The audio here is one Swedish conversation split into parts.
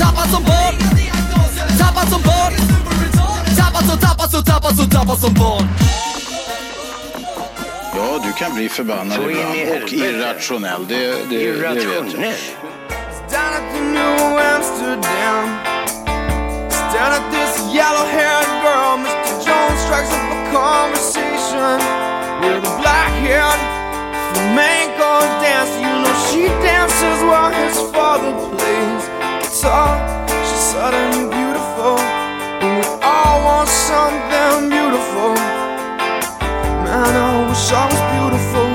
Tappad som barn Tappad som barn Tappad som, tappad som, tappad som, tappad som barn Ja, du kan bli förbannad Så ibland och irrationell. Det, det, det vet jag. Down at the New Amsterdam. Down at this yellow haired girl, Mr. Jones strikes up a conversation with a black haired flamenco dancer. You know, she dances while his father plays guitar. She's suddenly beautiful, and we all want something beautiful. Man, I wish I was beautiful.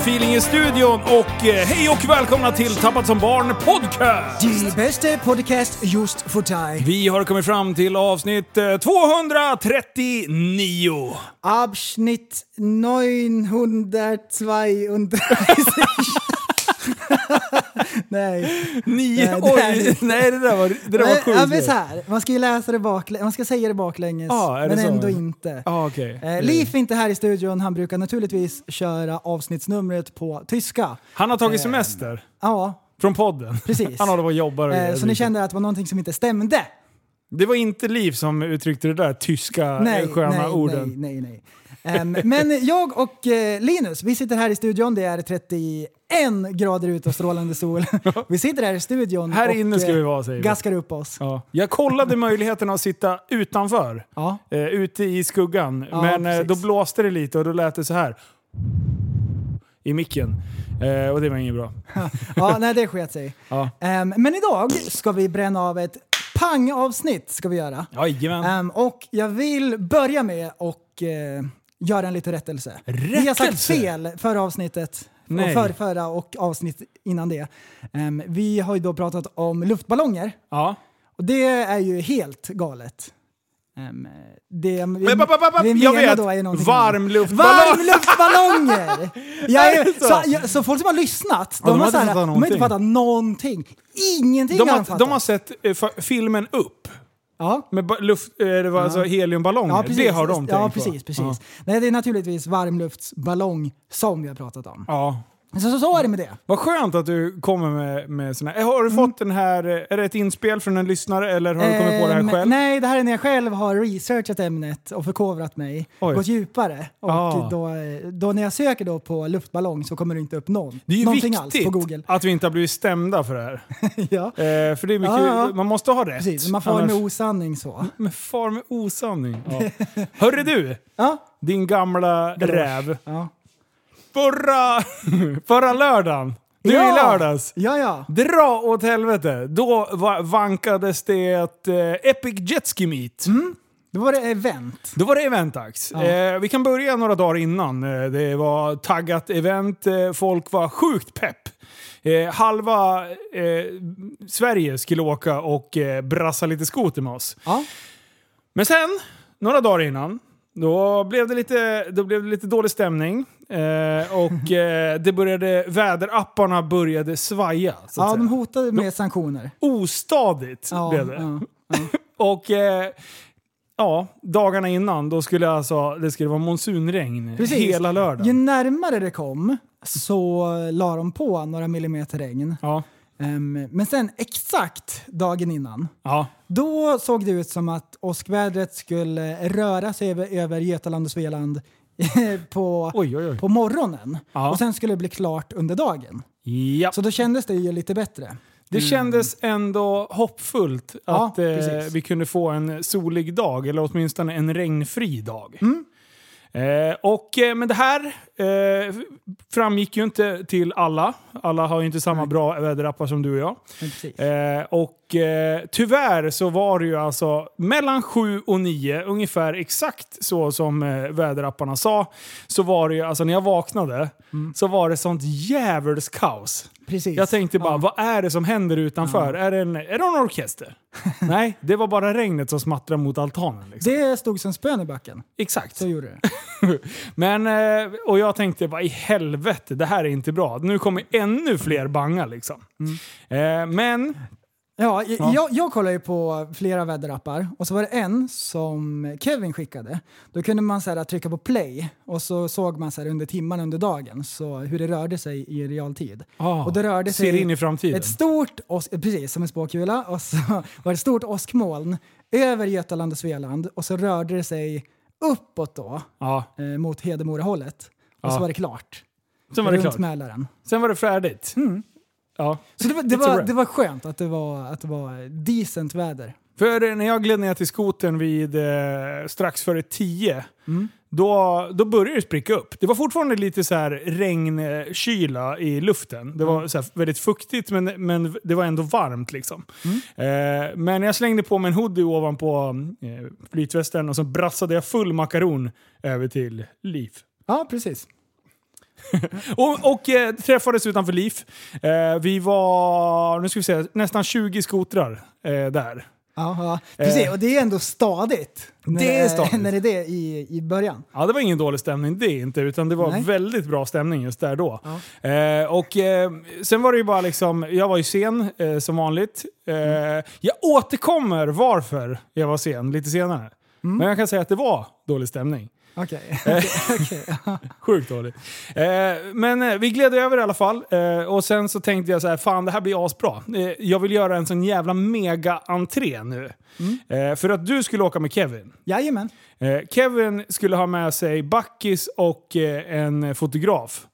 Sommarfeeling i studion och eh, hej och välkomna till Tappat som barn podcast! Die beste podcast just för dig. Vi har kommit fram till avsnitt eh, 239. Abschnitt 932. Nej. Nio, Nej, det oj, det. nej det där var, det där var Men, sjukt. ja, men så här, man ska ju läsa det baklänges, man ska säga det baklänges, det men så? ändå inte. Ja, okej. Eh, Liv är inte här i studion, han brukar naturligtvis köra avsnittsnumret på tyska. Han har tagit semester Ja, från podden. Precis. Han håller på och jobbar. och eh, så ni kände att det var någonting som inte stämde? Det var inte Liv som uttryckte det där tyska Nej, eh, sköna nej, orden. nej, nej, nej. Men jag och eh, Linus, vi sitter här i studion, det är 31 grader ute och strålande sol. Vi sitter här i studion Här och inne ska eh, vi vara säger vi. gaskar upp oss. Ja. Jag kollade möjligheten att sitta utanför, Ja. eh, ute i skuggan. Ja, men eh, precis. då blåste det lite och då lät det så här i micken. Eh, och det var inget bra. Ja, nej det sket sig. Ja. Ehm, men idag ska vi bränna av ett pang-avsnitt ska vi göra. Ehm, och jag vill börja med och eh, göra en liten rättelse. Vi har sagt Rättelse? fel förra avsnittet. Nej. Och för, förra och avsnitt innan det. Ehm, vi har ju då pratat om luftballonger. Ja. Och det är ju helt galet. Um, det vi, Men, ba, ba, ba, ba, vi jag vet. då är någonting Varmluftballong. annat. Varmluftballonger! Jag Är så? så, ja, så folk som har lyssnat, Ja, de, de har har, inte så här, fattat de har någonting. inte fattat någonting. Ingenting De har de har, fattat. de har sett fa- filmen Upp. Ja. Med luft, eh, det var alltså heliumballonger. Ja, precis. det har de Ja, tänkt på. precis. precis. Ja. Nej, det är naturligtvis varmluftsballong som vi har pratat om. ja. Så, så, så är det med det. Vad skönt att du kommer med, med såna här. Har du Mm. fått den här, eh, är det ett inspel från en lyssnare eller har du kommit på det här Ehm, själv? Nej, det här är när jag själv har researchat ämnet och förkovrat mig. Oj. Gått djupare. Och Ah. då, då när jag söker då på luftballong så kommer det inte upp någon, Det är ju någonting alls på google. att vi inte har blivit stämda för det här. ja, Eh, för det är mycket, ja. man måste ha rätt. precis. Man får Annars- med osanning så. Men far med osanning. Ja. Hörru du, Ja, din gamla räv. ja. Förra, förra lördagen, du ja. i lördags. Ja, ja. Dra åt helvete. Då va- vankades det ett eh, Epic Jetski Meet. Då var det event. Då var det eventdags. Ja. Eh, vi kan börja några dagar innan. Eh, det var taggat event, eh, folk var sjukt pepp. Eh, halva eh, Sverige skulle åka och eh, brassa lite skoter med oss. Ja. Men sen, några dagar innan, då blev det lite, då blev det lite dålig stämning. Eh, och eh, det började, väderapparna började svaja. Så att Ja, säga. de hotade med sanktioner. Ostadigt Ja, blev det. ja. Och eh, ja, dagarna innan, då skulle alltså, det skulle vara monsunregn Precis. hela Ju lördagen. närmare det kom så la de på några millimeter regn. Ja, Ehm, men sen exakt dagen innan, ja, då såg det ut som att åskvädret skulle röra sig över, över Götaland och Svealand på, oj oj oj. på morgonen. Ja. Och sen skulle det bli klart under dagen. Ja. Så då kändes det ju lite bättre. Det kändes ändå hoppfullt Ja, att eh, precis. vi kunde få en solig dag, eller åtminstone en regnfri dag. Mm. Eh, och, eh, men det här eh, framgick ju inte till alla. Alla har ju inte samma bra väderappar som du och jag. Eh, och eh, tyvärr så var det ju alltså mellan 7 och 9, ungefär exakt så som eh, väderapparna sa, så var det ju, alltså när jag vaknade, så var det sånt djävulskt kaos. precis. Jag tänkte bara, Ja. vad är det som händer utanför? Är, det en, är det en orkester? Nej, det var bara regnet som smattrade mot altanen. Liksom. Det stod som spön i backen. Exakt. Så gjorde det. Men, eh, och jag tänkte, vad i helvete, det här är inte bra. Nu kommer ännu fler banga liksom. Eh, men, Ja, Jag, jag kollar ju på flera väderappar och så var det en som Kevin skickade. Då kunde man så här, trycka på play och så såg man så här, under timmarna under dagen så hur det rörde sig i realtid. ah, och då rörde ser sig in i framtiden. ett stort, precis som en spåkula, och så var det ett stort åskmoln över Götaland och Svealand och så rörde det sig uppåt då Ja, eh, mot Hedemora-hållet. Och så var det klart. sen var det klart. Mälaren. Sen var det färdigt. Ja. Så det var, det, var, det var skönt att det var, att det var decent väder. För när jag gled ner till skoten vid eh, strax före 10, då, då började det spricka upp. Det var fortfarande lite så här regnkyla i luften. Det var så här väldigt fuktigt men, men det var ändå varmt. liksom. Eh, men jag slängde på mig en hoodie ovanpå eh, flytvästen och så brassade jag full makaron över till Liv. Ja, precis. Och, och eh, träffades utanför Liv. Eh, vi var, nu ska vi se, nästan 20 skotrar eh, där. Ja, ja. Precis, och det är ändå stadigt. När, Det är stadigt. När det är det i, i början. Ja, det var ingen dålig stämning det inte, utan det var Nej. väldigt bra stämning just där då. Eh, och eh, sen var det ju bara liksom, jag var ju sen eh, som vanligt. Eh, Jag återkommer varför jag var sen lite senare. Men jag kan säga att det var dålig stämning. Okej. Ja. Sjukt dåligt. Eh, men eh, vi gled över i alla fall. Eh, och sen så tänkte jag så här, fan det här blir asbra. Eh, jag vill göra en sån jävla mega-entré nu. Eh, för att du skulle åka med Kevin. Jajamän. Eh, Kevin skulle ha med sig Backis och en fotograf.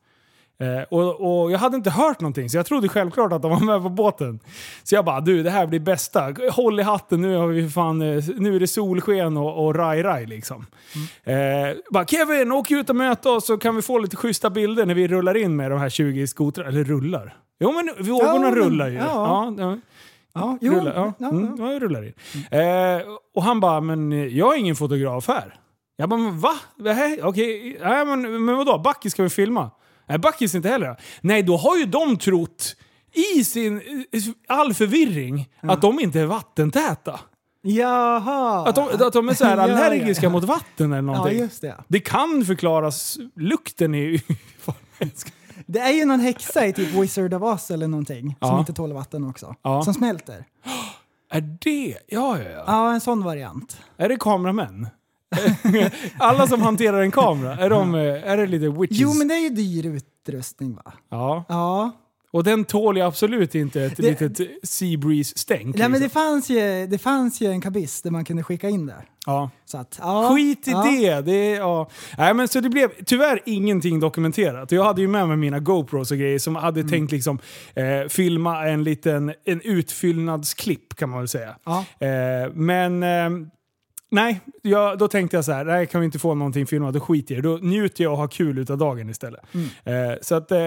Eh, och, och jag hade inte hört någonting, så jag trodde självklart att de var med på båten. Så jag bara, du det här blir bästa. Håll i hatten, nu, har vi fan, eh, nu är det solsken och, och raj-raj liksom. Eh, bara, Kevin, åk ut och möt oss så kan vi få lite schyssta bilder när vi rullar in med de här 20 skotrarna. Eller rullar. Jo men vågorna Ja, men- rullar ju. ja. Ja, ja. Ja, jo, Rullar, ja. ja, Mm, ja, rullar in. Eh, och han bara, men jag är ingen fotograf här. Jag bara, men va? Okej, nej, men, men vadå? Backis ska vi filma? Nej, Backis inte heller. Nej, då har ju de trott i sin all förvirring att de inte är vattentäta. Jaha. Att de, att de är så här Ja, ja, allergiska ja. mot vatten eller Ja, någonting. just det. Det kan förklaras, lukten i... Det är ju någon häxa i typ Wizard of Oz eller någonting som Ja. inte tål vatten också. Ja. Som smälter. är det... Ja, ja, ja. Ja, en sån variant. Är det kameramän? Alla som hanterar en kamera, är, de, eh, är det lite witches? Jo, men det är ju dyr utrustning va? Ja. Ja. Och den tål ju absolut inte ett Det- litet Seabreeze-stänk. Nej, men det liksom. fanns, ju, det fanns ju en kabiss där man kunde skicka in där. ja. Så att, ja, Skit i ja. det! det ja. Nej, men så det blev tyvärr ingenting dokumenterat. Jag hade ju med mig mina GoPros och grejer som hade Mm. tänkt liksom, eh, filma en liten en utfyllnadsklipp kan man väl säga. Ja. Eh, men eh, nej, jag, då tänkte jag så här, nej kan vi inte få någonting filmat, då skiter jag. Då njuter jag och har kul utav dagen istället. Mm. Eh, så att, eh,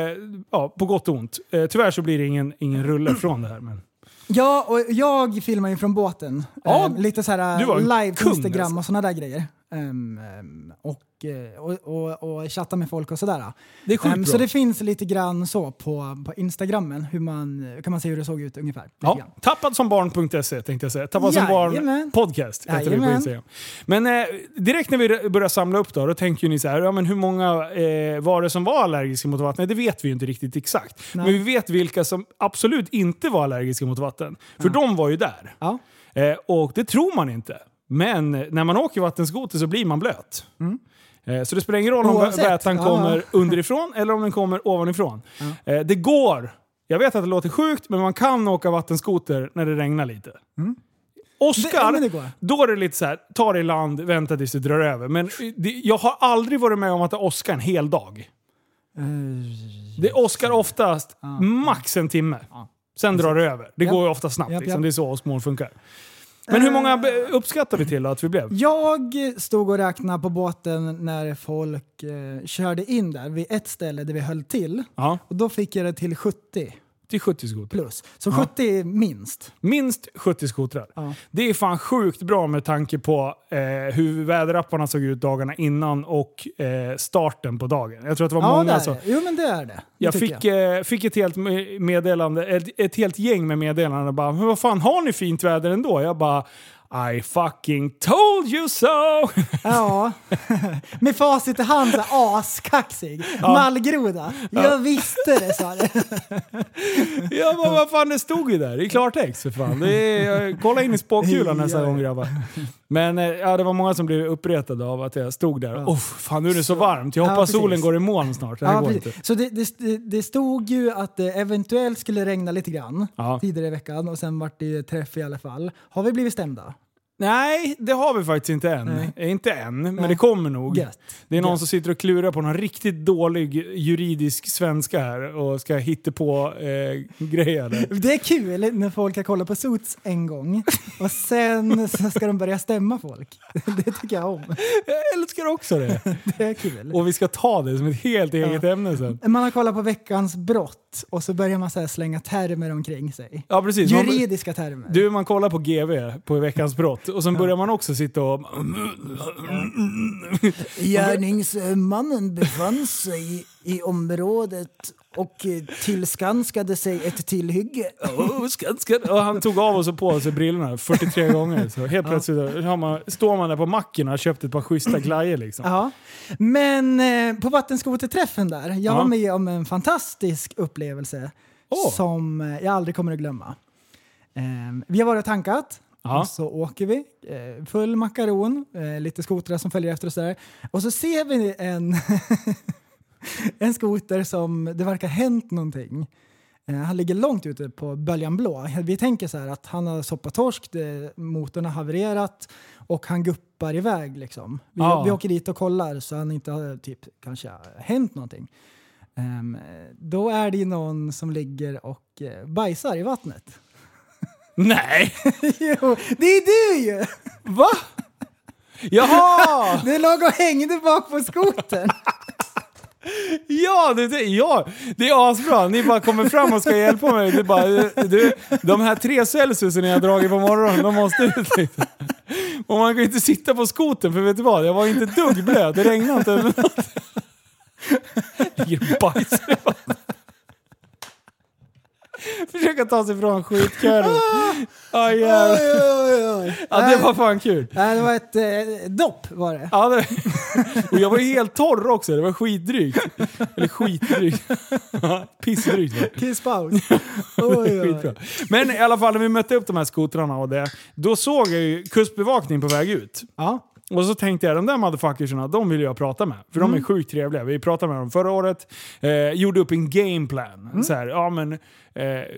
ja, på gott och ont. Eh, tyvärr så blir det ingen, ingen rulle från det här. Men... Ja, och jag filmar ju från båten. Ja, Ehm, lite så här en live kung, Instagram alltså. och sådana där grejer. Ehm, och, eh, och, och, och chatta med folk och sådär. Det är sjukt bra. så det finns lite grann så på, på Instagrammen, hur man, kan man se hur det såg ut ungefär. Ja, grann. tappadsombarn.se tänkte jag säga. Tappad som barn podcast heter vi på. Instagram. Men eh, direkt när vi börjar samla upp då, då tänker ni så här, ja men hur många eh, var det som var allergiska mot vatten? Det vet vi ju inte riktigt exakt. Nej. Men vi vet vilka som absolut inte var allergiska mot vatten. För de var ju där. Ja. Eh, och det tror man inte. Men när man åker vattenskoter så blir man blöt. Eh, Så det spelar ingen roll om Oavsett. vätan Ja. kommer underifrån eller om den kommer ovanifrån. Eh, Det går. Jag vet att det låter sjukt, men man kan åka vattenskoter när det regnar lite. Oskar, det går. då är det lite så här, ta det i land, vänta tills det drar över. Men det, jag har aldrig varit med om att det åskar en hel dag. Det åskar oftast max en timme. Sen drar det över. Det går ju ofta snabbt. Liksom. Det är så åskmoln funkar. Men hur många be- uppskattar vi till att vi blev? Jag stod och räknade på båten när folk eh, körde in där vid ett ställe där vi höll till. Ja, Och då fick jag det till 70 till 70 skotrar. plus. Så 70 är minst. Minst 70 skotrar. Ja. Det är fan sjukt bra med tanke på eh, hur väderapparna såg ut dagarna innan och eh, starten på dagen. Jag tror att det var Ja, många som... Jo, men det är det. det Jag fick, eh, fick ett helt me- meddelande, ett, ett helt gäng med meddelanden. Bara, men vad fan, har ni fint väder ändå? Jag bara, I fucking told you so! Ja, med facit i hand så askaxig. Mallgroda. Jag visste det sa det. Jag bara, vad fan, det stod ju där i klartext för fan. Är, kolla in i spåkulan nästa Ja. gång grabbar. Men eh, ja, det var många som blev uppretade av att jag stod där. Ja. Uff, fan nu är det så varmt. Jag Ja, hoppas precis. solen går i moln snart. Ja, går. Så det, det, det stod ju att det eventuellt skulle regna lite grann Ja. tidigare i veckan och sen vart det träff i alla fall. Har vi blivit stämda? Nej, det har vi faktiskt inte än. Nej. Eh, Inte än, men Nej. det kommer nog. Gött. Det är någon Gött. som sitter och klurar på någon riktigt dålig juridisk svenska här och ska hitta på eh, grejer. Det är kul när folk har kollat på Suits en gång och sen så ska de börja stämma folk. Det tycker jag om. Jag älskar också det. Det är kul. Och vi ska ta det som ett helt eget ämne sen. Man har kollat på veckans brott och så börjar man så slänga termer omkring sig. Ja, precis. Man, Juridiska termer. du, man kollar på GV på veckans brott och sen börjar man också sitta och... Gärningsmannen befann sig i området och tillskanskade sig ett tillhygge. Oh. Och han tog av och så på sig brillorna 43 gånger. Så helt plötsligt har man, står man där på macken och har köpt ett par schyssta glajjor liksom. Ja. Men eh, på vattenskoterträffen där, jag Ja. var med om en fantastisk upplevelse Åh. som eh, jag aldrig kommer att glömma. Eh, vi har varit och tankat. Ja. Och så åker vi, eh, full makaron, eh, lite skotrar som följer efter och sådär. Och så ser vi en, en skoter som det verkar ha hänt någonting. Eh, han ligger långt ute på böljan blå. Vi tänker så här att han har soppat torsk, motorn har havererat och han guppar iväg liksom. Vi, Ja. vi åker dit och kollar så han inte har typ kanske hänt någonting. Ehm, då är det någon som ligger och bajsar i vattnet. Nej! jo, det är du ju! Va? Jaha! Du låg och hängde bak på skotern. Ja, det, det, ja, det är asbra. Ni bara kommer fram och ska hjälpa mig. Är bara, du, de här tre Celsiusen jag dragit på morgonen, de måste ut lite. Och man kan ju inte sitta på skoten för vet du vad? Jag var inte dugg blöt. Det regnade inte. eller något. Ligger och bajsar. Försöka ta sig från skitkören. Aj, jävlar. Ja, det var fan kul. Nej, det var ett eh, dopp var det. Ja, det, och jag var ju helt torr också. Det var skitdrygt. Eller skitdrygt. Pissdrygt var det. Kisspaus. Oj, oj, Skitbra. oj. Men i alla fall när vi mötte upp de här skotrarna och det, då såg jag ju kustbevakning på väg ut. Ja. Och så tänkte jag, de där motherfuckersarna, de vill jag prata med. För Mm. de är sjukt trevliga. Vi pratade med dem förra året, eh, gjorde upp en gameplan. Mm. Så här, ja men, eh,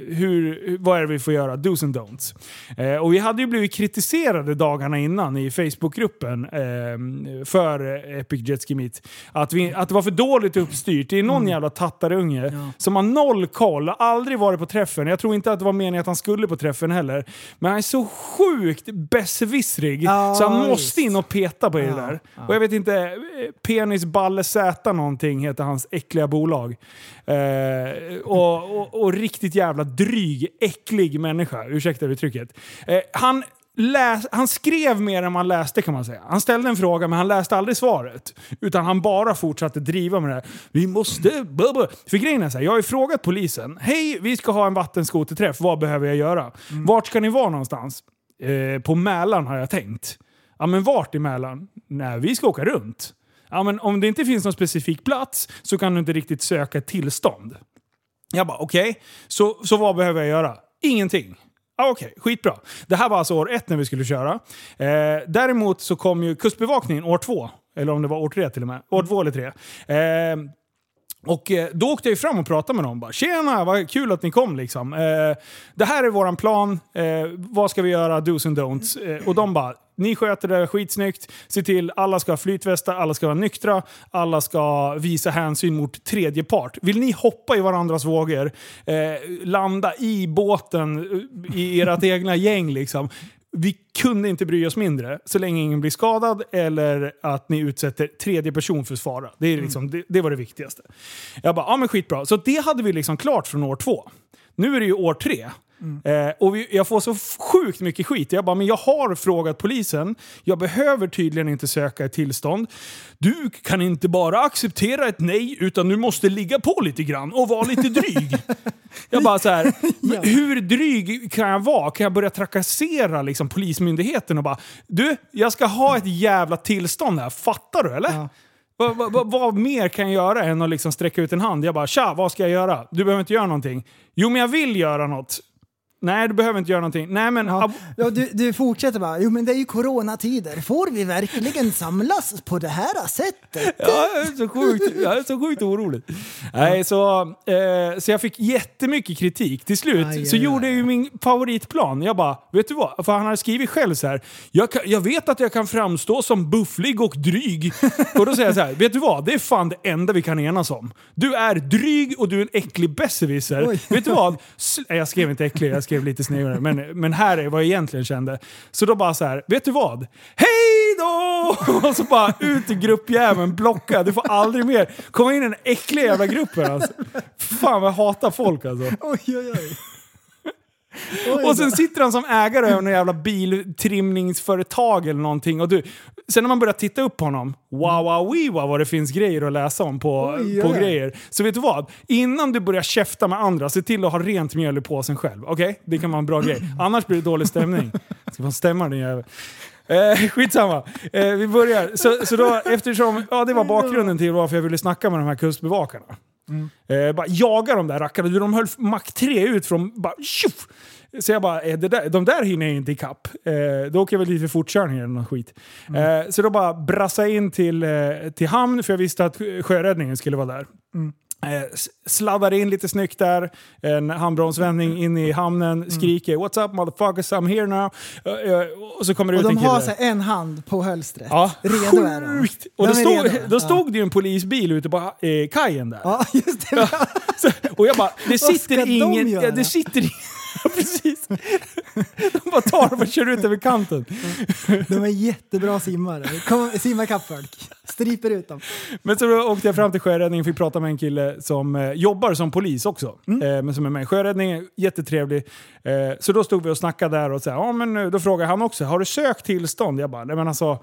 hur, vad är det vi får göra? Dos and don'ts. Eh, och vi hade ju blivit kritiserade dagarna innan i Facebookgruppen eh, för Epic Jet Ski Meet. Att, vi, att det var för dåligt uppstyrt. Det är någon jävla tattarunge Mm. Ja. som har noll koll, aldrig varit på träffen. Jag tror inte att det var meningen att han skulle på träffen heller. Men han är så sjukt besserwissrig Ja, så han måste in och peta på det Ja, där. Och jag vet inte, Penis Balle Z någonting heter hans äckliga bolag. Eh, och, och, och riktigt jävla dryg, äcklig människa. Ursäkta uttrycket. Eh, han, läs, han skrev mer än man läste kan man säga. Han ställde en fråga men han läste aldrig svaret. Utan han bara fortsatte driva med det här. Vi måste... Blablabla. För grejen är så här, jag har ju frågat polisen. Hej, vi ska ha en vattenskoterträff. Vad behöver jag göra? Vart ska ni vara någonstans? Eh, på Mälaren har jag tänkt. Ja men vart i Mälaren? Nej, vi ska åka runt. Ja men om det inte finns någon specifik plats så kan du inte riktigt söka tillstånd. Jag bara okej, så, så vad behöver jag göra? Ingenting. Ah, Okej, skitbra. Det här var alltså år ett när vi skulle köra. Eh, däremot så kom ju Kustbevakningen år två. Eller om det var år tre till och med. År två eller tre. Eh, och eh, då åkte jag fram och pratade med dem. Bara, Tjena, vad kul att ni kom liksom. Eh, det här är våran plan. Eh, vad ska vi göra? Do's and don'ts. Eh, och de bara, ni sköter det skitsnyggt. Se till, alla ska ha flytvästar, alla ska vara nyktra, alla ska visa hänsyn mot tredje part. Vill ni hoppa i varandras vågor, eh, landa i båten eh, i ert egna gäng liksom. Vi kunde inte bry oss mindre så länge ingen blir skadad eller att ni utsätter tredje person för fara. Det, är liksom, det, det var det viktigaste. Jag bara, ja men skitbra. Så det hade vi liksom klart från år två. Nu är det ju år tre. Eh, och vi, jag får så sjukt mycket skit. Jag bara, men jag har frågat polisen. Jag behöver tydligen inte söka ett tillstånd. Du kan inte bara acceptera ett nej, utan du måste ligga på lite grann och vara lite dryg. jag bara så här, hur dryg kan jag vara? Kan jag börja trakassera liksom, polismyndigheten och bara, du, jag ska ha ett jävla tillstånd här. Fattar du eller? Vad, vad, vad, vad mer kan jag göra än att liksom sträcka ut en hand? Jag bara “Tja, vad ska jag göra?” Du behöver inte göra någonting. Jo, men jag vill göra något. Nej, du behöver inte göra någonting. Nej, men... Ja, ja, du, du fortsätter bara, jo men det är ju coronatider. Får vi verkligen samlas på det här sättet? Ja, jag är så sjukt, jag är så sjukt orolig. Nej, så, eh, så jag fick jättemycket kritik. Till slut Aj, så aj, gjorde jag ju min favoritplan. Jag bara, vet du vad? För han hade skrivit själv så här. Jag, kan, jag vet att jag kan framstå som bufflig och dryg. och då säger jag så här, vet du vad? Det är fan det enda vi kan enas om. Du är dryg och du är en äcklig besserwisser. Vet du vad? S- Jag skrev inte äcklig, jag skrev lite snyggare. Men, men här är vad jag egentligen kände. Så då bara så här, vet du vad? Hej då! Och så bara ut i gruppjäveln, blocka. Du får aldrig mer komma in i den äckliga jävla gruppen. Alltså. Fan vad jag hatar folk alltså. Oj, oj, oj. Och sen sitter han som ägare över någon jävla biltrimningsföretag eller någonting. Och du, sen när man börjar titta upp på honom, wow, wow, wee, wow, vad det finns grejer att läsa om på, Oj, på oj, oj. grejer. Så vet du vad? Innan du börjar käfta med andra, se till att ha rent mjöl i påsen själv. Okej? Det kan vara en bra grej. Annars blir det dålig stämning. Ska man stämma den jäveln? Eh, skitsamma. Eh, vi börjar. Så, så då, eftersom, ja, det var bakgrunden till varför jag ville snacka med de här kustbevakarna. Eh, bara jaga de där rackarna. Du, De höll Mac 3 ut från... Bara! Så jag bara, eh, det där, de där hinner jag inte ikapp. Eh, då åker jag väl lite för fortkörning eller något skit. Eh, så då bara brassa in till, eh, till hamn, för jag visste att sjöräddningen skulle vara där. Eh, sladdar in lite snyggt där, en handbromsvändning in i hamnen, skriker “What's up motherfuckers, I'm here now”. Eh, eh, och så kommer det Och ut en de kille. har så här en hand på hölstret. Ja, Redo är de. sjukt! Och De då stod, redo. då stod det ju en polisbil ute på eh, kajen där. Ja, just det. Så, och jag bara, det sitter de ingen... göra? Ja, det sitter ingen... Precis. De bara tar dem och kör ut över kanten. De är jättebra simmare. Kom, simma ikapp folk. Striper ut dem. Men så åkte jag fram till sjöräddningen och fick prata med en kille som eh, jobbar som polis också. Mm. Eh, men som är med i sjöräddningen, jättetrevlig. Eh, så då stod vi och snackade där och så här, ja, men, eh, då frågade han också, har du sökt tillstånd? Jag bara, nej men alltså...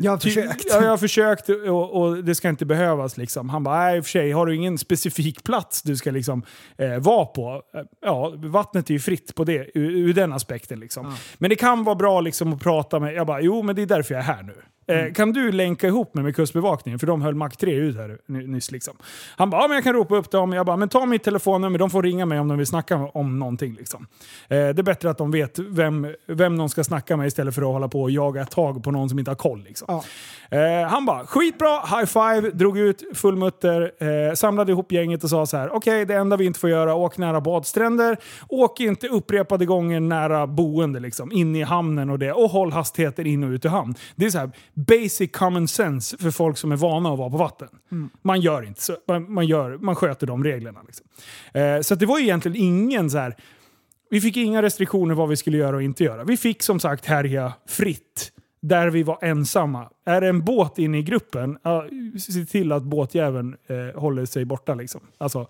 Jag har försökt. Ja, jag har försökt och, och det ska inte behövas. Liksom. Han bara, nej i och för sig, har du ingen specifik plats du ska liksom, eh, vara på? Eh, Ja, vattnet är ju fritt på det, ur, ur den aspekten. Liksom. Men det kan vara bra liksom, att prata med, jag bara, jo men det är därför jag är här nu. Eh, Kan du länka ihop mig med Kustbevakningen? För de höll Mac 3 ut här ny- nyss. Liksom. Han bara, ja men jag kan ropa upp dem. Jag bara, men ta mitt telefonnummer, de får ringa mig om de vill snacka om någonting. Liksom. Eh, det är bättre att de vet vem, vem de ska snacka med istället för att hålla på och jaga tag på någon som inte har koll. Liksom. Ja. Eh, han bara, skitbra, high five, drog ut full mutter, eh, samlade ihop gänget och sa så här: okej det enda vi inte får göra, åk nära badstränder, åk inte upprepade gånger nära boende, liksom, in i hamnen och det, och håll hastigheten in och ut ur hamn. Det är så här basic common sense för folk som är vana att vara på vatten. Man gör inte så, man, man, gör, man sköter de reglerna. Liksom. Eh, så det var egentligen ingen så här vi fick inga restriktioner vad vi skulle göra och inte göra. Vi fick som sagt härja fritt där vi var ensamma. Är det en båt inne i gruppen, ja, se till att båtjäveln eh, håller sig borta. Liksom. Alltså,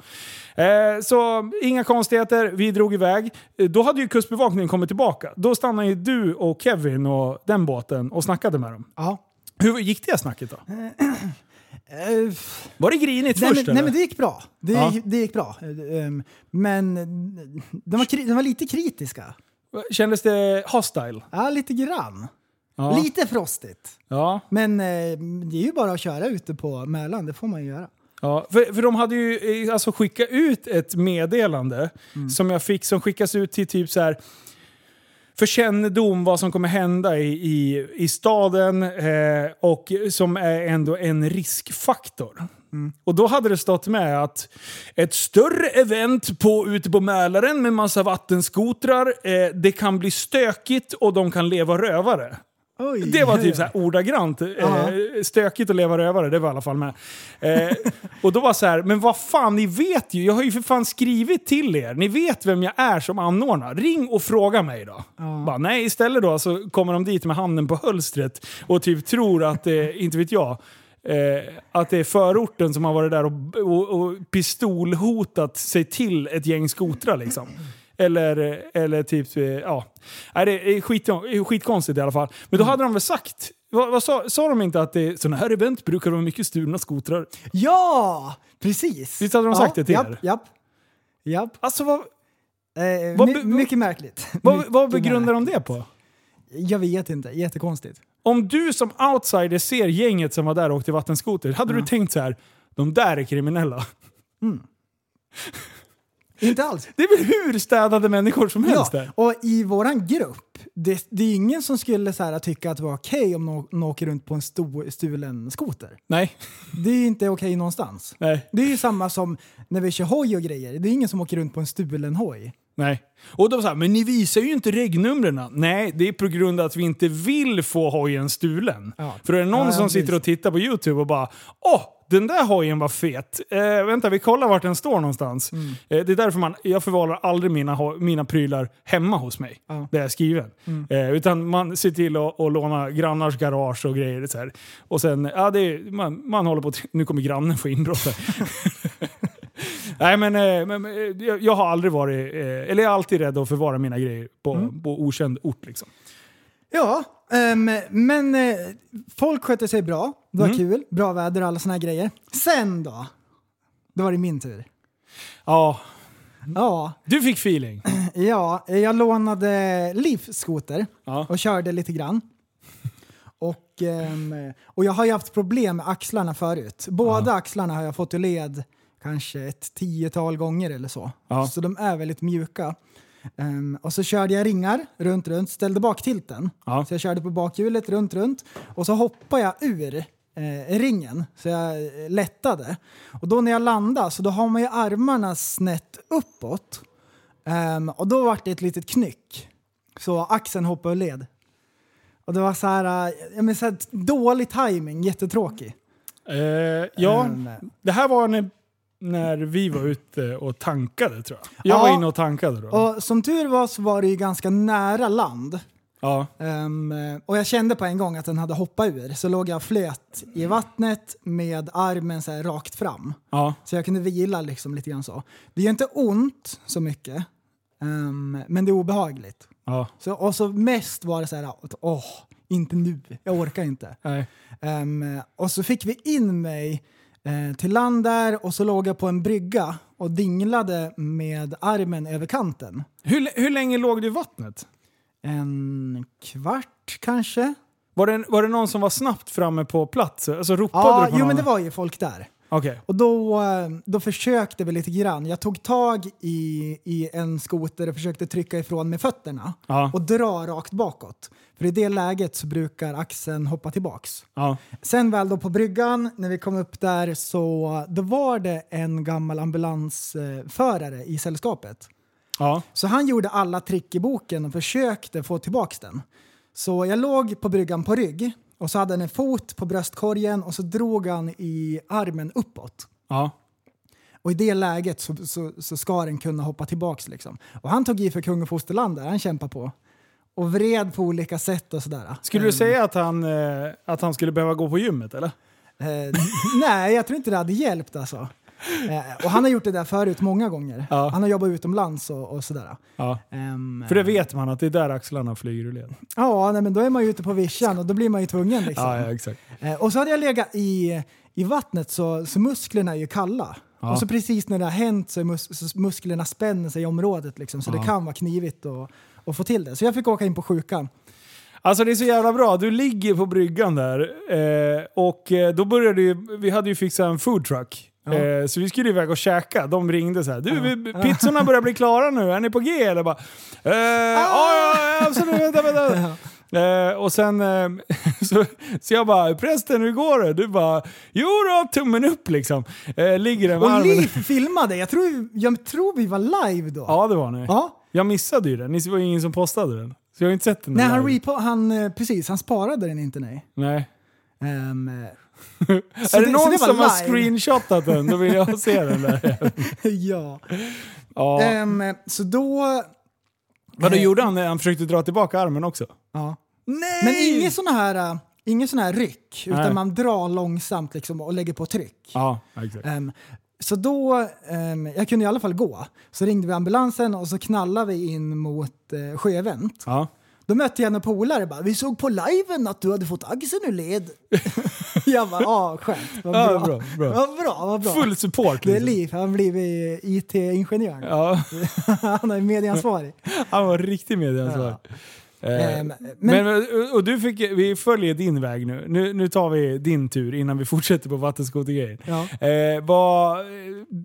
eh, så inga konstigheter, vi drog iväg. Eh, Då hade ju Kustbevakningen kommit tillbaka. Då stannade ju du och Kevin och den båten och snackade med dem. Ja. Hur gick det snacket då? Eh, Var det grinigt nej, först men, nej men det gick bra. Det, Ja. gick, det gick bra. Ehm, Men de var, de var lite kritiska. Kändes det hostile? Ja, lite grann. Ja. Lite frostigt. ja. Men eh, det är ju bara att köra ute på Mälaren, det får man ju göra. Ja, för, för de hade ju eh, alltså skickat ut ett meddelande Mm. som jag fick som skickas ut till typ så här för kännedom vad som kommer hända i, i, i staden eh, och som är ändå en riskfaktor. Och då hade det stått med att ett större event på, ute på Mälaren med massa vattenskotrar, eh, det kan bli stökigt och de kan leva rövare. Oj. Det var typ så här ordagrant. Eh, stökigt att leva rövare, det var i alla fall med. Eh, och då var så här, men vad fan, ni vet ju. Jag har ju för fan skrivit till er. Ni vet vem jag är som anordnar. Ring och fråga mig då. Bara, nej, istället då så kommer de dit med handen på hölstret och typ tror att, eh, inte vet jag, eh, att det är förorten som har varit där och, och, och pistolhotat sig till ett gäng skotrar liksom. Eller, eller typ, eh, ja. Nej, det är skit, skitkonstigt i alla fall. Men då hade de väl sagt, vad, vad sa, sa de inte att det, sådana här event brukar vara mycket stulna skotrar? Ja, precis. Visst hade de sagt det till japp, er? Japp, japp. Alltså vad, Eh, Vad my- mycket märkligt. vad, Mycket vad begrundar de det på? Jag vet inte, jättekonstigt. Om du som outsider ser gänget som var där och åkte vattenskoter, hade du tänkt så här, de där är kriminella? Inte alls. Det är väl hur städade människor som helst Ja, där? och i våran grupp, det, det är ingen som skulle så här, tycka att det var okej om någon, någon åker runt på en sto, stulen skoter. Nej. Det är inte okej någonstans. Nej. Det är ju samma som när vi kör hoj och grejer. Det är ingen som åker runt på en stulen hoj. Nej. Och de sa men ni visar ju inte regnumren. Nej, det är på grund av att vi inte vill få hojen stulen. Ja. För är det någon ja, som precis. sitter och tittar på YouTube och bara Åh, den där hojen var fet. Eh, vänta, vi kollar vart den står någonstans. Mm. Eh, det är därför man, jag förvarar aldrig mina, mina prylar hemma hos mig. Ja. Mm. Där jag är skriven. Eh, utan man ser till att, att låna grannars garage och grejer. Så här. Och sen, ja, det är, man, man håller på Nu kommer grannen få inbrott här. Nej men, eh, men men, eh, jag, jag har aldrig varit, eh, eller jag är alltid rädd att förvara mina grejer på, Mm. på okänd ort. Liksom. Ja, ehm, men eh, folk skötte sig bra. Det Mm. var kul. Bra väder och alla såna här grejer. Sen då? Då var det min tur. Ja, Ja, du fick feeling. ja jag lånade livsskoter Ja. och körde lite grann. Och, ehm, och jag har ju haft problem med axlarna förut. Båda axlarna har jag fått ur led kanske ett tiotal gånger eller så. Ja. Så de är väldigt mjuka. Ehm, och så körde jag ringar runt, runt, ställde bak tilten. Ja. Så jag körde på bakhjulet runt, runt. Och så hoppade jag ur eh, ringen, så jag eh, lättade. Och då när jag landade så då har man ju armarna snett uppåt. Ehm, och då var det ett litet knyck. Så axeln hoppade ur led. Och det var så här, eh, ja, men så här dålig timing, jättetråkig. Eh, ja, Ehm, det här var när, när vi var ute och tankade tror jag. Jag Ja. var inne och tankade då. och som tur var så var det ju ganska nära land. Ja. Ehm, och jag kände på en gång att den hade hoppat ur. Så låg jag och flöt i vattnet med armen så rakt fram. Ja. Så jag kunde vila liksom lite grann så. Det gör inte ont så mycket, ehm, men det är obehagligt. Ja. Så, och så mest var det så här, att, åh, inte nu, jag orkar inte. Nej. Ehm, och så fick vi in mig eh, till land där och så låg jag på en brygga och dinglade med armen över kanten. Hur, hur länge låg du i vattnet? En kvart kanske? Var det, var det någon som var snabbt framme på plats? Alltså ropade Ja, du på jo någon? men det var ju folk där. Okej. Och då, eh, då försökte vi lite grann. Jag tog tag i, i en skoter och försökte trycka ifrån med fötterna Ja. och dra rakt bakåt. För i det läget så brukar axeln hoppa tillbaks. Ja. Sen väl då på bryggan, när vi kom upp där, så då var det en gammal ambulansförare i sällskapet. Ja. Så han gjorde alla trick i boken och försökte få tillbaks den. Så jag låg på bryggan på rygg och så hade han en fot på bröstkorgen och så drog han i armen uppåt. Ja. Och i det läget så, så, så ska den kunna hoppa tillbaks liksom. Och han tog i för kung och fosterland där, han kämpade på. Och vred på olika sätt och sådär. Skulle du säga att han, eh, att han skulle behöva gå på gymmet eller? Eh, nej, jag tror inte det hade hjälpt alltså. Eh, och han har gjort det där förut många gånger. Ja. Han har jobbat utomlands och, och sådär. Ja. Ehm, För det vet man att det är där axlarna flyger ur led. Ja, nej, men då är man ju ute på vischan och då blir man ju tvungen liksom. Ja, ja, exakt. Eh, och så hade jag legat i, i vattnet så, så musklerna är ju kalla. Och så precis när det har hänt så, mus, så musklerna spänner sig i området liksom, så det kan vara knivigt att, få till det. Så jag fick åka in på sjukan. Alltså det är så jävla bra. Du ligger på bryggan där eh, och eh, då började ju, vi hade ju fixat en food truck Eh, så vi skulle iväg och käka. De ringde så här. Du, vi, pizzorna börjar bli klara nu. Är ni på G? Eller bara... Eh, ja, ja, ja, absolut. Vänta, vänta. Eh, och sen... Eh, så, så jag bara, prästen hur går det? Du bara, jo då, tummen upp liksom. Eh, ligger där med Och. Liv filmade, jag tror, jag tror vi var live då. Ja, det var ni. Ja. Jag missade ju den. Det var ju ingen som postade den. Så jag har inte sett den. Nej, han, repo, han, eh, precis, han sparade den inte nej. Nej. Eh, är det, så någon som har screenshotat den, då vill jag se den där. ja. Ja. Ehm, så då... Vad eh, gjorde han? Han försökte dra tillbaka armen också. Ja. Nej! Men inget sån här, äh, ingen sån här ryck, utan Nej. man drar långsamt liksom och lägger på tryck. Ja, exakt. Ehm, så då, ehm, jag kunde i alla fall gå. Så ringde vi ambulansen och så knallade vi in mot uh, Sjövänt. Ja. Då mötte jag en polare bara, vi såg på liven att du hade fått axeln ur led. jag bara, ja skönt, vad bra. Ja, bra, bra. Vad bra, vad bra. Full support. Det är Liksom. Liv, han blivit IT-ingenjör. Ja, han är medieansvarig. han var riktig medieansvarig. Eh, Ehm, men, men, och du fick, vi följer din väg nu. nu. Nu tar vi din tur innan vi fortsätter på vattenskotergrejen. ja. Eh, vad-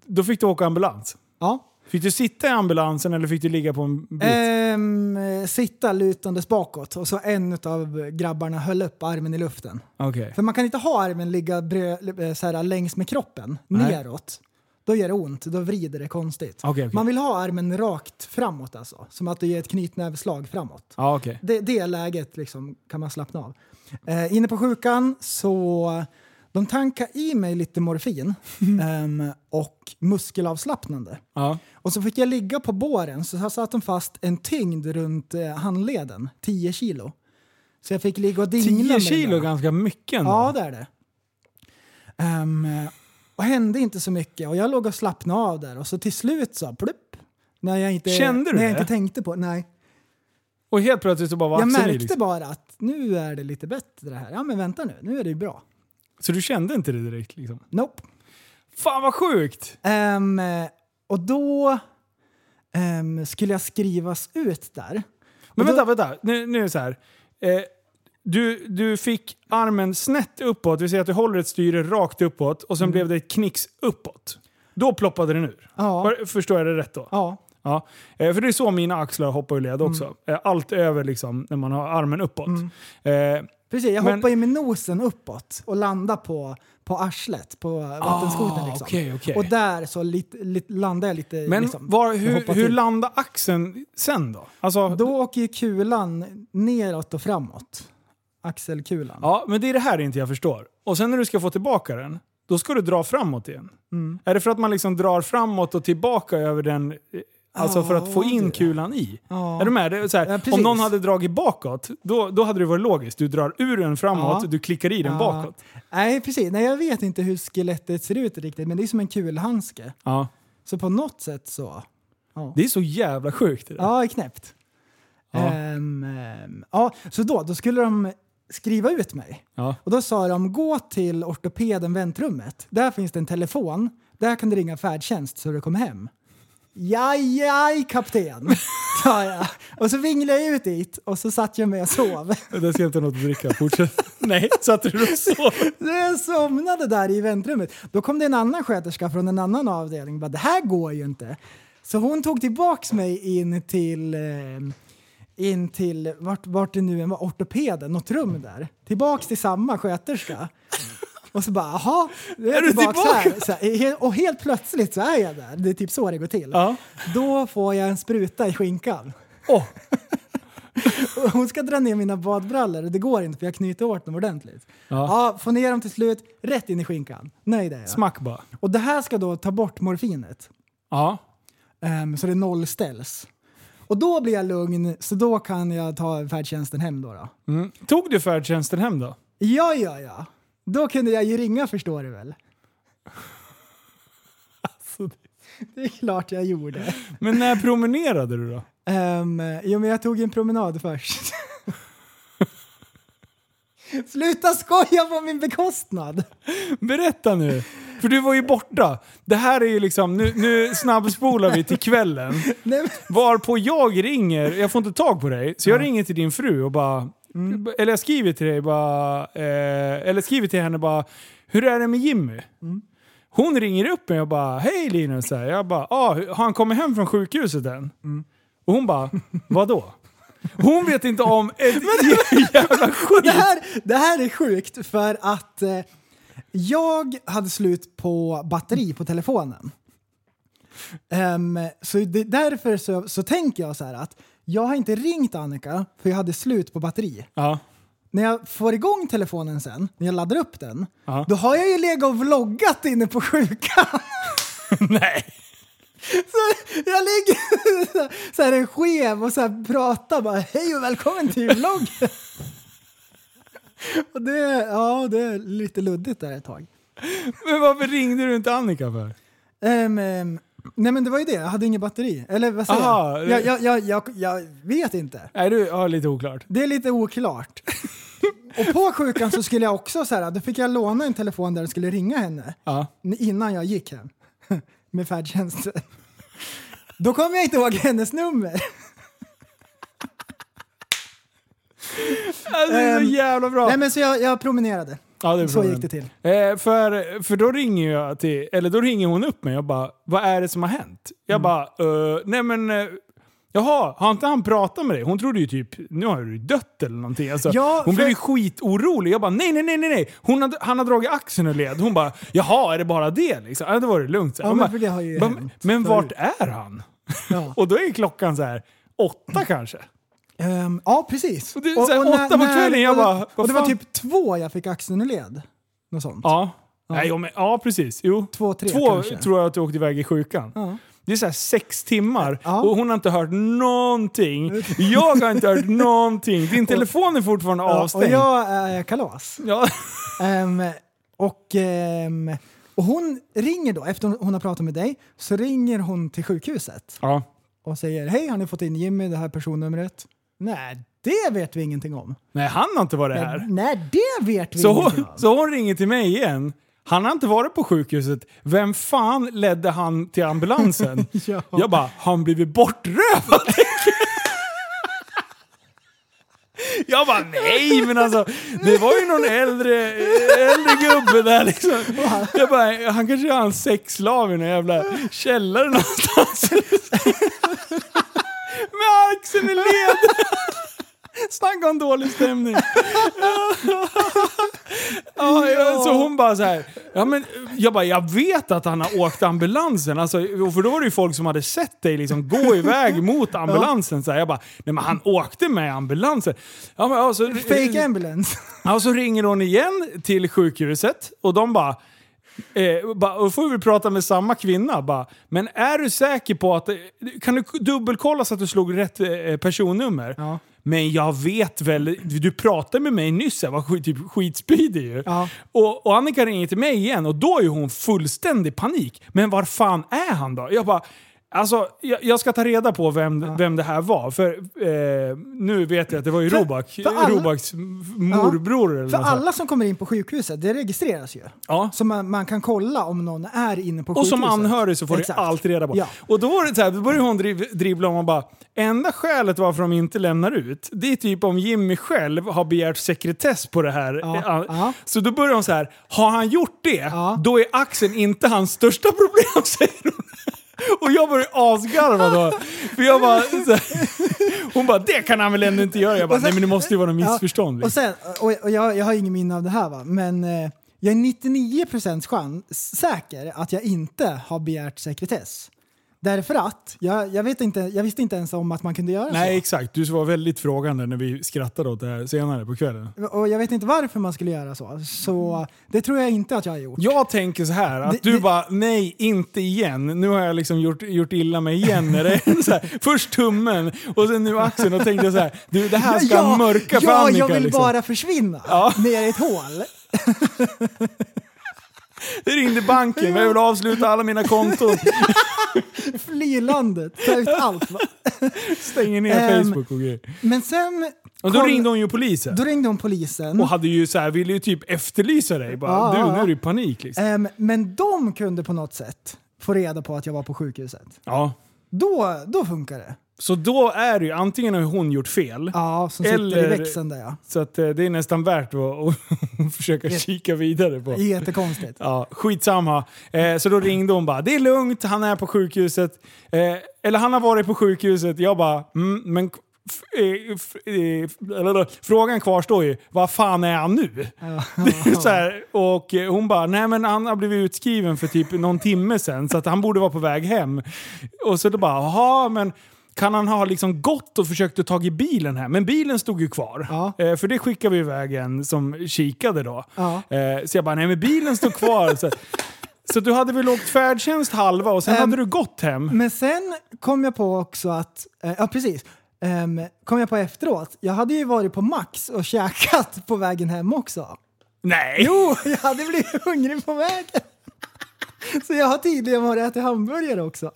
då fick du åka ambulans. ja. Fick du sitta i ambulansen eller fick du ligga på en bit? Ehm, sitta lutandes bakåt och så en av grabbarna höll upp armen i luften. Okej. För man kan inte ha armen ligga brö, eh, så här, längs med kroppen, Nej. neråt. Då gör det ont, då vrider det konstigt. Okej, okej. Man vill ha armen rakt framåt alltså, som att du ger ett knytnävslag framåt. Okej. Det, det läget liksom, kan man slappna av. Eh, inne på sjukan så de tankade i mig lite morfin ehm, och muskelavslappnande. Ja. Och så fick jag ligga på båren så satt de fast en tyngd runt eh, handleden, 10 kilo. Så jag fick ligga och dingla 10 med den kilo är ganska mycket ändå. Ja, det är det. Um, och hände inte så mycket och jag låg och slappnade av där och så till slut så plupp. När jag inte, Kände du när jag det? inte tänkte på Nej. Och helt plötsligt så bara var Jag märkte liksom. bara att nu är det lite bättre här. Ja men vänta nu, nu är det ju bra. Så du kände inte det direkt liksom? Nope. Fan vad sjukt! Ehm, och då ehm, skulle jag skrivas ut där. Men Och då- vänta, vänta. Nu, nu är det så här. Eh, du, du fick armen snett uppåt, det vill säga att du håller ett styre rakt uppåt och sen Mm. blev det ett knix uppåt. Då ploppade den ur. Ja. Förstår jag det rätt då? Ja. Ja. Eh, för det är så mina axlar hoppar ur led också. Mm. Eh, allt över liksom när man har armen uppåt. Eh, Precis, jag Men- hoppade in med nosen uppåt och landade på, på arslet på vattenskotern. Ah, Liksom. okej, okej. Och där så lite, lite, landade jag lite. men liksom, var, hur, hur landade axeln sen då? Alltså, Då åker ju kulan neråt och framåt. Axelkulan. Ja, men det är det här inte jag förstår. Och sen när du ska få tillbaka den, då ska du dra framåt igen. Mm. Är det för att man liksom drar framåt och tillbaka över den, eh, alltså för att få in kulan i? Är du med? Det är så här, om någon hade dragit bakåt, då, då hade det varit logiskt. Du drar ur den framåt, du klickar i den bakåt. Nej, precis. Nej, jag vet inte hur skelettet ser ut riktigt, men det är som en kulhandske. Ja. Så på något sätt så... Det är så jävla sjukt det där. Ja, knäppt. Ja. Ehm, ehm, ja, så då, då skulle de skriva ut mig. Ja. Och då sa de, gå till ortopeden väntrummet. Där finns det en telefon. Där kan du ringa färdtjänst så du kommer hem. Jaj, jaj kapten, sa jag. Och så vinglade jag ut dit och så satt jag med och sov. Jag ska hämta något att dricka. Fortsätt. Nej, satt du och sov? Så jag somnade där i väntrummet. Då kom det en annan sköterska från en annan avdelning. Bara, det här går ju inte. Så hon tog tillbaks mig in till, eh, in till vart, vart det nu än var, ortopeden, något rum där. Tillbaks till samma sköterska. Och så bara, jaha, är Är du tillbaka? här. Så här. Och helt plötsligt så är jag där. Det är typ så det går till. Ja. Då får jag en spruta i skinkan. Och Hon ska dra ner mina badbrallor och det går inte för jag knyter åt dem ordentligt. Ja. Ja, får ner dem till slut, rätt in i skinkan. Nöjd är jag. smack bara. Och det här ska då ta bort morfinet. Ja. Ehm, så det nollställs. Och då blir jag lugn, så då kan jag ta färdtjänsten hem då. då. Mm. Tog du färdtjänsten hem då? Ja, ja, ja. Då kunde jag ju ringa förstår du väl. Alltså, Det är klart jag gjorde. Men när promenerade du då? Um, jo, men jag tog en promenad först. Sluta skoja på min bekostnad! Berätta nu! För du var ju borta. Det här är ju liksom, nu, nu snabbspolar vi till kvällen. Varpå jag ringer, jag får inte tag på dig, så jag ringer till din fru och bara... Eller jag skriver till dig bara... Eh, eller skriver till henne bara, hur är det med Jimmy? Hon ringer upp mig och bara “Hej Linus”. Här. Jag bara ah, “Har han kommit hem från sjukhuset än?” Och hon bara “Vadå?” Hon vet inte om ett jävla skit. Det här, det här är sjukt för att eh, jag hade slut på batteri på telefonen. Ehm, så det, därför så, så tänker jag så här att jag har inte ringt Annika för jag hade slut på batteri. Ja. När jag får igång telefonen sen, när jag laddar upp den, Ja. då har jag ju legat och vloggat inne på sjukan. Nej. Så jag ligger så här skev och så här pratar bara hej och välkommen till vloggen. och det, ja, det är lite luddigt där ett tag. Men varför ringde du inte Annika för? Ehm, ehm, nej men det var ju det, jag hade inget batteri. Eller vad säger Aha, jag? Jag, jag, jag, jag? Jag vet inte. Nej, du har lite oklart. Det är lite oklart. och på sjukan så skulle jag också så här, då fick jag låna en telefon där jag skulle ringa henne. Ja. Innan jag gick hem. Med färdtjänsten. Då kommer jag inte ihåg hennes nummer. Alltså, det är så Ehm, jävla bra. Nej men så jag, jag promenerade. Ja, det är Så gick det till. Eh, för, för då ringer jag till, eller då ringer hon upp mig och bara “Vad är det som har hänt?” Jag Mm. bara eh, “Nej men, eh, jaha, har inte han pratat med dig?” Hon trodde ju typ “Nu har du dött eller någonting”. Alltså, Ja, hon för- blev ju skitorolig. Jag bara “Nej, nej, nej, nej. Hon har, han har dragit axeln ur led”. Hon bara “Jaha, är det bara det?” liksom. Ja, då var det lugnt. Ja, men bara, det "Men- Men vart förut." är han? Ja. Och då är klockan så här åtta kanske. Ehm, ja, precis. Och det är så här åtta på kvällen, jag och, bara, vad och det var typ två jag fick axeln ur led. Något sånt. Ja. Nej, jo, men, ja, precis. Jo. Två, tre Två kanske. tror jag att du åkte iväg i sjukan. Ja. Det är så här sex timmar Ja. och hon har inte hört någonting. Jag har inte hört någonting. Din telefon är fortfarande Ja, och avstängd. jag är kalas. Ja. Ehm, och, ehm, och hon ringer då, efter hon har pratat med dig, så ringer hon till sjukhuset ja. och säger hej, har ni fått in Jimmy, det här personnumret? Nej, det vet vi ingenting om. Nej, han har inte varit här. nej det vet vi Så ingenting hon, om. så hon ringer till mig igen. Han har inte varit på sjukhuset. Vem fan ledde han till ambulansen? Ja. Jag bara, har han blivit bortrövad? Jag bara, nej men alltså, det var ju någon äldre, äldre gubbe där liksom. Jag bara, han kanske har en sexslav i någon jävla källare någonstans. Axeln i led. Snacka om dålig stämning. Ja, ja, så hon bara så här, ja men jag bara, jag vet att han har åkt ambulansen. Alltså, för då var det ju folk som hade sett dig liksom gå iväg mot ambulansen. Så här, jag bara, nej men han åkte med ambulansen. Ja, men, alltså, Fake ambulance. Ja, så ringer hon igen till sjukhuset och de bara Eh, ba, och får vi prata med samma kvinna. Ba, men är du säker på att... Kan du dubbelkolla så att du slog rätt eh, personnummer? Ja. Men jag vet väl, du pratade med mig nyss, jag var skit, typ skitspydig ju. Ja. Och, och Annika ringer till mig igen och då är hon fullständig panik. Men var fan är han då? Jag bara, alltså jag, jag ska ta reda på vem, vem det här var. För eh, nu vet jag att det var ju För- Robak, för alla- Robaks morbror eller För alla som kommer in på sjukhuset, det registreras ju. Ja. Så man, man kan kolla om någon är inne på Och sjukhuset. som anhörig så får Exakt. du allt reda på. Ja. Och då var det så här, då började hon driv, dribbla om och bara Enda skälet varför de inte lämnar ut, det är typ om Jimmy själv har begärt sekretess på det här. Ja, ja. Så då börjar hon så här, har han gjort det, Ja. då är axeln inte hans största problem, säger hon. Och jag börjar asgarva då. För jag bara, här, hon bara, det kan han väl ändå inte göra? Jag bara, Och sen- nej men det måste ju vara något missförstånd. Och, liksom. sen, och, och jag, jag har ingen minne av det här va, men eh, jag är 99% chans säker att jag inte har begärt sekretess. Därför att jag, jag, vet inte, jag visste inte ens om att man kunde göra Nej exakt, du var väldigt frågande när vi skrattade åt det här senare på kvällen. så. Och jag vet inte varför man skulle göra så. Så det tror jag inte att jag har gjort. Jag tänker så här att Det- du det- bara, nej inte igen. Nu har jag liksom gjort, gjort illa mig igen. När det är så här, först tummen och sen nu axeln. Och tänkte så här, du det här ska mörka för ja, Annika. jag vill liksom. bara försvinna ner i ett hål. Det ringde banken, jag vill avsluta alla mina konton. Fly landet, ta ut allt. va. Stänger ner Ehm, Facebook och grejer. Men sen... Och då koll- ringde hon ju polisen. Då ringde hon polisen. Och hade ju så här, ville ju typ efterlysa dig. Bara, Ja, du, nu är det panik liksom. Ehm, men de kunde på något sätt få reda på att jag var på sjukhuset. Ja. då, då funkar det. Så då är det ju antingen har hon gjort fel, Ja, som sitter Eller- i växeln där ja. så att eh, det är nästan värt att, att försöka kika vidare på. Jättekonstigt. Ja, skitsamma. Eh, så då ringde hon bara, det är lugnt, han är på sjukhuset. Eh, eller han har varit på sjukhuset. Jag bara, mm, men eh, eh, frågan kvarstår ju, vad fan är han nu? Så här, och hon bara, nej men han har blivit utskriven för typ någon timme sedan så att han borde vara på väg hem. Och så då bara, jaha men kan han ha liksom gått och försökt att ta i bilen här? Men bilen stod ju kvar. Ja. Eh, för det skickade vi iväg en som kikade då. Ja. Eh, så jag bara, nej men bilen stod kvar. så, så du hade väl åkt färdtjänst halva och sen Ehm, hade du gått hem? Men sen kom jag på också att, eh, ja precis, Ehm, kom jag på efteråt, jag hade ju varit på Max och käkat på vägen hem också. Nej! Jo, jag hade blivit hungrig på vägen. Så jag har tydligen varit och ätit hamburgare också.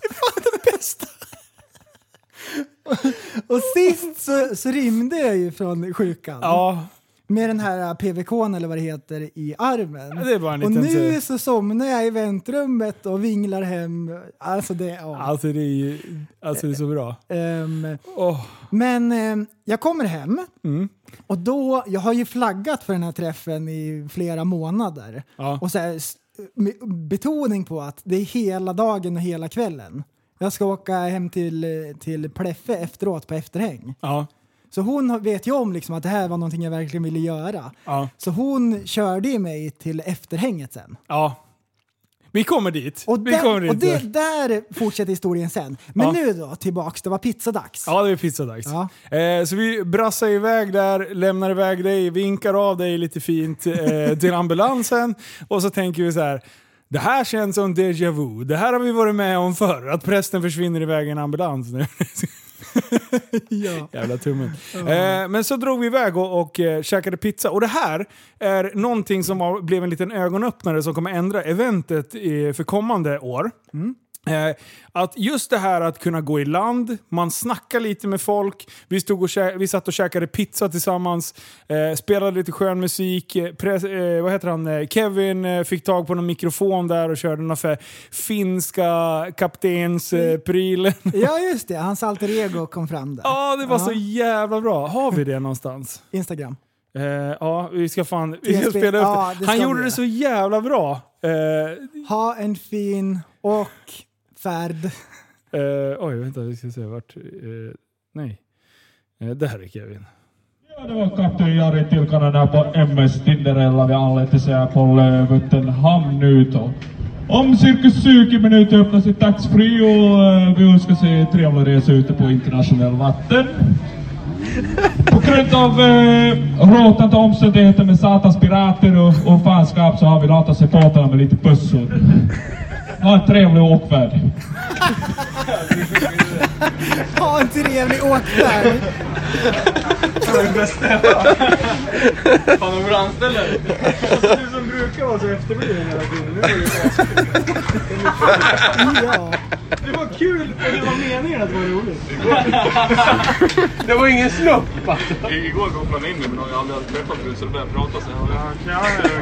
Det är fan det bästa. Och sist så, så rymde jag ju från sjukan. Ja, Med den här PVKn eller vad det heter i armen. Det var en och liten nu så- så somnar jag i väntrummet och vinglar hem. Alltså det, ja. alltså det är ju alltså det är så bra. Ehm, Åh, men ehm, jag kommer hem Mm. och då, jag har ju flaggat för den här träffen i flera månader. Ja. Och så här, s- betoning på att det är hela dagen och hela kvällen. Jag ska åka hem till, till Pleffe efteråt på efterhäng. Ja, Så hon vet ju om liksom att det här var någonting jag verkligen ville göra. ja, Så hon körde ju mig till efterhänget sen. ja. Vi kommer dit. Och, där, kommer dit. och det, där fortsätter historien sen. Men Ja. nu då, tillbaks, det var pizzadags. Ja, det är pizzadags. Ja. Eh, så vi brassar iväg där, lämnar iväg dig, vinkar av dig lite fint eh, till ambulansen. Och så tänker vi så här. Det här känns som déjà vu. Det här har vi varit med om förr. Att prästen försvinner iväg i en ambulans nu. Ja. Jävla tummen. Eh, men så drog vi iväg och, och eh, käkade pizza. Och det här är någonting som var, blev en liten ögonöppnare som kommer ändra eventet i, för kommande år. Eh, att just det här att kunna gå i land, man snackar lite med folk, vi, stod och vi satt och käkade pizza tillsammans, eh, spelade lite skön musik, eh, pres- eh, vad heter han? Eh, Kevin fick tag på någon mikrofon där och körde någon för finska kaptensprylen. ja, just det. Hans alter ego kom fram där. Ja, det var så jävla bra. Har vi det någonstans? Instagram. Ja, vi ska fan vi ska spela upp Ja, det. Han gjorde det så jävla bra. Ha en fin och färd. eh, oj, vänta, vi ska se vart... Eh, nej. Eh, det här är Kevin. Ja, det var kapten Jari Tilkanen här på MS Tinderella. Vi anländer sig här på Lövutten hamn nu då. Om cirka 20 minuter öppnas det taxfree och eh, vi önskar sig trevlig resa ute på internationell vatten. På grund av eh, råtande omständigheter med satans pirater och, och fanskap så har vi latat sig båtarna med lite bössor. Ha en trevlig och åkvärd. Ha en trevlig åkfärd. Ha en trevlig åkfärd. Ja. Igår kopplade han in mig men jag har aldrig träffat förut så det började prata så jag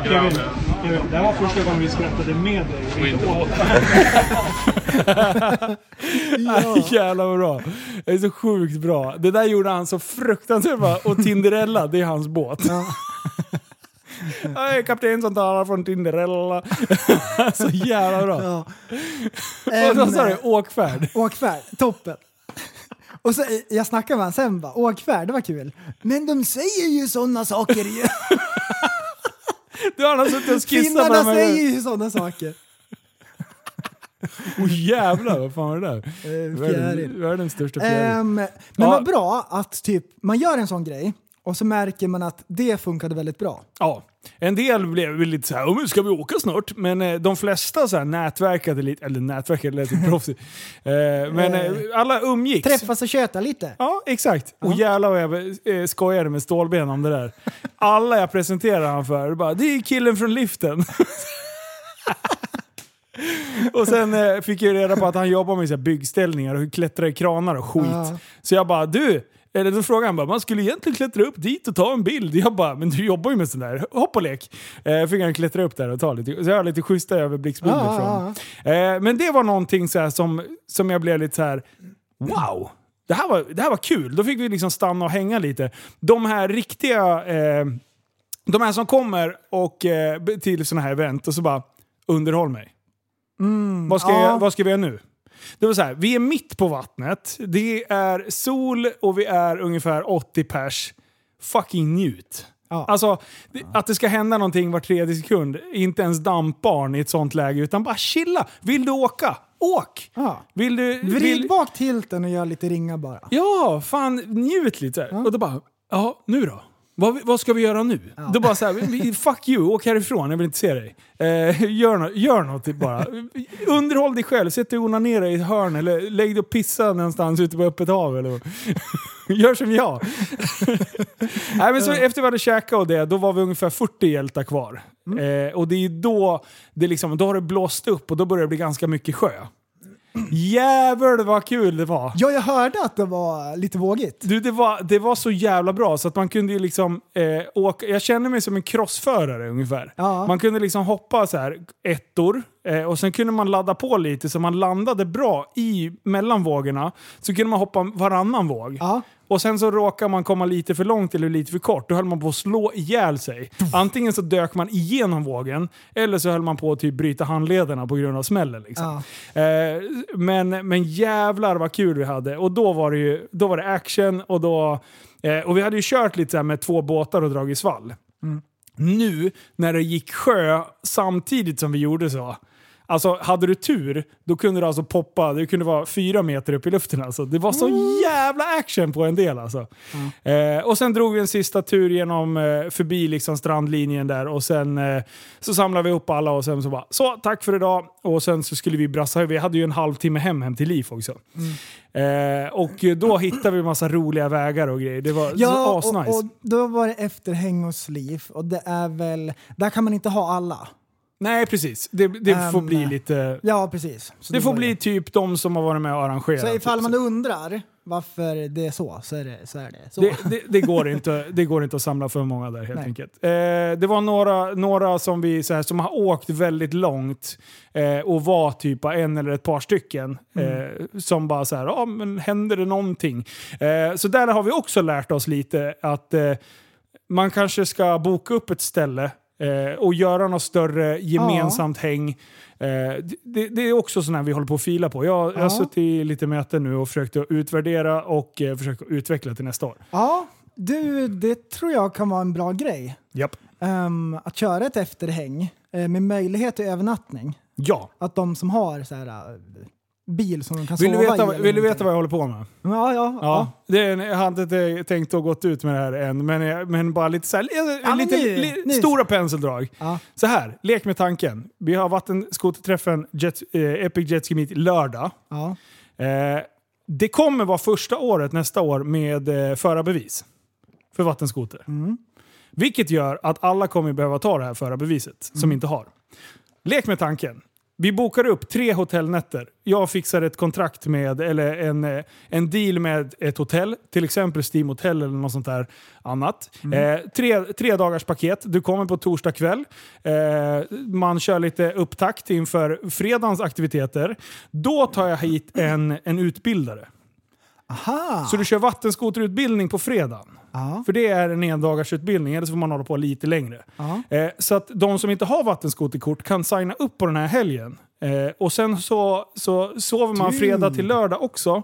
Kevin, Kevin, det här var första gången vi skrattade med dig. och inte åt. Jävlar vad bra. Det är så sjukt bra. Det där gjorde han så fruktansvärt bra. Och Tinderella, det är hans båt. Jag är kapten som talar från Tinderella. så jävla bra. Ja. Och vad sa du? Åkfärd? Åkfärd, toppen. Och så, jag snackade med honom sen bara, åkfärd, det var kul. Men de säger ju sådana saker ju. Du har suttit och skissat på Finnarna säger ju sådana saker. Åh jävlar, vad fan var det där? Eh, Världens, fjäril. världens största fjäril. Ehm, men Ja. vad bra att typ, man gör en sån grej och så märker man att det funkade väldigt bra. Ja, en del blev lite såhär, "Oh, men ska vi åka snart? Men eh, de flesta så här nätverkade lite, eller nätverkade lite proffsigt. Eh, men eh, alla umgicks. Träffas och köta lite. Ja, exakt. Och jävlar vad jag skojade med stålben om det där. Alla jag presenterade han för, bara, det är killen från liften. och sen eh, fick jag reda på att han jobbar med så här byggställningar och klättrar i kranar och skit. Ja. Så jag bara, du, Eller då frågade han bara, man skulle egentligen klättra upp dit och ta en bild. Jag bara, men du jobbar ju med sån där. Hopp och lek. Eh, fick han klättra upp där och ta lite, så jag har lite schyssta överblicksbilder Ja, från. ja, Eh, men det var någonting så som, som jag blev lite så här. wow! Det här, var, det här var kul. Då fick vi liksom stanna och hänga lite. De här riktiga, eh, de här som kommer och, eh, till såna här event och så bara, underhåll mig. Vad, ska ja. jag, vad ska vi göra nu? Det var så här, vi är mitt på vattnet, det är sol och vi är ungefär 80 pers. Fucking njut. Ja. Alltså, att det ska hända någonting var tredje sekund. Inte ens dampbarn i ett sånt läge, utan bara chilla. Vill du åka? Åk! Ja. Vill du... Vrid Vill, bak tilten och gör lite ringar bara. ja, fan njut lite. Och då bara, ja, nu då? Vad, vad ska vi göra nu? Då bara såhär, vi- fuck you, åk härifrån, jag vill inte se dig. Eh, gör, no gör något bara. Underhåll dig själv, sätt dig och onanera i ett hörn eller lägg dig och pissa någonstans ute på öppet hav. Eller. Gör som jag. Nej, men så efter vi hade käkat och det, då var vi ungefär 40 hjältar kvar. Eh, och det är då det, liksom, då har det blåst upp och då börjar det bli ganska mycket sjö. Jävlar vad kul det var! Ja, jag hörde att det var lite vågigt. Du, det, var, det var så jävla bra så att man kunde ju liksom eh, åka... Jag känner mig som en crossförare ungefär. Ja. Man kunde liksom hoppa så här ettor eh, och sen kunde man ladda på lite så man landade bra i mellan vågorna. Så kunde man hoppa varannan våg. Ja. Och sen så råkar man komma lite för långt eller lite för kort. Då höll man på att slå ihjäl sig. Antingen så dök man igenom vågen eller så höll man på att typ bryta handlederna på grund av smällen. Liksom. Eh, men, men jävlar vad kul vi hade. Och då var det, ju, då var det action och då... Eh, och vi hade ju kört lite så med två båtar och dragit svall. Nu när det gick sjö samtidigt som vi gjorde så. Alltså hade du tur, då kunde du alltså poppa, det kunde vara fyra meter upp i luften alltså. Det var så jävla action på en del alltså. Eh, och sen drog vi en sista tur genom, eh, förbi liksom strandlinjen där och sen eh, så samlade vi upp alla och sen så bara så, tack för idag. Och sen så skulle vi brassa, vi hade ju en halvtimme hem, hem till Liv också. Eh, och då hittade vi massa roliga vägar och grejer. Det var Ja, så och, asnice. och då var det efterhäng hos Liv och det är väl, där kan man inte ha alla. Nej precis, det, det får Ehm, bli lite... Ja, precis. Så Det får var bli typ de som har varit med och arrangerat. Så ifall typ. man undrar varför det är så, så är det så. Är det, så. det, det, det, går inte, det går inte att samla för många där helt Nej. enkelt. Eh, det var några, några som, vi, så här, som har åkt väldigt långt eh, och var typ en eller ett par stycken. Eh, som bara så här, ja men händer det någonting? Eh, så där har vi också lärt oss lite att eh, man kanske ska boka upp ett ställe eh, och göra något större gemensamt häng. Eh, det, det är också sådana här vi håller på att fila på. Jag, jag har Ja. suttit i lite möten nu och försökt att utvärdera och eh, försökt utveckla till nästa år. Ja, du, det tror jag kan vara en bra grej. Japp. Ehm, att köra ett efterhäng eh, med möjlighet till övernattning. Ja. Att de som har så här, eh, bil som de kan Vill du, sova veta, i. vill du veta vad jag håller på med? Ja, ja. Ja. Det är, jag hade inte tänkt att gått ut med det här än, men, men bara lite, så här, Ja, lite nu- li, nu- stora penseldrag. Ja. Så här, lek med tanken. Vi har vattenskoterträffen Jet, eh, Epic Jet Ski Meet lördag. ja. Eh, det kommer vara första året nästa år med eh, förarbevis för vattenskoter. Vilket gör att alla kommer behöva ta det här förarbeviset som inte har. Lek med tanken. Vi bokar upp tre hotellnätter. Jag fixar ett kontrakt med, eller en, eh, en deal med ett hotell. Till exempel Steam Hotel eller något sånt där annat. Eh, tre, tre dagars paket. Du kommer på torsdag kväll. Eh, man kör lite upptakt inför fredagens aktiviteter. Då tar jag hit en, en utbildare. Aha. Så du kör vattenskoterutbildning på fredagen. Ja. För det är en endagarsutbildning, eller så får man hålla på lite längre. Eh, så att de som inte har vattenskoterkort kan signa upp på den här helgen. Eh, och sen så, så sover man fredag till lördag också.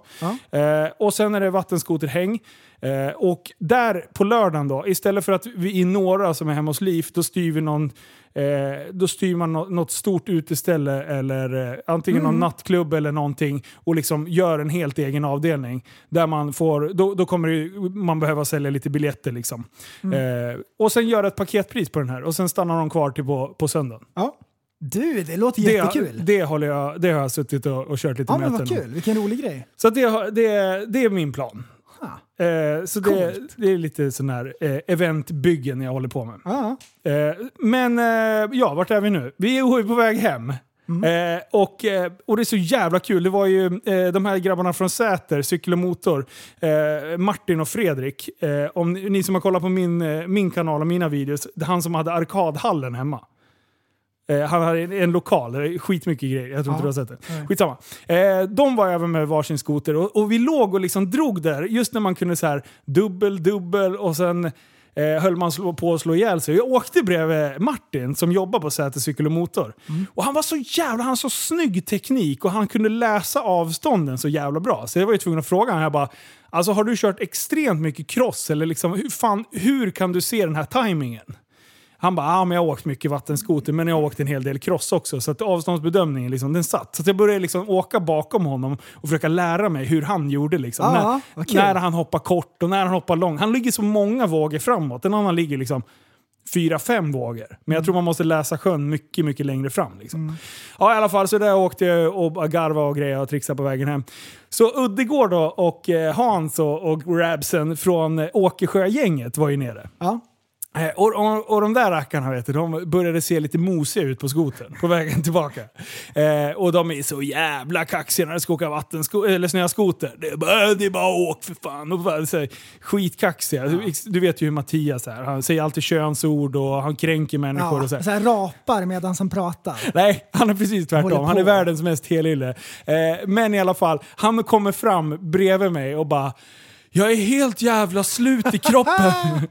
Eh, och sen är det vattenskoterhäng. Eh, och där på lördagen då, istället för att vi är några som är hemma hos Liv, då styr vi någon Eh, då styr man nå- något stort uteställe eller eh, antingen någon nattklubb eller någonting och liksom gör en helt egen avdelning. Där man får, då, då kommer det, man behöva sälja lite biljetter. Liksom. Eh, och sen göra ett paketpris på den här och sen stannar de kvar till på, på söndagen. ja. Du, det låter Det, jättekul. det, håller jag, det har jag suttit och, och kört lite ja, men möten vad kul. Vilken rolig grej. Så det, det, det är min plan. Ah. Eh, så det, det är lite sån här eh, eventbyggen jag håller på med. Ja. Eh, men eh, ja, vart är vi nu? Vi är på väg hem. Eh, och, och det är så jävla kul. Det var ju eh, de här grabbarna från Säter, Cykel och Motor, eh, Martin och Fredrik. Om ni, ni som har kollat på min, min kanal och mina videos, det är han som hade arkadhallen hemma. Eh, han hade en, en lokal, skitmycket grejer. Jag tror inte du har sett det. Skitsamma. Eh, de var även med varsin skoter och, och vi låg och liksom drog där, just när man kunde så här dubbel, dubbel och sen eh, höll man slå, på att slå ihjäl sig. Jag åkte bredvid Martin som jobbar på Säter Cykel och Motor. Och han var så jävla, han hade så snygg teknik och han kunde läsa avstånden så jävla bra. Så jag var ju tvungen att fråga honom, jag bara, alltså har du kört extremt mycket cross eller liksom, hur, fan, hur kan du se den här tajmingen? Han bara, ah, men jag har åkt mycket vattenskoter men jag har åkt en hel del cross också. Så att avståndsbedömningen liksom, den satt. Så jag började liksom åka bakom honom och försöka lära mig hur han gjorde. Liksom. Ja, när, kul. när han hoppar kort och när han hoppar långt. Han ligger så många vågor framåt. En annan ligger liksom fyra, fem vågor. Men jag tror man måste läsa sjön mycket, mycket längre fram. Liksom. Ja, i alla fall så där åkte jag och garva och grejer och trixade på vägen hem. Så Uddegård då och eh, Hans och, och Rabsen från eh, Åkersjögänget var ju nere. Ja. Eh, Och, och, och de där rackarna vet du, de började se lite mosiga ut på skoten på vägen tillbaka. Eh, och de är så jävla kaxiga när de ska åka vattensko- eller snöskoter. Det är bara, "Äh, det är bara åk för fan. Och bara, så här, skitkaxiga. Du, du vet ju hur Mattias är. Han säger alltid könsord och han kränker människor. Ja, och så här. så här rapar medan han pratar. Nej, han är precis tvärtom. Han är världens mest helylle. Eh, men i alla fall, han kommer fram bredvid mig och bara “Jag är helt jävla slut i kroppen”.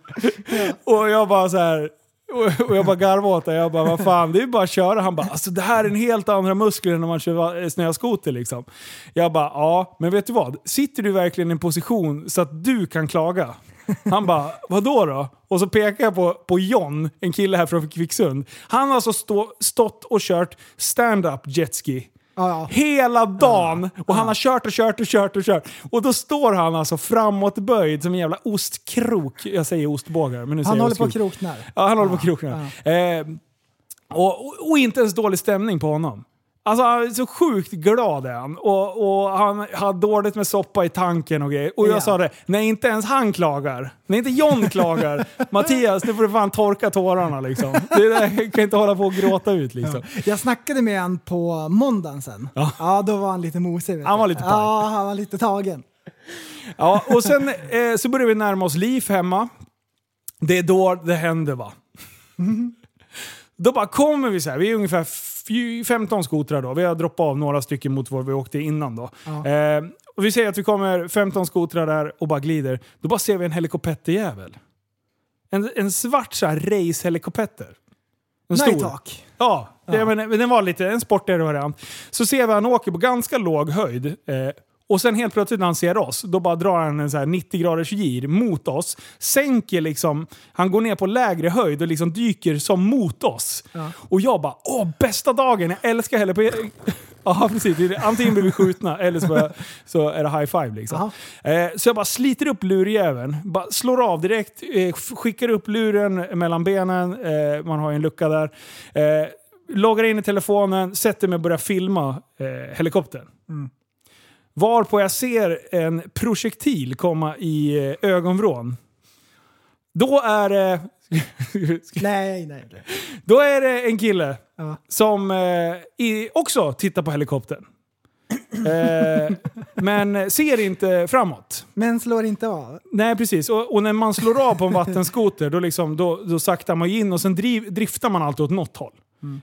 och jag bara så här. Och jag bara garvade åt det. Jag bara, vad fan, det är bara att köra. Han bara, alltså det här är en helt andra muskler än när man kör snöskoter liksom. Jag bara, ja, men vet du vad? Sitter du verkligen i en position så att du kan klaga? Han bara, vadå då? Och så pekar jag på, på John, en kille här från Kvicksund. Han har alltså stå, stått och kört stand-up jetski. Ja. Hela dagen! Och han har kört och kört och kört och kört. Och då står han alltså framåtböjd som en jävla ostkrok. Jag säger ostbågar, men nu säger Han jag håller på ostkrok. att kroknar. Ja, han håller på kroknar. Eh, och, och, och inte ens dålig stämning på honom. Alltså han är så sjukt glad är han. Och, och han hade dåligt med soppa i tanken och grejer. Och jag Ja. sa det, när inte ens han klagar, när inte John klagar, Mattias, nu får du fan torka tårarna liksom. Det där kan inte hålla på och gråta ut liksom. Jag snackade med han på måndagen sen. Ja. Ja, då var han lite mosig. Han du. var lite paj. Ja, han var lite tagen. Ja, och sen eh, så börjar vi närma oss liv hemma. Det är då det händer va. Då bara kommer vi så här, vi är ungefär 15 skotrar då. Vi har droppat av några stycken mot var vi åkte innan då. Eh, och vi säger att vi kommer 15 skotrar där och bara glider. Då bara ser vi en helikopterjävel. En, en svart så här racehelikopter. En stor. Nighthawk. Ja, det, men, men den var lite en sportigare variant. Så ser vi han åker på ganska låg höjd. Eh, och sen helt plötsligt när han ser oss, då bara drar han en så här 90 graders gir mot oss. Sänker liksom, han går ner på lägre höjd och liksom dyker som mot oss. Och jag bara, åh bästa dagen, jag älskar helikopter. Ja precis, Det är- antingen blir vi skjutna eller så, så är det high five liksom. Eh, så jag bara sliter upp lurjäveln, bara slår av direkt, eh, skickar upp luren mellan benen, eh, man har ju en lucka där. Eh, loggar in i telefonen, sätter mig och börjar filma eh, helikoptern. Varpå jag ser en projektil komma i eh, ögonvrån. Då är det... Nej, nej. nej. Då är det en kille Ja. som eh, också tittar på helikoptern. Eh, men ser inte framåt. Men slår inte av. Nej, precis. Och, och när man slår av på en vattenskoter då, liksom, då, då saktar man in och sen driv, driftar man alltid åt något håll.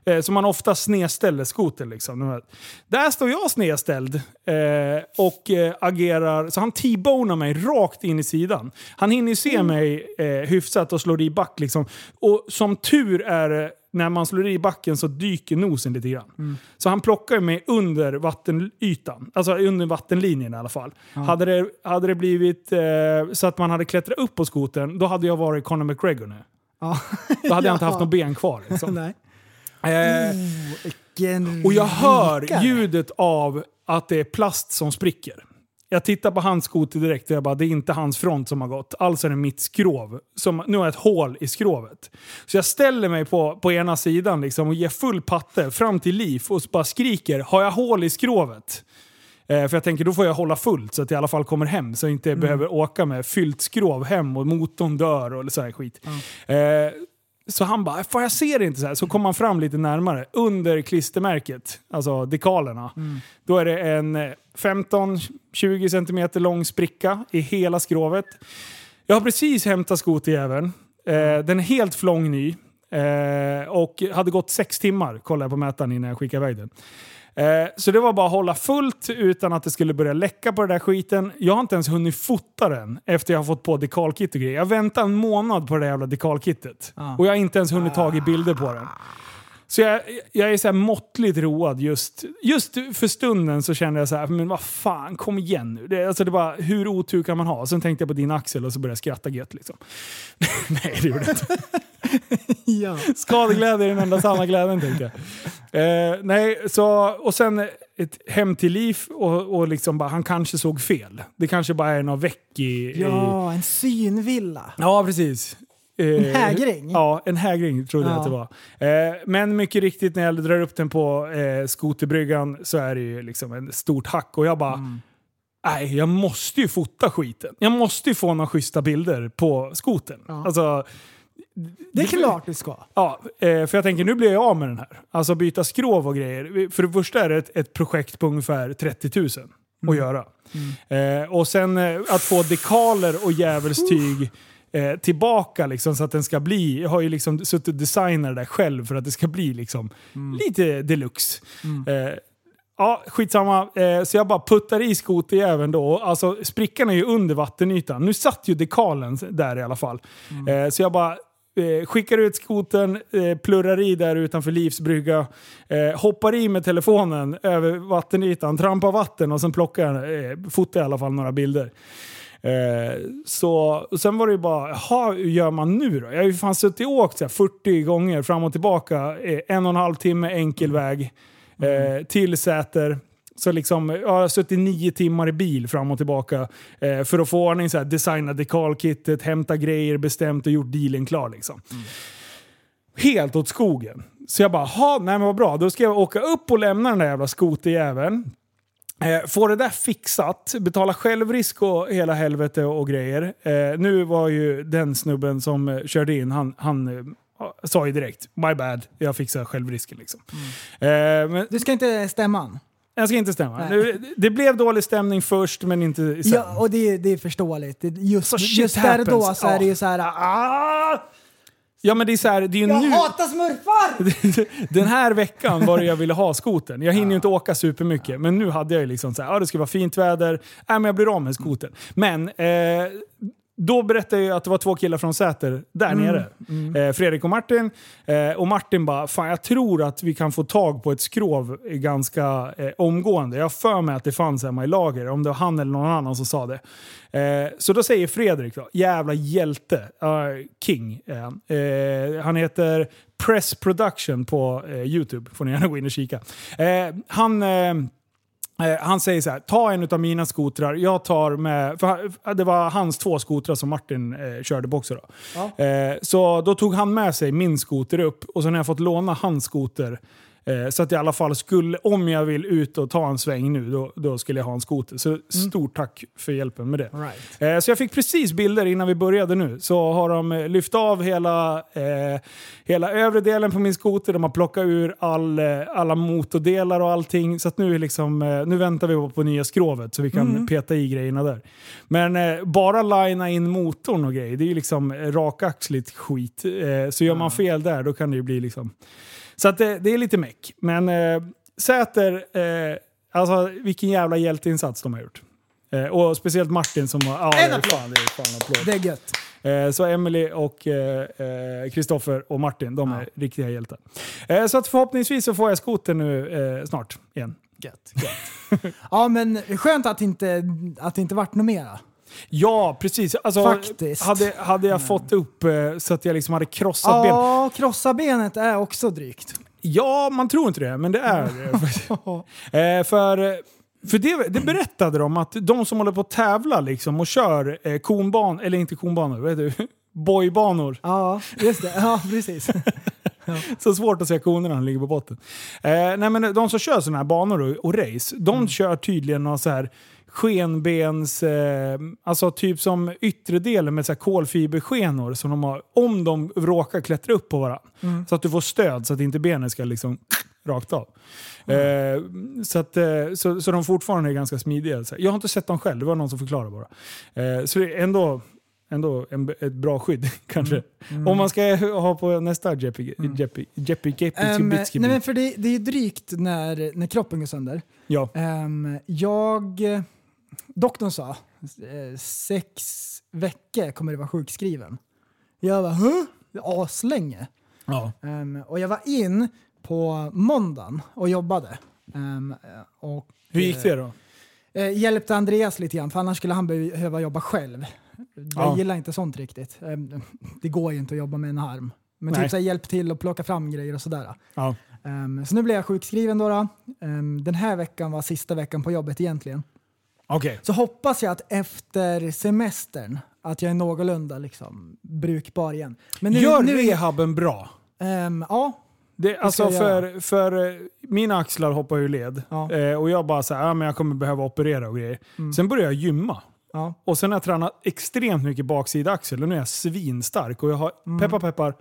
Eh, så man ofta snedställer skotern. Liksom. Där står jag snedställd eh, och eh, agerar, så han t-bonar mig rakt in i sidan. Han hinner ju se mig eh, hyfsat och slår i back. Liksom. Och som tur är det, när man slår i backen så dyker nosen lite grann. Så han plockar mig under vattenytan. Alltså under vattenlinjen i alla fall. Hade, det, hade det blivit eh, så att man hade klättrat upp på skoten, då hade jag varit Conor McGregor nu. Ja. Då hade jag inte Ja. haft något ben kvar. Liksom. Eh, och jag hör ljudet av att det är plast som spricker. Jag tittar på hans skoter direkt och jag bara, det är inte hans front som har gått. Alltså är det mitt skrov. Som, nu har jag ett hål i skrovet. Så jag ställer mig på, på ena sidan liksom och ger full patte fram till liv och bara skriker, har jag hål i skrovet? Eh, för jag tänker, då får jag hålla fullt så att jag i alla fall kommer hem. Så jag inte behöver åka med fyllt skrov hem och motorn dör och så här skit. Eh, så han bara, får jag se det inte så här. Så kom han fram lite närmare. Under klistermärket, alltså dekalerna, då är det en eh, 15-20 cm lång spricka i hela skrovet. Jag har precis hämtat skoterjäveln. Eh, den är helt flång ny. Eh, och hade gått sex timmar, kollade jag på mätaren innan jag skickade iväg den. Eh, så det var bara att hålla fullt utan att det skulle börja läcka på den där skiten. Jag har inte ens hunnit fota den efter jag har fått på dekalkit och grejer. Jag väntar en månad på det där jävla dekalkittet. Och jag har inte ens hunnit tag i bilder på den. Så jag, jag är så här måttligt road just, just för stunden så kände jag så här, men vad fan, kom igen nu. Det, alltså det var, hur otur kan man ha? Sen tänkte jag på din axel och så började jag skratta gött liksom. Nej, det gjorde jag inte. Ja. Skadeglädje är den enda sanna glädjen tänkte jag. Eh, nej, så, och sen ett hem till liv och, och liksom bara, han kanske såg fel. Det kanske bara är någon väck i... i ja, en synvilla. ja precis. Eh, En hägring? Ja, en hägring trodde jag Ja. att det var. Eh, men mycket riktigt när jag drar upp den på eh, skoterbryggan så är det ju liksom ett stort hack och jag bara Mm. Nej, jag måste ju fota skiten. Jag måste ju få några schyssta bilder på skoten. Ja. Alltså, Det är klart du ska. Ja, eh, för jag tänker nu blir jag av med den här. Alltså byta skrov och grejer. För det första är det ett, ett projekt på ungefär 30 000 att göra. Eh, och sen eh, att få dekaler och djävulstyg eh, tillbaka liksom, så att den ska bli... Jag har ju liksom suttit och designat det där själv för att det ska bli liksom lite deluxe. Eh, Ja, skitsamma. Eh, så jag bara puttar i skoterjäveln då. Alltså, sprickan är ju under vattenytan. Nu satt ju dekalen där i alla fall. Eh, så jag bara eh, skickar ut skotern, eh, plurrar i där utanför Livs brygga, eh, hoppar i med telefonen över vattenytan, trampar vatten och sen plockar eh, fotar i alla fall några bilder. Eh, så, sen var det ju bara, jaha, hur gör man nu då? Jag har ju fan suttit och åkt så här 40 gånger fram och tillbaka, eh, en och en halv timme enkel väg eh, till Säter. Så liksom, jag har suttit nio timmar i bil fram och tillbaka eh, för att få ordning, så här, designa dekalkittet, hämta grejer, bestämt och gjort dealen klar. Liksom. Helt åt skogen. Så jag bara, ha, nej men vad bra, då ska jag åka upp och lämna den där jävla skoterjäveln. Eh, få det där fixat, betala självrisk och hela helvete och grejer. Eh, nu var ju den snubben som eh, körde in, han, han eh, sa ju direkt “My bad, jag fixar självrisken”. Liksom. Eh, men Du ska inte stämma han. jag ska inte stämma. Nu, det blev dålig stämning först, men inte sen. Ja, och det, det är förståeligt. Just, Så just där och då happens. så är det ju så här. Ah, Ja, men det är så här, det är ju jag nu... hatar smurfar! Den här veckan var det jag ville ha skoten. Jag hinner ju inte åka supermycket, men nu hade jag ju liksom så här, ja, det ska vara fint väder, äh, men jag blir av med skoten. Men eh, då berättade jag att det var två killar från Säter där nere. Eh, Fredrik och Martin. Eh, och Martin bara, fan jag tror att vi kan få tag på ett skrov ganska eh, omgående. Jag för mig att det fanns hemma i lager, om det var han eller någon annan som sa det. Eh, så då säger Fredrik då, jävla hjälte, uh, king är han. Heter Press Production på YouTube, får ni gärna gå in och kika. Han... Eh, Eh, han säger så här, ta en av mina skotrar, jag tar med... För han- det var hans två skotrar som Martin eh, körde på också. Då. Eh, så då tog han med sig min skoter upp och sen har jag fått låna hans skoter. Eh, så att i alla fall skulle, om jag vill ut och ta en sväng nu, då, då skulle jag ha en skoter. Så stort tack för hjälpen med det. Right. Eh, Så jag fick precis bilder innan vi började nu. Så har de eh, lyft av hela, eh, hela övre delen på min skoter. De har plockat ur all, eh, alla motordelar och allting. Så att nu, är liksom, eh, nu väntar vi på nya skrovet så vi kan peta i grejerna där. Men bara linea in motorn och grejer, det är ju liksom rakaxligt skit. Så gör man fel där, då kan det ju bli liksom... Så att det, det är lite meck. Men eh, Säter, eh, alltså vilken jävla hjälteinsats de har gjort. Eh, och speciellt Martin som har... Ja, En det applåd! fan, det är fan applåd. Det är gött. Eh, så Emily och eh, Kristoffer och Martin, de är riktiga hjältar. Eh, så att förhoppningsvis så får jag skoter nu eh, snart igen. Gött, gött. ja men skönt att inte, att det inte vart något mera. Ja, precis. Alltså, Faktiskt. Hade, hade jag fått upp eh, så att jag liksom hade krossat ben. Ja, krossa benet är också drygt. Ja, man tror inte det, men det är eh, För, för det, det berättade de att de som håller på att tävla liksom och kör eh, konban, eller inte konbanor, vad heter det? Boybanor. Ja, just det. Ja, precis. Så svårt att se konerna när de ligger på botten. Eh, nej, men de som kör sådana här banor och, och race, de kör tydligen någon så här skenbens, eh, alltså typ som yttre delen med så här kolfiberskenor som de har, om de råkar klättra upp på varandra. Så att du får stöd så att inte benen ska liksom rakt av. Eh, så, att, eh, så, så de fortfarande är ganska smidiga. Så Jag har inte sett dem själv, det var någon som förklarade bara. Eh, så det är ändå, ändå en, ett bra skydd kanske. Om man ska ha på nästa Jeppy, Jeppy, Jeppy, Jeppy, Jeppy, nej men för det, det är drygt när, när kroppen går sönder. Ja. Ehm, jag, doktorn sa, eh, sex veckor kommer du vara sjukskriven. Jag var huh? Aslänge. Ja. Ehm, och jag var in på måndagen och jobbade. Ehm, och, Hur gick det då? Eh, hjälpte Andreas lite grann, för annars skulle han behöva jobba själv. Jag Ja. gillar inte sånt riktigt. Ehm, det går ju inte att jobba med en arm. Men Nej. typ så här, hjälp till att plocka fram grejer och sådär. Ja. Så nu blev jag sjukskriven då. då. Den här veckan var sista veckan på jobbet egentligen. Okej. Så hoppas jag att efter semestern att jag är någorlunda liksom, brukbar igen. Men nu, Gör nu, rehaben bra. Ehm, ja, Det, alltså för, för eh, mina axlar hoppar ju led. Ja. Eh, och jag bara så här, ja, men jag kommer behöva operera och grejer. Sen började jag gymma. ja. Och sen har jag tränat extremt mycket baksida axel och nu är jag svinstark. Och jag har, Mm. peppar peppar,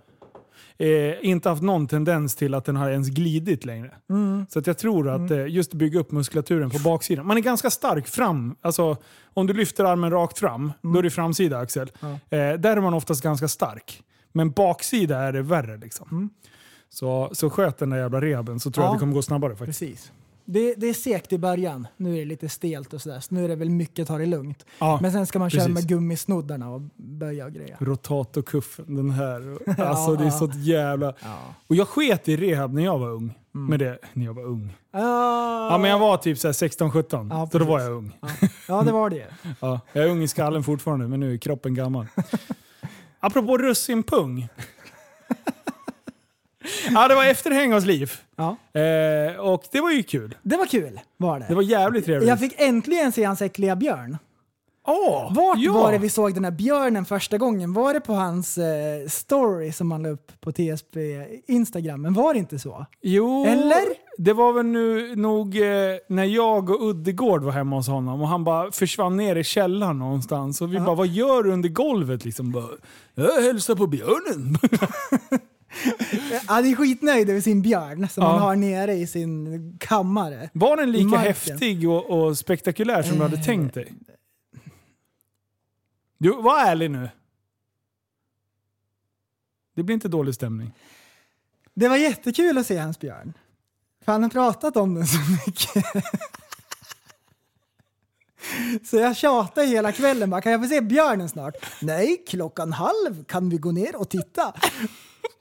eh, inte haft någon tendens till att den har ens glidit längre. Mm. Så att jag tror att eh, just bygga upp muskulaturen på baksidan. Man är ganska stark fram. Alltså, om du lyfter armen rakt fram, då är det framsida axel. Eh, där är man oftast ganska stark. Men baksida är det värre. Liksom. Så, så sköt den där jävla rehaben så tror jag Ja. att det kommer gå snabbare faktiskt. Precis. Det, det är segt i början. Nu är det lite stelt och sådär. Så nu är det väl mycket ta det lugnt. Ja, Men sen ska man köra precis. med gummisnoddarna och böja och grejer. Rotatorkuffen, den här. Alltså det är så jävla... Ja. Och jag sket i rehab när jag var ung. Med det, när jag var ung. Ah, Ja men jag var typ så här 16-17. Ja, så då var jag ung. ja, det var det. Ja, jag är ung i skallen fortfarande men nu är kroppen gammal. Apropå russinpung. Ja det var efterhängavsliv. Ja. Eh, och det var ju kul. Det var kul, var det. Det var jävligt trevligt. Jag fick äntligen se hans äckliga björn. Åh, Vart ja. var det vi såg den här björnen första gången? Var det på hans eh, story som han la upp på TSB Instagram? Men var det inte så? Jo, Eller? det var väl nu nog eh, när jag och Uddegård var hemma hos honom och han bara försvann ner i källaren någonstans. Och vi bara, vad gör du under golvet? Liksom bara, jag hälsar på björnen. Han är skitnöjd över sin björn som Ja. han har nere i sin kammare. Var den lika häftig och, och spektakulär som du hade Eh. tänkt dig? Du, var ärlig nu. Det blir inte dålig stämning. Det var jättekul att se hans björn. För han har pratat om den så mycket. Så jag tjatade hela kvällen bara, kan jag få se björnen snart? Nej, klockan halv kan vi gå ner och titta.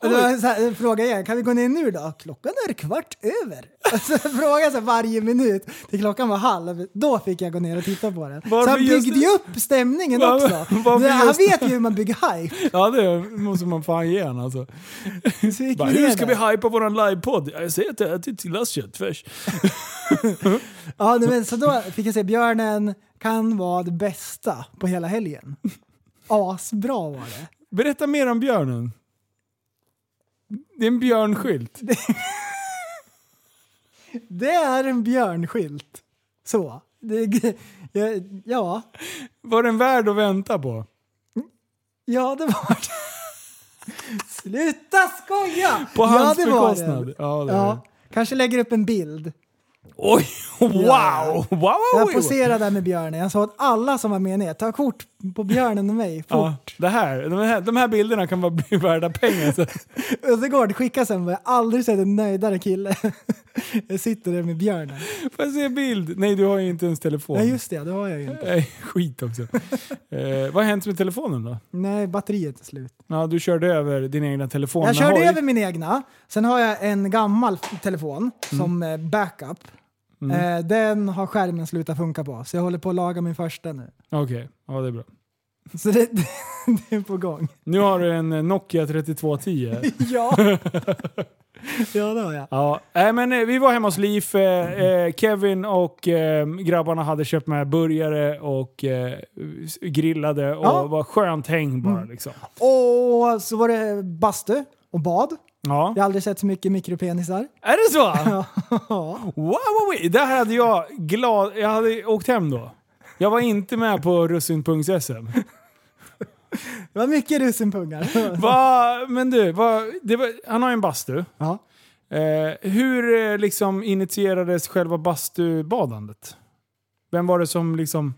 Och då så här, frågade jag, kan vi gå ner nu då? Klockan är kvart över. Och så frågade jag så varje minut till klockan var halv. Då fick jag gå ner och titta på den. Varför så han byggde ju upp stämningen Varför- också. varför han vet ju hur man bygger hype. Ja, det måste man fan ge han alltså. Bara, hur ska där. vi hypa våran livepodd? Jag säger att jag ätit till glass köttfärs. Ja, men så då fick jag se björnen kan vara det bästa på hela helgen. Asbra var det. Berätta mer om björnen. Det är en björnskylt. Det är en björnskylt. Så. Det, ja, Var den värd att vänta på? ja, det var det. Sluta skoja! På hans ja, det var bekostnad? det. Ja, det Ja, kanske lägger upp en bild. Oj! Wow! Ja. wow, Jag poserade där med björnen. Jag sa att alla som var med ner, ta kort på björnen och mig. Fort. Ja, det här, de, här, de här bilderna kan vara bli värda pengar. Så. Östergård skickade sen, jag har aldrig sett en nöjdare kille. jag sitter där med björnen. Får jag se bild? Nej, du har ju inte ens telefon. Nej just det, det har jag ju inte. Nej, skit också. eh, vad har hänt med telefonen då? Nej, batteriet är slut. Ja, du körde över din egna telefon. Jag körde hoj. över min egna. Sen har jag en gammal telefon som eh, backup. Eh, den har skärmen slutat funka på, så jag håller på att laga min första nu. Okej, ja det är bra. Så det, det är på gång. Nu har du en Nokia 3210. Ja, ja det har jag. Ja, äh, men eh, vi var hemma hos Liv. Eh, eh, Kevin och eh, grabbarna hade köpt med burgare och eh, grillade och Ja. var skönt häng bara liksom. Och så var det bastu och bad. Ja. Jag har aldrig sett så mycket mikropenisar. Är det så? Ja. Wow, wow, wow. Där hade jag glad... Jag hade åkt hem då. Jag var inte med på russinpungs-SM. Det var mycket russinpungar. Va, men du, va, var, han har ju en bastu. ja. Eh, hur eh, liksom initierades själva bastubadandet? Vem var det som liksom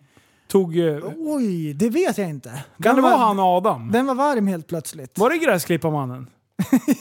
tog... Eh, Oj, det vet jag inte. kan Den det var, vara han Adam? Den var varm helt plötsligt. Var det Gräsklipparmannen?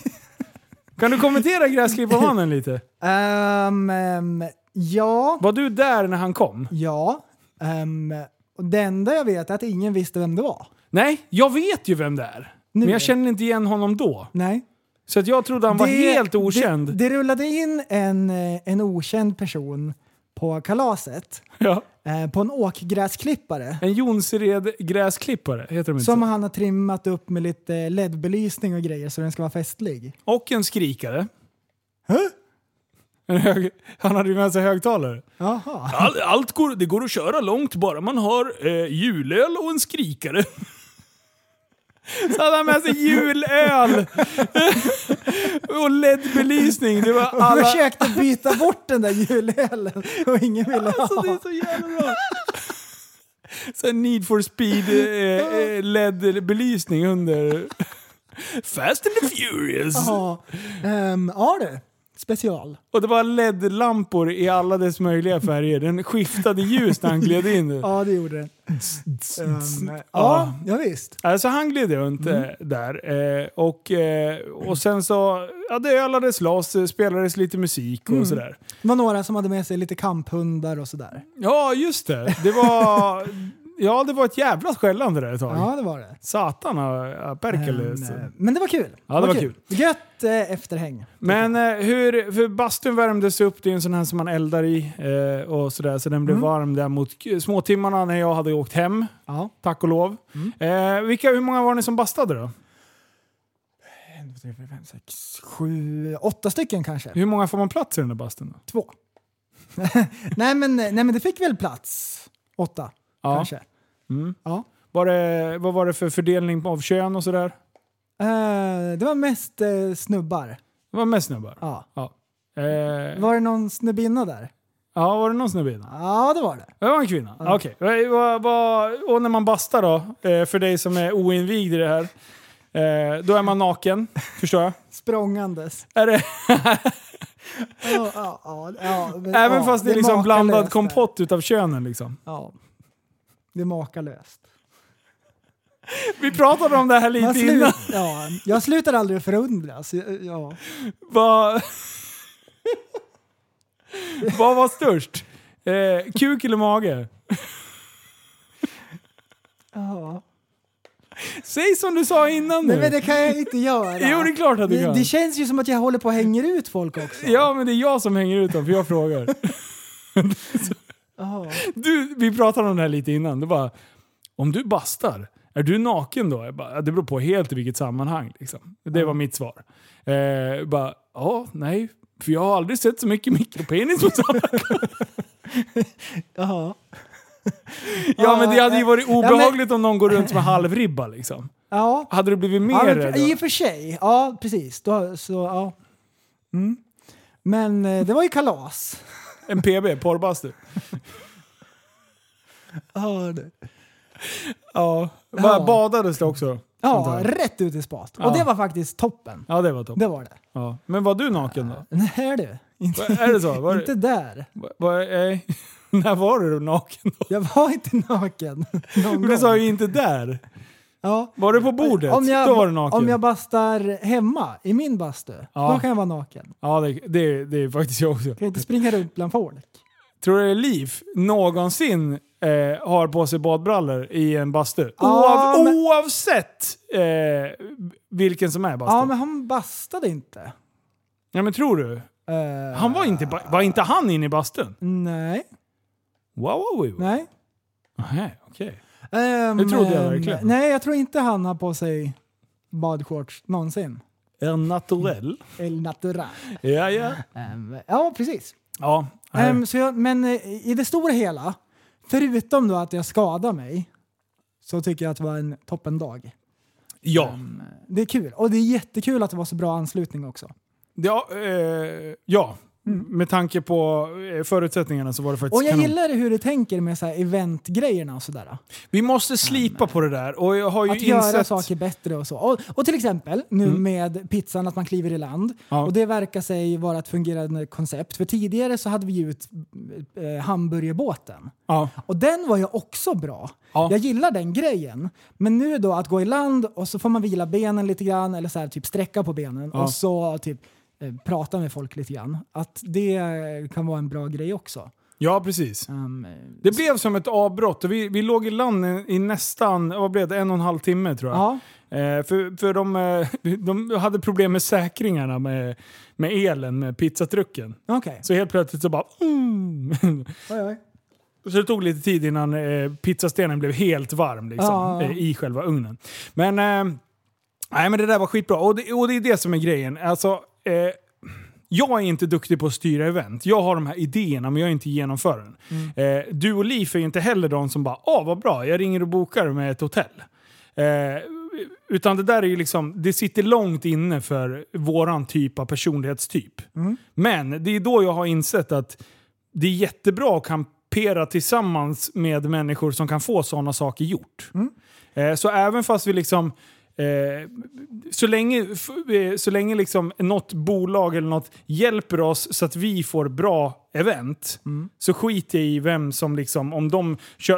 kan du kommentera Gräsklipparmannen lite? Ehm, ehm, ja, Var du där när han kom? ja. Ehm, och det enda jag vet är att ingen visste vem det var. Nej, jag vet ju vem det är. Nu. Men jag känner inte igen honom då. Nej. Så att jag trodde han var helt okänd. Det, det rullade in en, eh, en okänd person på kalaset. Ja. Eh, på en åkgräsklippare. En Jonsered gräsklippare, heter de inte Som så? han har trimmat upp med lite LED-belysning och grejer så den ska vara festlig. Och en skrikare. Huh? En hög, han hade ju med sig högtalare. Jaha. All, allt går, det går att köra långt bara man har eh, julöl och en skrikare. Så hade han med sig julöl och LED-belysning. Det var Och alla... försökte byta bort den där julölen och ingen ville ha. Alltså det är så jävla bra. Så need for speed eh, eh, LED-belysning under. Fast and the Furious. Ja, um, ja du. Special. Och det var LED-lampor i alla dess möjliga färger. Den skiftade ljus när han gled in. Ja, det gjorde den. Um, Ja. ja, ja, visst. Alltså han gled runt eh, där. Eh, och, eh, och sen så, ja det ölades loss, spelades lite musik och sådär. Det var några som hade med sig lite kamphundar och sådär. Ja, just det. Det var, ja, det var ett jävla skällande där ett tag. Ja, det var det. Satan och Perkeles. Men, eh, men det var kul. Ja, det var kul. Gött eh, efterhäng. Men eh, hur, för bastun värmdes upp, det är en sån här som man eldar i eh, och sådär. Så den blev varm där mot småtimmarna när jag hade åkt hem. Ja. Tack och lov. Eh, vilka, hur många var ni som bastade då? En, två, tre, fyra, fem, sex, sju, åtta stycken kanske. Hur många får man plats i den där bastun? Då? Två. nej, men, nej men det fick väl plats. Åtta Ja. kanske. Mm. Ja. Var det, vad var det för fördelning av kön och sådär? Eh, det var mest eh, snubbar. Det var mest snubbar? Ja. Ja. Eh, Var det någon snubbinna där? ja, var det någon snubbe innan? Ja, det var det. Det var en kvinna? Okej. Vad- vad- Och när man bastar då, eh, för dig som är oinvigd i det här. Eh, då är man naken, förstår jag. Språngandes. Är det, Ja, ja, ja, ja, men, även ja, fast det är liksom blandad kompott utav könen liksom. Ja. Det är makalöst. Vi pratade om det här lite Man innan. ja, jag slutar aldrig förundras. Ja. Vad... Vad var störst? Eh, kuk eller mage? Ja. Säg som du sa innan Nej nu. men det kan jag inte göra. Jo, det är klart att du det, kan. det känns ju som att jag håller på och hänger ut folk också. Ja, men det är jag som hänger ut dem, för jag frågar. Ja. Du, vi pratade om det här lite innan. Det bara, om du bastar, är du naken då? Jag bara, "Ja, det beror på helt i vilket sammanhang. Liksom. Det var mitt svar. Eh, bara, ja, nej. För jag har aldrig sett så mycket mikropenis på samma Jaha. Ja, men det hade ju varit men- obehagligt om någon går runt med halvribba liksom. Ja. Hade du blivit mer ja men, I och för sig. Ja, precis. Då, så, ja. Mm. Men eh, det var ju kalas. En PB, porrbastu. Ja, det. Ja. Ja. Ba- Badades det också? ja rätt ut i spat. Ja. Och det var faktiskt toppen. Ja, det var toppen. Det var det. Ja. Men var du naken då? Nej du. Inte, Är det så? Var, inte där. va, va, eh, när var du naken då? Jag var inte naken. Någon Men du sa ju inte där. Ja. Var du på bordet? Om jag, då var du naken. Om jag bastar hemma, i min bastu, Ja. då kan jag vara naken. Ja, det, det, det är faktiskt jag också. Jag kan inte springa runt bland folk. Tror du Liv någonsin eh, har på sig badbrallor i en bastu? Ja, Oav, men- Oavsett eh, vilken som är bastu. Ja, Ja, men, men han bastade inte. tror du? Eh, Han var, inte, var inte han inne i bastun? Nej. Wow, wow, wow. Nej. Nej, okej. Ehm, Det trodde jag verkligen. Nej, jag tror inte han har på sig badshorts någonsin. En naturell. El natural. Ja, ja. Ehm, ja, precis. Ja. Ehm, så jag, men eh, i det stora hela, förutom då att jag skadade mig, så tycker jag att det var en toppendag. ja. Det är kul. Och det är jättekul att det var så bra anslutning också. Ja, eh, ja, med tanke på eh, förutsättningarna så var det faktiskt Och jag kanon. gillar hur du tänker med så här eventgrejerna och sådär. Vi måste slipa på det där och jag har ju Att göra insett... saker bättre och så. Och, och till exempel nu med pizzan, att man kliver i land. Ja. Och det verkar sig vara ett fungerande koncept. För tidigare så hade vi ju ut eh, hamburgerbåten. Ja. Och den var ju också bra. Ja. Jag gillar den grejen. Men nu då att gå i land och så får man vila benen lite grann eller så här, typ sträcka på benen Ja. och så typ prata med folk lite grann. Att det kan vara en bra grej också. ja, precis. Um, Det blev som ett avbrott vi, vi låg i land i, i nästan, vad blev det, en och en halv timme tror jag. ja. Eh, för för de, eh, de hade problem med säkringarna med, med elen, med pizzatrucken. Okej. Så helt plötsligt så bara... Mm. Oj, oj. Så det tog lite tid innan eh, pizzastenen blev helt varm liksom, Ja. eh, i själva ugnen. Men, eh, nej, men det där var skitbra. Och det, och det är det som är grejen. Alltså, eh, jag är inte duktig på att styra event. Jag har de här idéerna men jag är inte genomföraren. Eh, du och Liv är inte heller de som bara “Åh vad bra, jag ringer och bokar med ett hotell”. Eh, utan det där är ju liksom, det sitter långt inne för våran typ av personlighetstyp. Men det är då jag har insett att det är jättebra att kampera tillsammans med människor som kan få sådana saker gjort. Eh, så även fast vi liksom Eh, så länge, f- eh, så länge liksom något bolag eller något hjälper oss så att vi får bra event, så skiter jag i vem som liksom, om de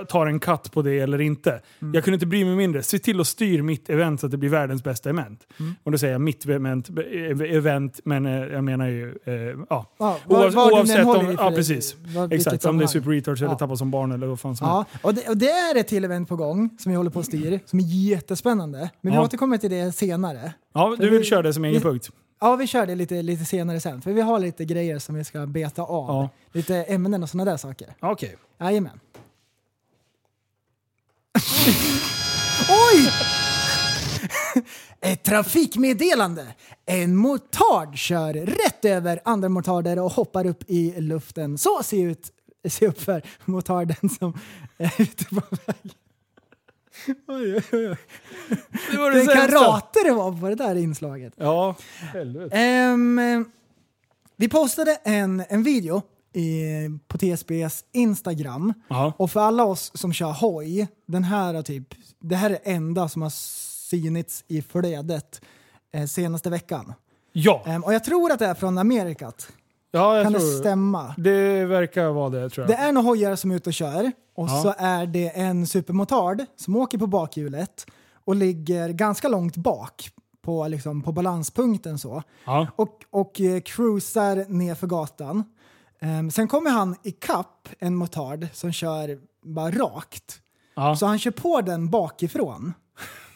tar en katt på det eller inte. Jag kunde inte bry mig mindre. Se till att styra mitt event så att det blir världens bästa event. Och då säger jag mitt event, event men eh, jag menar ju, eh, ja. Ja, var- var oavsett om, ja precis. vilket Exakt, om det är. Super Retards eller Ja. Tappa som barn eller vad fan som Ja, helst. och det, och det är ett till event på gång som vi håller på att styra, som är jättespännande. Men vi Ja. återkommer till det senare. Ja, du vill vi- köra det som egen vi- punkt. Ja, vi kör det lite, lite senare sen, för vi har lite grejer som vi ska beta av. Ja. Lite ämnen och sådana där saker. Okej. Jajamän. Oj! Ett trafikmeddelande. En motard kör rätt över andra motarder och hoppar upp i luften. Så ser ut se upp för motarden som är ute på väg. Oj, oj, oj. Det var Det det sämsta. karate det var på det där inslaget. Ja, helvete. Ehm, vi postade en, en video i, på TSBs Instagram. Ja. Och för alla oss som kör hoj, den här har typ, det här är enda som har synits i flödet eh, senaste veckan. Ja, Ehm, och jag tror att det är från Amerikat. Ja jag Kan det stämma? det verkar vara det tror jag. Det är några hojar som är ute och kör och Ja. så är det en supermotard som åker på bakhjulet och ligger ganska långt bak på, liksom, på balanspunkten så. Ja. Och, och eh, cruisar ner för gatan. Ehm, sen kommer han i kapp en motard som kör bara rakt. Ja. Så han kör på den bakifrån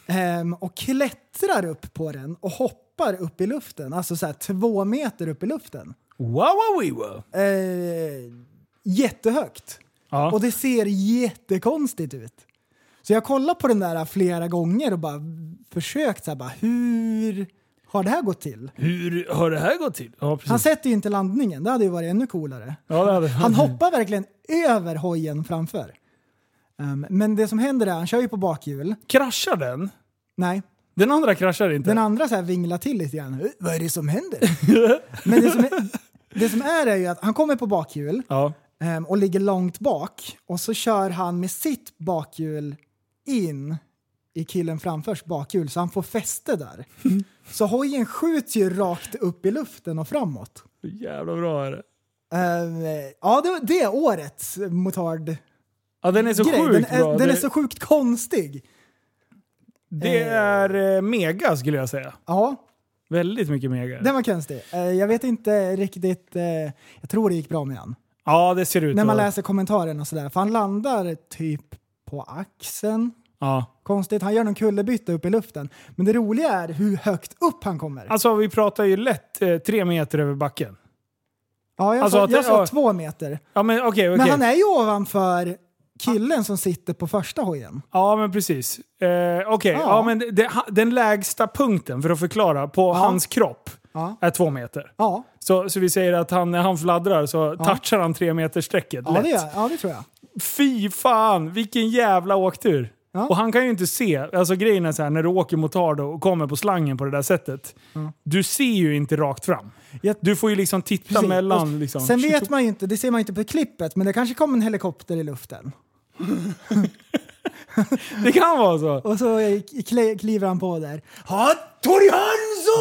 ehm, och klättrar upp på den och hoppar upp i luften. Alltså så här två meter upp i luften. Wow, wow, wow, wow. Eh, jättehögt. Ja. Och det ser jättekonstigt ut. Så jag kollar på den där flera gånger och bara försökt så här, bara, hur har det här gått till? Hur har det här gått till? Ja. Han sätter ju inte landningen, det hade ju varit ännu coolare. ja, hade. Han hoppar verkligen över hojen framför. Ehm, men det som händer är, han kör ju på bakhjul. Kraschar den? Nej, Den andra kraschar inte? den andra så här vinglar till lite grann. "Eh, Vad är det som händer? men det som, är, det som är är ju att han kommer på bakhjul Ja. ehm, och ligger långt bak och så kör han med sitt bakhjul in i killen framförs bakhjul så han får fäste där. Så hojen skjuts ju rakt upp i luften och framåt. Jävla bra är det. Ehm, ja, det, det är årets motard Ja, den är så grej. sjukt den är, bra. Den är så sjukt konstig. det är eh, mega skulle jag säga. Ja, Väldigt mycket mega. den var konstig. Eh, jag vet inte riktigt, eh, jag tror det gick bra med han. Ja, det ser ut När man läser kommentaren och sådär. För han landar typ på axeln. Ja. Konstigt, han gör någon kullerbytta upp i luften. Men det roliga är hur högt upp han kommer. Alltså vi pratar ju lätt eh, tre meter över backen. ja, jag alltså sa, jag sa ja. två meter. Ja men okej, okej. Men han är ju ovanför killen som sitter på första hojen. Ja men precis. Eh, okej, ja. Ja. men det, det, den lägsta punkten för att förklara på Ja. hans kropp Ja, är två meter. ja, Så, så vi säger att han, när han fladdrar så touchar han tre meter strecket ja, lätt. det, ja det tror jag. Fy fan, vilken jävla åktur. Ja. Och han kan ju inte se. Alltså grejen är så här, när du åker motard och kommer på slangen på det där sättet. Du ser ju inte rakt fram. Du får ju liksom titta Precis. mellan. Liksom. Sen vet man ju inte, det ser man ju inte på klippet, men det kanske kom en helikopter i luften. Det kan vara så. Och så kli- kliver han på där. Hattori Hanzo!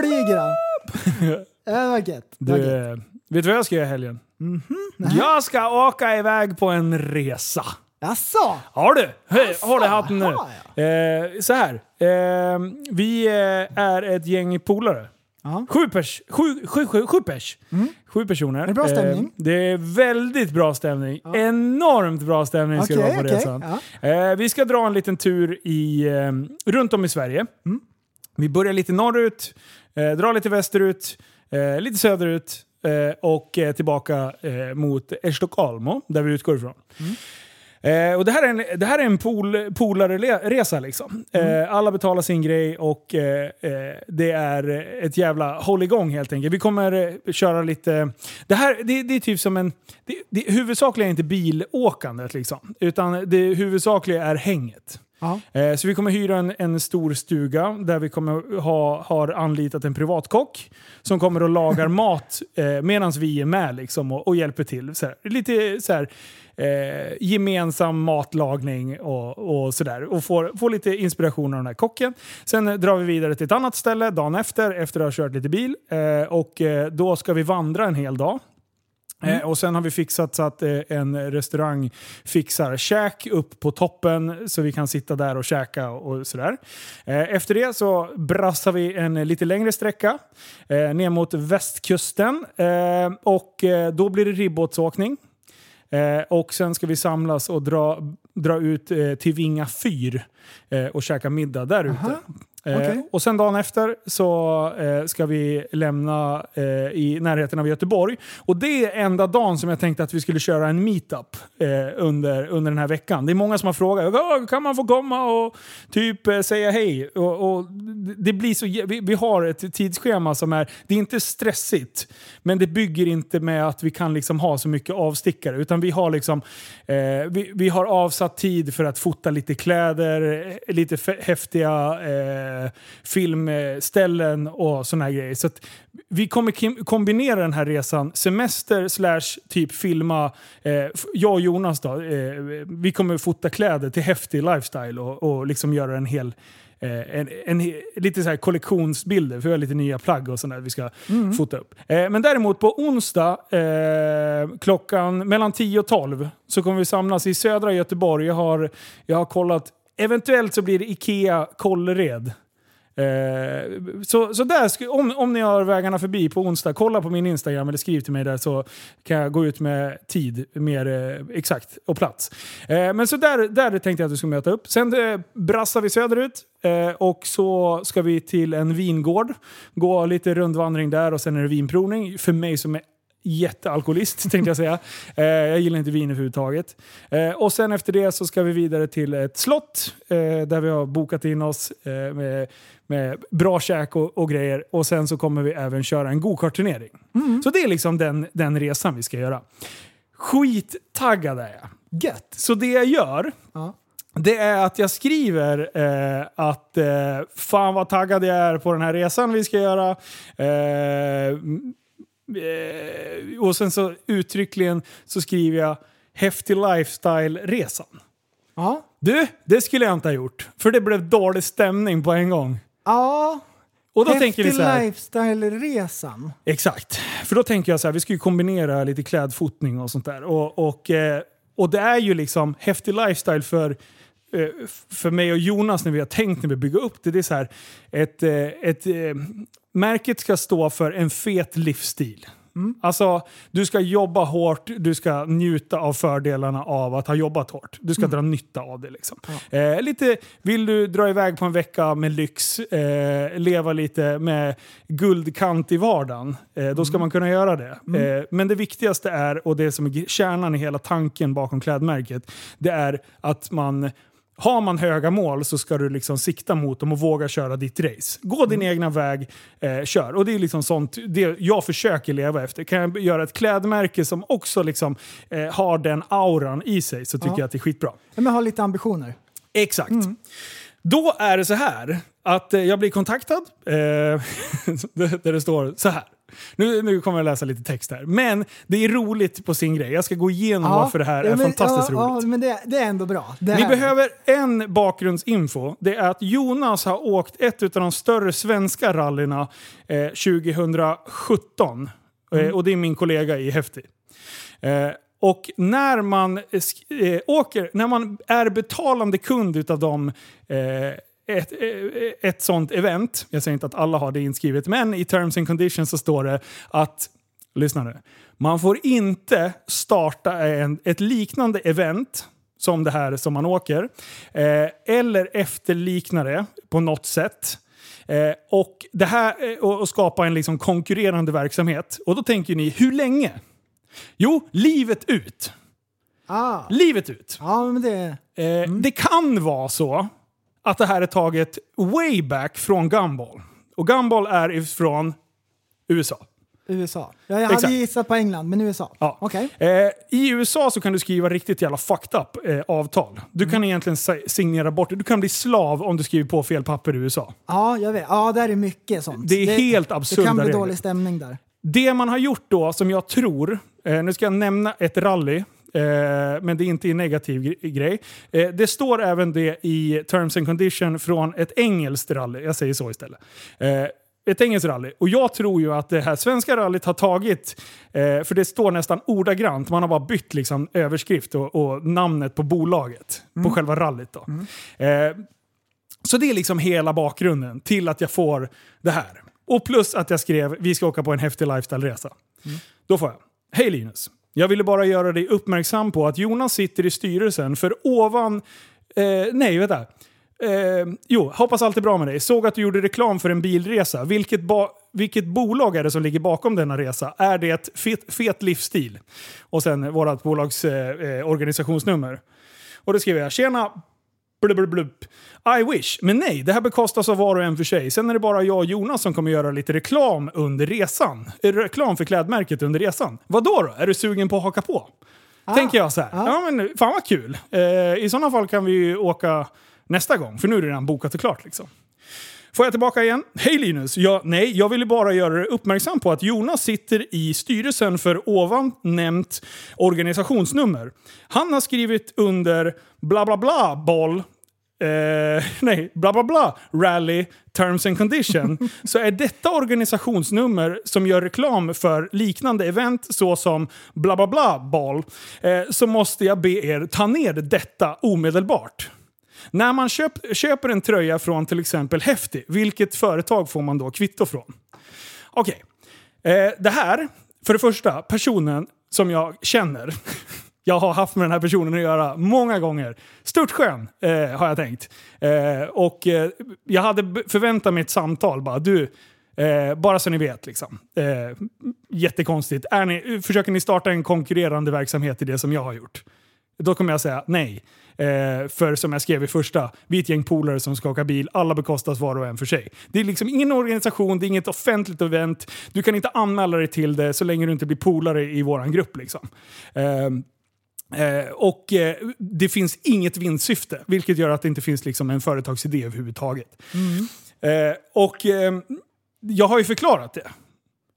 Flyger han. Det var gött. Det var Du, gött. eh, vet du vad jag ska göra i helgen? Mhm. Jag ska åka iväg på en resa. Jaså? Har du? Hej, Asså, håll i hatten nu. har Eh, så här. Eh, vi eh, är ett gäng polare. Ja. Sju, pers, sju, sju, sju, sju pers. Sju personer. Är det bra stämning? Eh, det är väldigt bra stämning. Enormt bra stämning ska det Okej, vara på okej, resan. ja. Eh, vi ska dra en liten tur i, eh, runt om i Sverige. Mm. Vi börjar lite norrut, eh, drar lite västerut, eh, lite söderut eh, och eh, tillbaka eh, mot Estocolmo, där vi utgår ifrån. Eh, och det här är en, det här är en pool, polarresa liksom. Eh, alla betalar sin grej och eh, eh, det är ett jävla hålligång helt enkelt. Vi kommer eh, köra lite... Det här det, det är typ som en... Det, det huvudsakliga är inte bilåkandet liksom. Utan det huvudsakliga är hänget. Eh, Så vi kommer hyra en, en stor stuga där vi kommer ha har anlitat en privatkock som kommer och lagar mat eh, medan vi är med liksom, och, och hjälper till. Så här, lite så här, eh, gemensam matlagning och, och sådär. Och får, får lite inspiration av den här kocken. Sen drar vi vidare till ett annat ställe dagen efter, efter att ha kört lite bil. Eh, och eh, då ska vi vandra en hel dag. Eh, och sen har vi fixat så att eh, en restaurang fixar käk upp på toppen så vi kan sitta där och käka och, sådär. Efter det så brassar vi en lite längre sträcka ner mot västkusten och då blir det ribbåtsåkning. Eh, och sen ska vi samlas och dra, dra ut eh, till Vinga fyr eh, och käka middag där ute. Eh, okej. och sen dagen efter så eh, ska vi lämna eh, i närheten av Göteborg. Och det är enda dagen som jag tänkte att vi skulle köra en meetup under, under den här veckan. Det är många som har frågat "Ja, kan man få komma och typ säga hej. Och, och det blir så, vi, vi har ett tidsschema som är, det är inte stressigt, men det bygger inte med att vi kan liksom ha så mycket avstickare. Utan vi har, liksom, eh, vi, vi har avsatt tid för att fota lite kläder, lite häftiga eh, filmställen och såna här grejer. Så vi kommer kombinera den här resan, semester slash typ filma, eh, jag och Jonas då, eh, vi kommer fota kläder till häftig lifestyle och, och liksom göra en hel Eh, en, en, lite så här kollektionsbilder, för vi har lite nya plagg och sånt där vi ska fota upp. Eh, men däremot på onsdag eh, klockan mellan 10 och 12 så kommer vi samlas i södra Göteborg. Jag har, jag har kollat, eventuellt så blir det Ikea Kållered. Eh, så så där, om, om ni har vägarna förbi på onsdag, kolla på min Instagram eller skriv till mig där så kan jag gå ut med tid mer eh, exakt och plats. Eh, men så där, där tänkte jag att du skulle möta upp. Sen eh, brassar vi söderut eh, och så ska vi till en vingård. Gå lite rundvandring där och sen är det vinprovning. För mig som är jättealkoholist tänkte jag säga. Eh, jag gillar inte vin överhuvudtaget. Eh, och sen efter det så ska vi vidare till ett slott eh, där vi har bokat in oss eh, med, med bra käk och, och grejer. Och sen så kommer vi även köra en go-kart-turnering. Så det är liksom den, den resan vi ska göra. Skittaggad är jag. Gött. Så det jag gör, Ja. det är att jag skriver eh, att eh, fan vad taggad jag är på den här resan vi ska göra. Eh, eh, och sen så uttryckligen så skriver jag häftig lifestyle-resan. Ja. Du, det skulle jag inte ha gjort. För det blev dålig stämning på en gång. Ja. Och då Häftig tänker vi så här. lifestyle-resan. Exakt. För då tänker jag så här, vi ska ju kombinera lite klädfotning och sånt där. Och, och, eh, och det är ju liksom häftig lifestyle för, eh, för mig och Jonas när vi har tänkt när vi bygger upp det. Det är så här, ett, eh, ett, märket ska stå för en fet livsstil. Alltså, du ska jobba hårt, du ska njuta av fördelarna av att ha jobbat hårt. Du ska dra nytta av det. Liksom. Eh, lite, vill du dra iväg på en vecka med lyx, eh, leva lite med guldkant i vardagen, eh, då ska man kunna göra det. Eh, men det viktigaste är, och det som är kärnan i hela tanken bakom klädmärket, det är att man Har man höga mål så ska du liksom sikta mot dem och våga köra ditt race. Gå din egna väg, eh, kör. Och det är liksom sånt det jag försöker leva efter. Kan jag göra ett klädmärke som också liksom, eh, har den auran i sig så tycker Ja. jag att det är skitbra. Men ha lite ambitioner. Exakt. Då är det så här att eh, jag blir kontaktad eh, där det står så här. Nu, nu kommer jag läsa lite text här. Men det är roligt på sin grej. Jag ska gå igenom varför det här ja, är men, fantastiskt ja, roligt. Ja, men det, det är ändå bra. Det Ni här- behöver en bakgrundsinfo. Det är att Jonas har åkt ett av de större svenska rallyna eh, 2017. Eh, och det är min kollega i Häftig. Eh, och när man, eh, åker, när man är betalande kund utav dem eh, ett, eh, ett sånt event, jag säger inte att alla har det inskrivet, men i terms and conditions så står det att, lyssna nu, man får inte starta en, ett liknande event som det här som man åker, eh, eller efterlikna det på något sätt. Eh, och, det här, eh, och, och skapa en liksom konkurrerande verksamhet. Och då tänker ni, hur länge? Jo, livet ut. Ah. Livet ut. Ja, men det... Eh, Det kan vara så att det här är taget way back från Gumball. Och Gumball är ifrån USA. USA. Ja, jag hade Exakt. gissat på England, men USA. Ja. Okej. Eh, I USA så kan du skriva riktigt jävla fucked up eh, avtal. Du kan egentligen si- signera bort det. Du kan bli slav om du skriver på fel papper i USA. Ja, jag vet. Ja, där är mycket sånt. Det är helt absurda Det kan bli regler. dålig stämning där. Det man har gjort då, som jag tror, eh, nu ska jag nämna ett rally, eh, men det är inte en negativ gre- grej. Eh, det står även det i Terms and Condition från ett engelskt rally. Jag säger så istället. Eh, ett engelskt rally. Och jag tror ju att det här svenska rallyt har tagit, eh, för det står nästan ordagrant, man har bara bytt liksom överskrift och, och namnet på bolaget, på själva rallyt. Då. Eh, så det är liksom hela bakgrunden till att jag får det här. Och plus att jag skrev vi ska åka på en häftig lifestyle-resa. Då får jag. Hej Linus! Jag ville bara göra dig uppmärksam på att Jonas sitter i styrelsen för ovan... Eh, nej, vänta. Eh, jo, hoppas allt är bra med dig. Såg att du gjorde reklam för en bilresa. Vilket, ba- vilket bolag är det som ligger bakom denna resa? Är det ett fet, fet livsstil? Och sen vårt bolags eh, eh, organisationsnummer. Och då skriver jag “Tjena Blub. I wish. Men nej, det här bekostas av var och en för sig. Sen är det bara jag och Jonas som kommer göra lite reklam under resan. Eh, Reklam för klädmärket under resan. Vad då? Är du sugen på att haka på? Tänker jag så här. Ja. men fan vad kul. Eh, I sådana fall kan vi ju åka nästa gång, för nu är det redan bokat och klart. Liksom. Får jag tillbaka igen? Hej Linus! Ja, nej, jag ville bara göra dig uppmärksam på att Jonas sitter i styrelsen för ovan nämnt organisationsnummer. Han har skrivit under bla bla bla boll Eh, nej, bla bla bla, rally, terms and condition, så är detta organisationsnummer som gör reklam för liknande event såsom bla bla bla ball, eh, så måste jag be er ta ner detta omedelbart. När man köp, köper en tröja från till exempel Häftig, vilket företag får man då kvitto från? Okej, eh, det här, för det första, personen som jag känner, jag har haft med den här personen att göra många gånger. Störtskön, eh, har jag tänkt. Eh, och eh, jag hade förväntat mig ett samtal bara. Du, eh, bara så ni vet liksom. Eh, jättekonstigt. Är ni, försöker ni starta en konkurrerande verksamhet i det som jag har gjort? Då kommer jag säga nej. Eh, för som jag skrev i första, vi är ett gäng polare som ska åka bil, alla bekostas var och en för sig. Det är liksom ingen organisation, det är inget offentligt event. Du kan inte anmäla dig till det så länge du inte blir polare i våran grupp. Liksom. Eh, Eh, och eh, det finns inget vinstsyfte, vilket gör att det inte finns liksom en företagsidé överhuvudtaget. Eh, och eh, jag har ju förklarat det.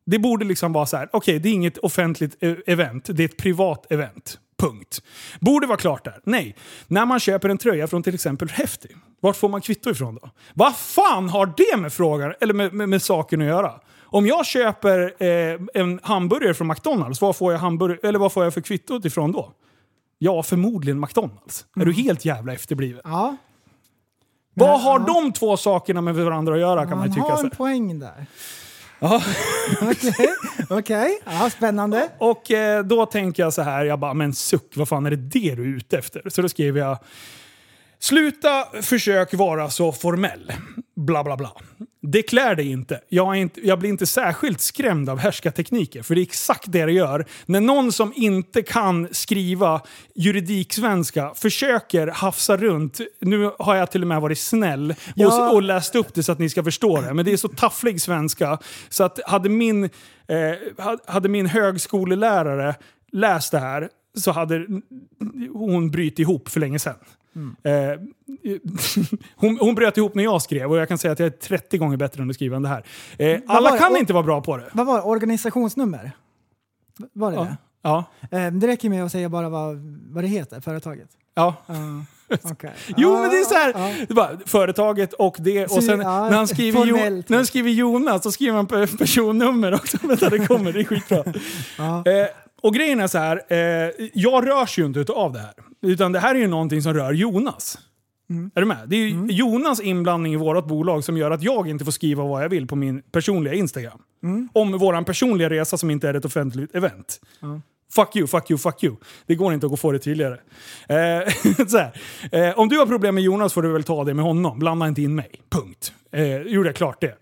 Det borde liksom vara så här, okej det är inget offentligt eh, event, det är ett privat event. Punkt. Borde vara klart där. Nej. När man köper en tröja från till exempel Häftig, vart får man kvitto ifrån då? Vad fan har det med frågan, eller med, med, med saken att göra? Om jag köper eh, en hamburgare från McDonalds, vad får jag, hamburg- eller vad får jag för kvittot ifrån då? Ja, förmodligen McDonalds. Är du helt jävla efterbliven? Ja, Vad har de två sakerna med varandra att göra kan man man tycka. har så en poäng där. Ja. Okej, okej. Ja, spännande. Och eh, då tänker jag så här, jag bara, men suck, vad fan är det det du är ute efter? Så då skrev jag, Sluta försök vara så formell. Bla bla bla. Det klär dig inte. Jag, inte. jag blir inte särskilt skrämd av härskartekniker, för det är exakt det det gör. När någon som inte kan skriva juridiksvenska försöker hafsa runt, nu har jag till och med varit snäll och, Ja. och läst upp det så att ni ska förstå det, men det är så tafflig svenska så att hade min, eh, ha- hade min högskolelärare läst det här så hade hon brytit ihop för länge sedan. Eh, hon, hon bröt ihop när jag skrev och jag kan säga att jag är 30 gånger bättre än att skriva än det här. Eh, alla var- kan och- inte vara bra på det. Vad var? Organisationsnummer? Var det det? Ja. Eh, det räcker med att säga bara vad, vad det heter, företaget. ja. Ja, okej. Jo Ja, men det är så här, ja. det bara, företaget och det och sen ja, när, han skriver jo, när han skriver Jonas så skriver han pe- personnummer också. Vänta det kommer, det är skitbra. eh, och grejen är så här, eh, jag rörs ju inte utav det här. Utan det här är ju någonting som rör Jonas. Mm. Är du med? Det är ju Jonas inblandning i vårt bolag som gör att jag inte får skriva vad jag vill på min personliga Instagram. Mm. Om våran personliga resa som inte är ett offentligt event. Fuck you, fuck you, fuck you. Det går inte att gå få det tydligare. Eh. Eh, om du har problem med Jonas får du väl ta det med honom. Blanda inte in mig. Punkt. Eh, gjorde jag klart det.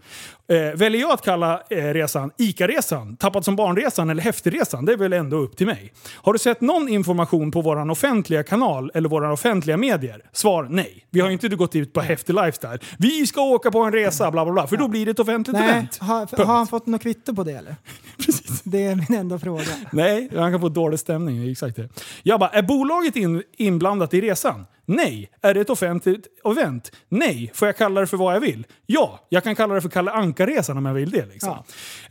Eh, väljer jag att kalla eh, resan ICA-resan, Tappad som barnresan eller Häftigresan, det är väl ändå upp till mig. Har du sett någon information på vår offentliga kanal eller våra offentliga medier? Svar nej. Vi har inte gått ut på Häftig Lifestyle. Vi ska åka på en resa, bla bla bla. För då blir det ett offentligt Nej, event. har, har han fått något kvitto på det eller? Precis. Det är min enda fråga. Nej, han kan få dålig stämning. Exakt det. Jag bara, är bolaget in, inblandat i resan? Nej. Är det ett offentligt event? Nej. Får jag kalla det för vad jag vill? Ja. Jag kan kalla det för Kalle Anka-resan om jag vill det. Liksom.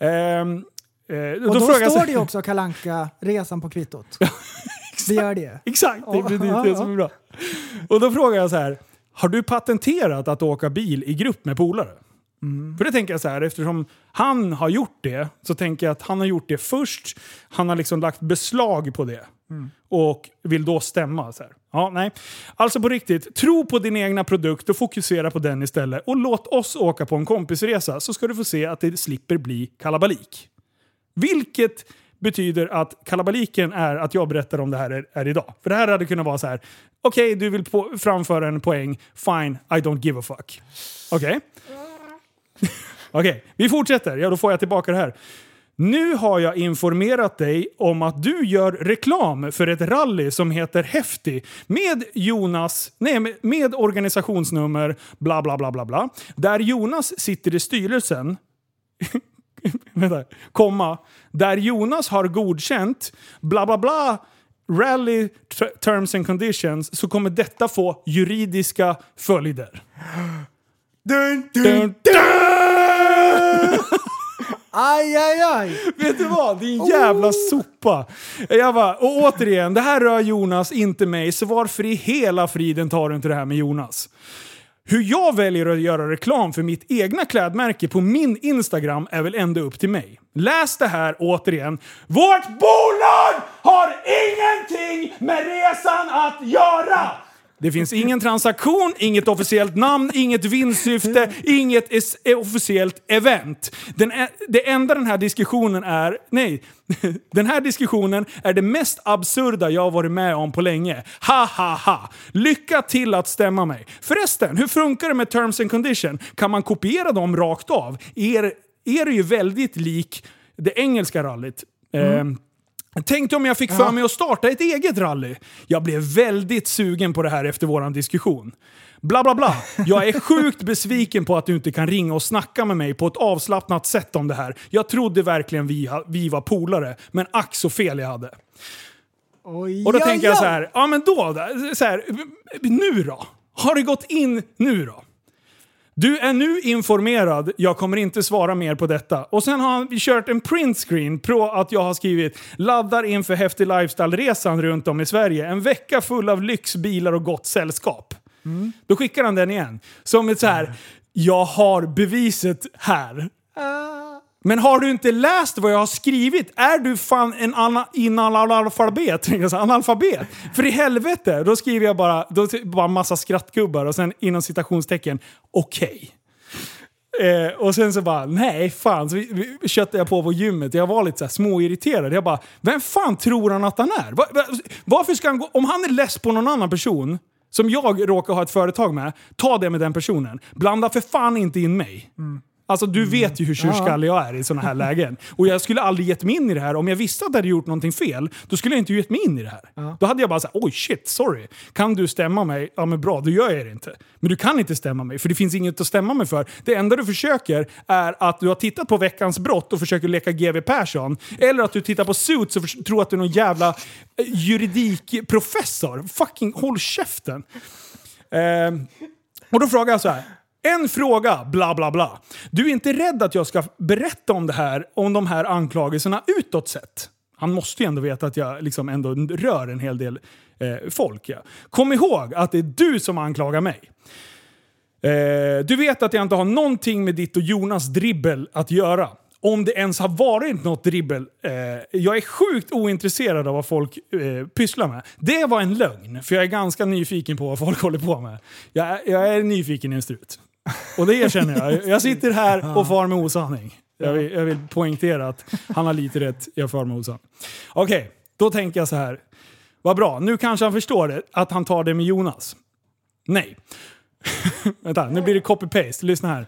Ehm, eh, Och då, står det ju också kalanka resan på kvittot. det gör det. Exakt, det är precis det som är bra. Och då frågar jag så här, har du patenterat att åka bil i grupp med polare? För det tänker jag så här, eftersom han har gjort det, så tänker jag att han har gjort det först. Han har liksom lagt beslag på det. Och vill då stämma. Så här. Ja, nej. Alltså på riktigt, tro på din egna produkt och fokusera på den istället. Och låt oss åka på en kompisresa så ska du få se att det slipper bli kalabalik. Vilket betyder att kalabaliken är att jag berättar om det här är, är idag. För det här hade kunnat vara så här. okej du vill på, framföra en poäng, fine, I don't give a fuck. Okej? Okej, vi fortsätter. Ja, då får jag tillbaka det här. Nu har jag informerat dig om att du gör reklam för ett rally som heter Häftig med Jonas, nej, med- organisationsnummer bla bla bla bla bla. Där Jonas sitter i styrelsen vänta, komma, där Jonas har godkänt bla bla bla rally terms and conditions så kommer detta få juridiska följder. Dun, dun, dun! Aj, aj, aj! Vet du vad? Din jävla sopa. Jag bara, och återigen, det här rör Jonas, inte mig, så varför i hela friden tar du inte det här med Jonas? Hur jag väljer att göra reklam för mitt egna klädmärke på min Instagram är väl ändå upp till mig. Läs det här återigen. Vårt bolag har ingenting med resan att göra! Det finns ingen transaktion, inget officiellt namn, inget vinstsyfte, inget eh, officiellt event. Den det enda den här diskussionen är, nej, den här diskussionen är det mest absurda jag har varit med om på länge. Ha ha ha! Lycka till att stämma mig. Förresten, hur funkar det med terms and condition? Kan man kopiera dem rakt av? Er, er är ju väldigt lik det engelska rallyt. Ehm, Tänkte om jag fick för mig att starta ett eget rally. Jag blev väldigt sugen på det här efter våran diskussion. Bla bla bla. Jag är sjukt besviken på att du inte kan ringa och snacka med mig på ett avslappnat sätt om det här. Jag trodde verkligen vi, vi var polare, men ack så fel jag hade. Oj, Och då tänker jag så här, ja men då, så här, nu då? Har det gått in nu då? Du är nu informerad, jag kommer inte svara mer på detta. Och sen har han kört en printscreen på att jag har skrivit “Laddar inför häftig lifestyle-resan runt om i Sverige. En vecka full av lyx, bilar och gott sällskap”. Då skickar han den igen. Som ett så här “Jag har beviset här”. Men har du inte läst vad jag har skrivit? Är du fan en analfabet? Alltså, analfabet? För i helvete, då skriver jag bara, då, bara massa skrattgubbar och sen inom citationstecken, okej. Eh, och sen så bara, nej fan. Så vi, vi, köttade jag på på gymmet. Jag var lite så här småirriterad. Jag bara, vem fan tror han att han är? Var, var, varför ska han gå, om han är less på någon annan person som jag råkar ha ett företag med, ta det med den personen. Blanda för fan inte in mig. Mm. Alltså du vet ju hur tjurskallig jag är i sådana här lägen. Och jag skulle aldrig gett mig in i det här. Om jag visste att jag hade gjort någonting fel, då skulle jag inte gett mig in i det här. Då hade jag bara sagt oj shit, sorry. Kan du stämma mig? Ja men bra, då gör jag det inte. Men du kan inte stämma mig, för det finns inget att stämma mig för. Det enda du försöker är att du har tittat på veckans brott och försöker leka GW Persson. Eller att du tittar på Suits och tror att du är någon jävla eh, juridikprofessor. Fucking håll käften. Ehm, och då frågar jag så här. En fråga, bla bla bla. Du är inte rädd att jag ska berätta om det här, om de här anklagelserna utåt sett? Han måste ju ändå veta att jag liksom ändå rör en hel del eh, folk. Ja. Kom ihåg att det är du som anklagar mig. Eh, du vet att jag inte har någonting med ditt och Jonas dribbel att göra. Om det ens har varit något dribbel. Eh, jag är sjukt ointresserad av vad folk eh, pysslar med. Det var en lögn, för jag är ganska nyfiken på vad folk håller på med. Jag, jag är nyfiken i en strut. Och det erkänner jag. Jag sitter här och far med osanning. Jag vill, jag vill poängtera att han har lite rätt, jag far med osanning. Okej, då tänker jag så här. Vad bra, nu kanske han förstår det, att han tar det med Jonas. Nej. Vänta, nu blir det copy-paste. Lyssna här.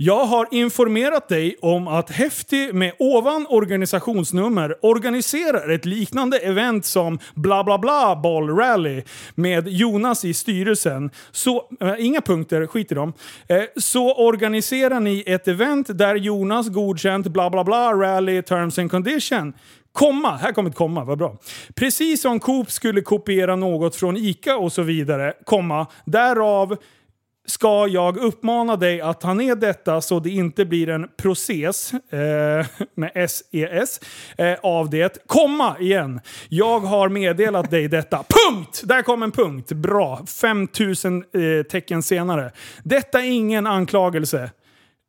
Jag har informerat dig om att Häftig med ovan organisationsnummer organiserar ett liknande event som bla bla bla boll rally med Jonas i styrelsen. Så, äh, inga punkter, skit i dem. Eh, så organiserar ni ett event där Jonas godkänt bla bla bla rally terms and condition. Komma, här kommer ett komma, vad bra. Precis som Coop skulle kopiera något från ICA och så vidare, komma, därav ska jag uppmana dig att ta ner detta så det inte blir en process eh, med SES eh, av det. Komma igen. Jag har meddelat dig detta. Punkt! Där kom en punkt. Bra. 5000 eh, tecken senare. Detta är ingen anklagelse.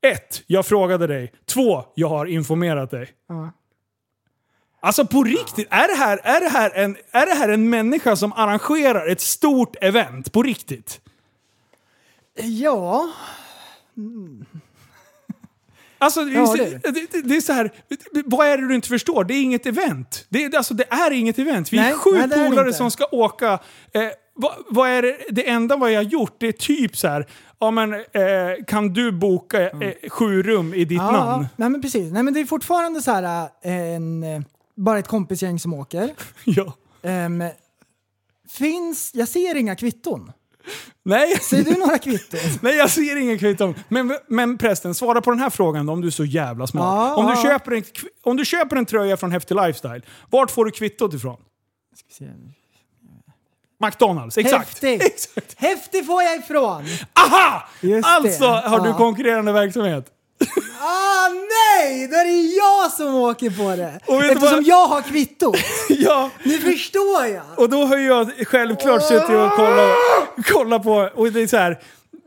1. Jag frågade dig. 2. Jag har informerat dig. Alltså på riktigt, är det, här, är, det här en, är det här en människa som arrangerar ett stort event? På riktigt? Ja, Alltså, det, Ja, är, det det, det, det är så här, vad är det du inte förstår? Det är inget event. Det, är- alltså, det är inget event. Vi är Nej, sju nej, det är det polare inte. som ska åka. Eh, vad, vad är det, det enda vad jag har gjort, det är typ så här, ja men eh, kan du boka eh, sju rum i ditt ja, namn? nej men precis. Nej men det är fortfarande så här äh, en, äh, bara ett kompisgäng som åker. Ja. Ehm, finns, jag ser inga kvitton. Nej. Ser du några kvitton? Nej, jag ser ingen kvitton. Men, men prästen, svara på den här frågan då, om du är så jävla smart. Ja, om, du ja. köper en, om du köper en tröja från Häftig Lifestyle, vart får du kvittot ifrån? McDonalds, exakt. Häftig! exakt. Häftig får jag ifrån! Aha! Just alltså det. har du konkurrerande verksamhet. Ah nej! Då är det jag som åker på det! Och Eftersom vad- jag har kvittot. ja, Nu förstår jag! och då har jag självklart suttit och kollat, kollat på, och det är så här.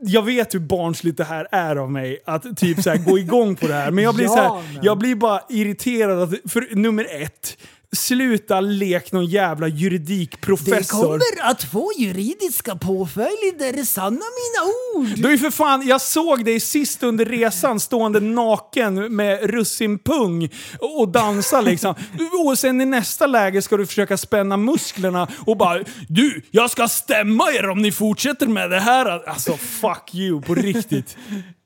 Jag vet hur barnsligt det här är av mig, att typ så här gå igång på det här. Men jag blir, Ja, så här, jag blir bara irriterad. Att, för nummer ett, sluta lek någon jävla juridikprofessor. att få juridiska påföljder, sanna mina ord! Du är för fan, jag såg dig sist under resan stående naken med russinpung och dansa liksom. Och sen i nästa läge ska du försöka spänna musklerna och bara Du, jag ska stämma er om ni fortsätter med det här. Alltså fuck you, på riktigt.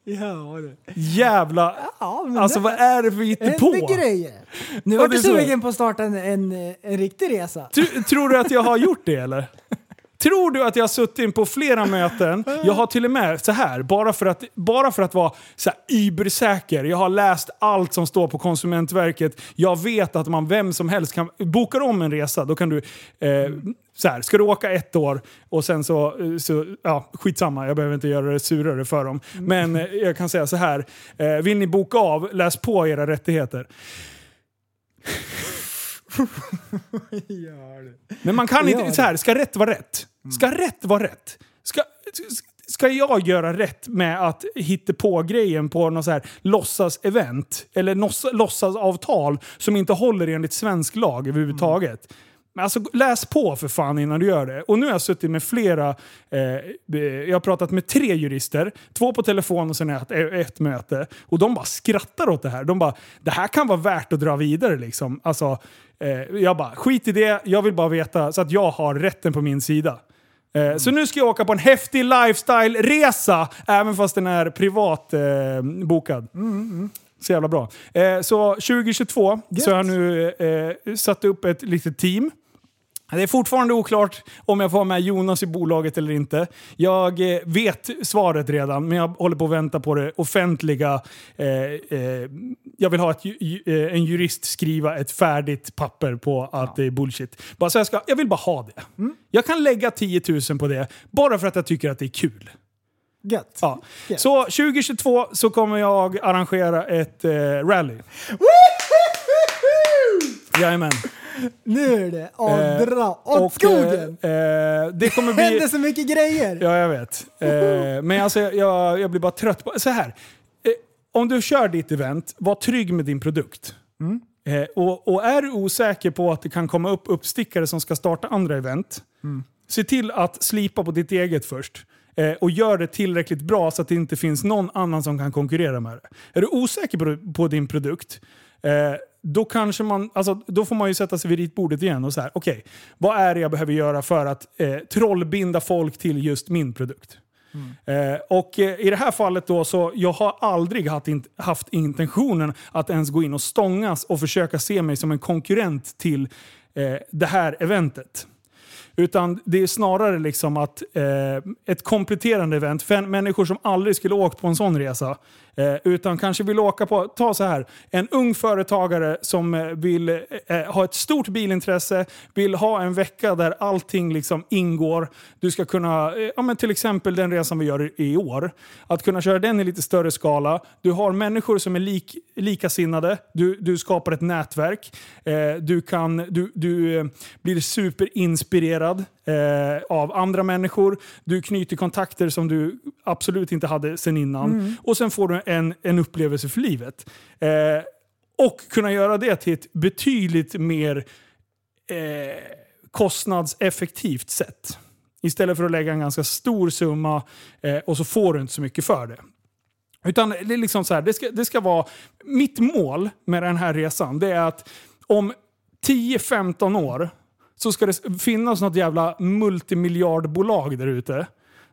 Ja, det. Jävla... Ja, men Alltså det- vad är det för hittepå? Händer grejer. Nu Ja, var det är du sugen på att starta en, en, en riktig resa. Tr- Tror du att jag har gjort det eller? Tror du att jag har suttit på flera möten? Jag har till och med så här, bara för att, bara för att vara så här übersäker. Jag har läst allt som står på Konsumentverket. Jag vet att man vem som helst kan... Bokar om en resa, då kan du... Eh, så här, ska du åka ett år och sen så, eh, så... Ja, skitsamma, jag behöver inte göra det surare för dem. Men eh, jag kan säga så här. Eh, vill ni boka av, läs på era rättigheter. Men man kan inte... Så här, ska rätt vara rätt? Ska rätt vara rätt? Ska, ska jag göra rätt med att hitta på grejen på något så här låtsas-event? Eller låtsasavtal som inte håller enligt svensk lag överhuvudtaget? Men alltså läs på för fan innan du gör det. Och nu har jag suttit med flera, eh, jag har pratat med tre jurister, två på telefon och sen ett, ett möte. Och de bara skrattar åt det här. De bara, det här kan vara värt att dra vidare liksom. Alltså, eh, jag bara, skit i det, jag vill bara veta så att jag har rätten på min sida. Eh, Så nu ska jag åka på en häftig lifestyle-resa, även fast den är privat eh, bokad. Så jävla bra. Eh, så 2022 så har jag nu eh, satt upp ett litet team. Det är fortfarande oklart om jag får med Jonas i bolaget eller inte. Jag eh, vet svaret redan, men jag håller på att vänta på det offentliga. Eh, eh, jag vill ha ett, eh, en jurist skriva ett färdigt papper på att det är bullshit. Bara så jag, ska, jag vill bara ha det. Jag kan lägga 10 000 på det, bara för att jag tycker att det är kul. Gött. Ja. Gött. Så 2022 så kommer jag arrangera ett eh, rally. Jajamän. Nu är det att Eh, dra åt och, skogen! Eh, eh, det kommer Det händer bli... så mycket grejer! Ja, jag vet. Eh, men alltså, jag, jag blir bara trött på... Så här. Eh, om du kör ditt event, var trygg med din produkt. Eh, och, och är du osäker på att det kan komma upp uppstickare som ska starta andra event, se till att slipa på ditt eget först. Eh, och gör det tillräckligt bra så att det inte finns någon annan som kan konkurrera med det. Är du osäker på, på din produkt, eh, då, kanske man, alltså, då får man ju sätta sig vid ritbordet igen och så här, okej, vad är det jag behöver göra för att eh, trollbinda folk till just min produkt? Eh, och eh, i det här fallet då så, jag har aldrig haft, in, haft intentionen att ens gå in och stångas och försöka se mig som en konkurrent till eh, det här eventet. Utan det är snarare liksom att eh, ett kompletterande event för människor som aldrig skulle åkt på en sån resa. Eh, utan kanske vill åka på, ta så här, en ung företagare som eh, vill eh, eh, ha ett stort bilintresse, vill ha en vecka där allting liksom ingår. Du ska kunna, eh, ja, men till exempel den resan vi gör i, i år, att kunna köra den i lite större skala. Du har människor som är lik, likasinnade, du, du skapar ett nätverk, eh, du, kan, du, du eh, blir superinspirerad eh, av andra människor. Du knyter kontakter som du absolut inte hade sen innan. Och sen får du en, en upplevelse för livet. Eh, och kunna göra det till ett betydligt mer eh, kostnadseffektivt sätt. Istället för att lägga en ganska stor summa eh, och så får du inte så mycket för det. Utan det är liksom så här, det ska, det ska vara... Mitt mål med den här resan det är att om 10-15 år så ska det finnas något jävla multimiljardbolag där ute.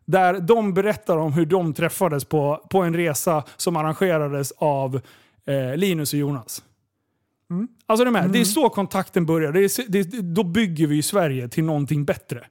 Där de berättar om hur de träffades på, på en resa som arrangerades av eh, Linus och Jonas. Alltså de här, Det är så kontakten börjar. Det är, det, då bygger vi Sverige till någonting bättre.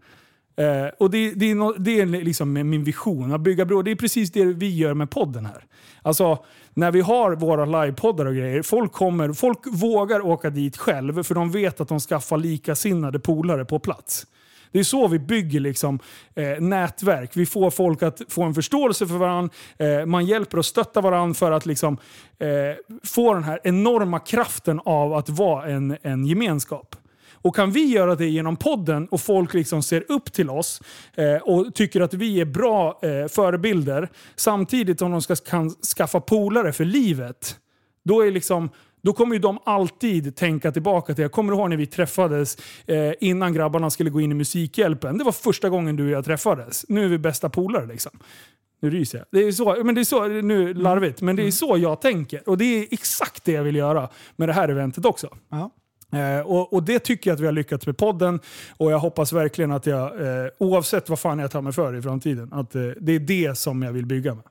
Eh, och det, det, är no, det är liksom min vision, att bygga bro. Det är precis det vi gör med podden här. Alltså, när vi har våra livepoddar och grejer, folk, kommer, folk vågar åka dit själv för de vet att de skaffar likasinnade polare på plats. Det är så vi bygger liksom, eh, nätverk. Vi får folk att få en förståelse för varandra. Eh, man hjälper och stöttar varandra för att liksom, eh, få den här enorma kraften av att vara en, en gemenskap. Och kan vi göra det genom podden och folk liksom ser upp till oss eh, och tycker att vi är bra eh, förebilder samtidigt som de ska, kan skaffa polare för livet. Då, är liksom, då kommer ju de alltid tänka tillbaka till, jag kommer ihåg när vi träffades eh, innan grabbarna skulle gå in i Musikhjälpen. Det var första gången du och jag träffades. Nu är vi bästa polare liksom. Nu ryser jag. Det är så, men det är så, nu larvigt, men det är så jag tänker. Och det är exakt det jag vill göra med det här eventet också. Ja. Eh, och, och det tycker jag att vi har lyckats med podden. Och jag hoppas verkligen att jag, eh, oavsett vad fan jag tar mig för i framtiden, att eh, det är det som jag vill bygga med.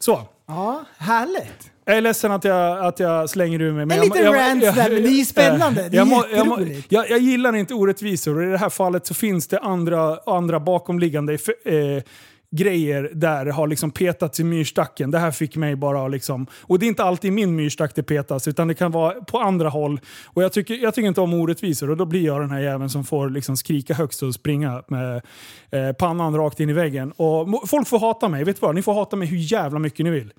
Så. Ja, härligt. Jag är ledsen att jag, att jag slänger ur mig. En liten rant där, men det är ju spännande. Det är jag, må- jag, må- jag, jag gillar inte orättvisor och i det här fallet så finns det andra, andra bakomliggande eh, grejer där har liksom petats i myrstacken. Det här fick mig bara liksom... Och det är inte alltid min myrstack det petas, utan det kan vara på andra håll. Och jag tycker, jag tycker inte om orättvisor och då blir jag den här jäveln som får liksom skrika högst och springa med eh, pannan rakt in i väggen. Och folk får hata mig, vet du vad? Ni får hata mig hur jävla mycket ni vill.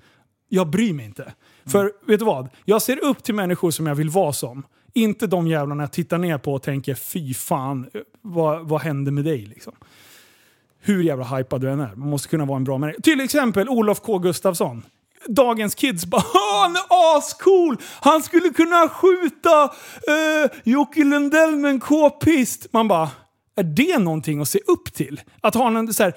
Jag bryr mig inte. För vet du vad? Jag ser upp till människor som jag vill vara som. Inte de jävlarna jag tittar ner på och tänker fy fan, vad, vad hände med dig? Liksom. Hur jävla hypad du än är. Man måste kunna vara en bra människa. Till exempel Olof K Gustafsson. Dagens kids bara han är ascool! Han skulle kunna skjuta eh, Jocke Lundell med en k-pist. Man bara, är det någonting att se upp till? Att ha en så här,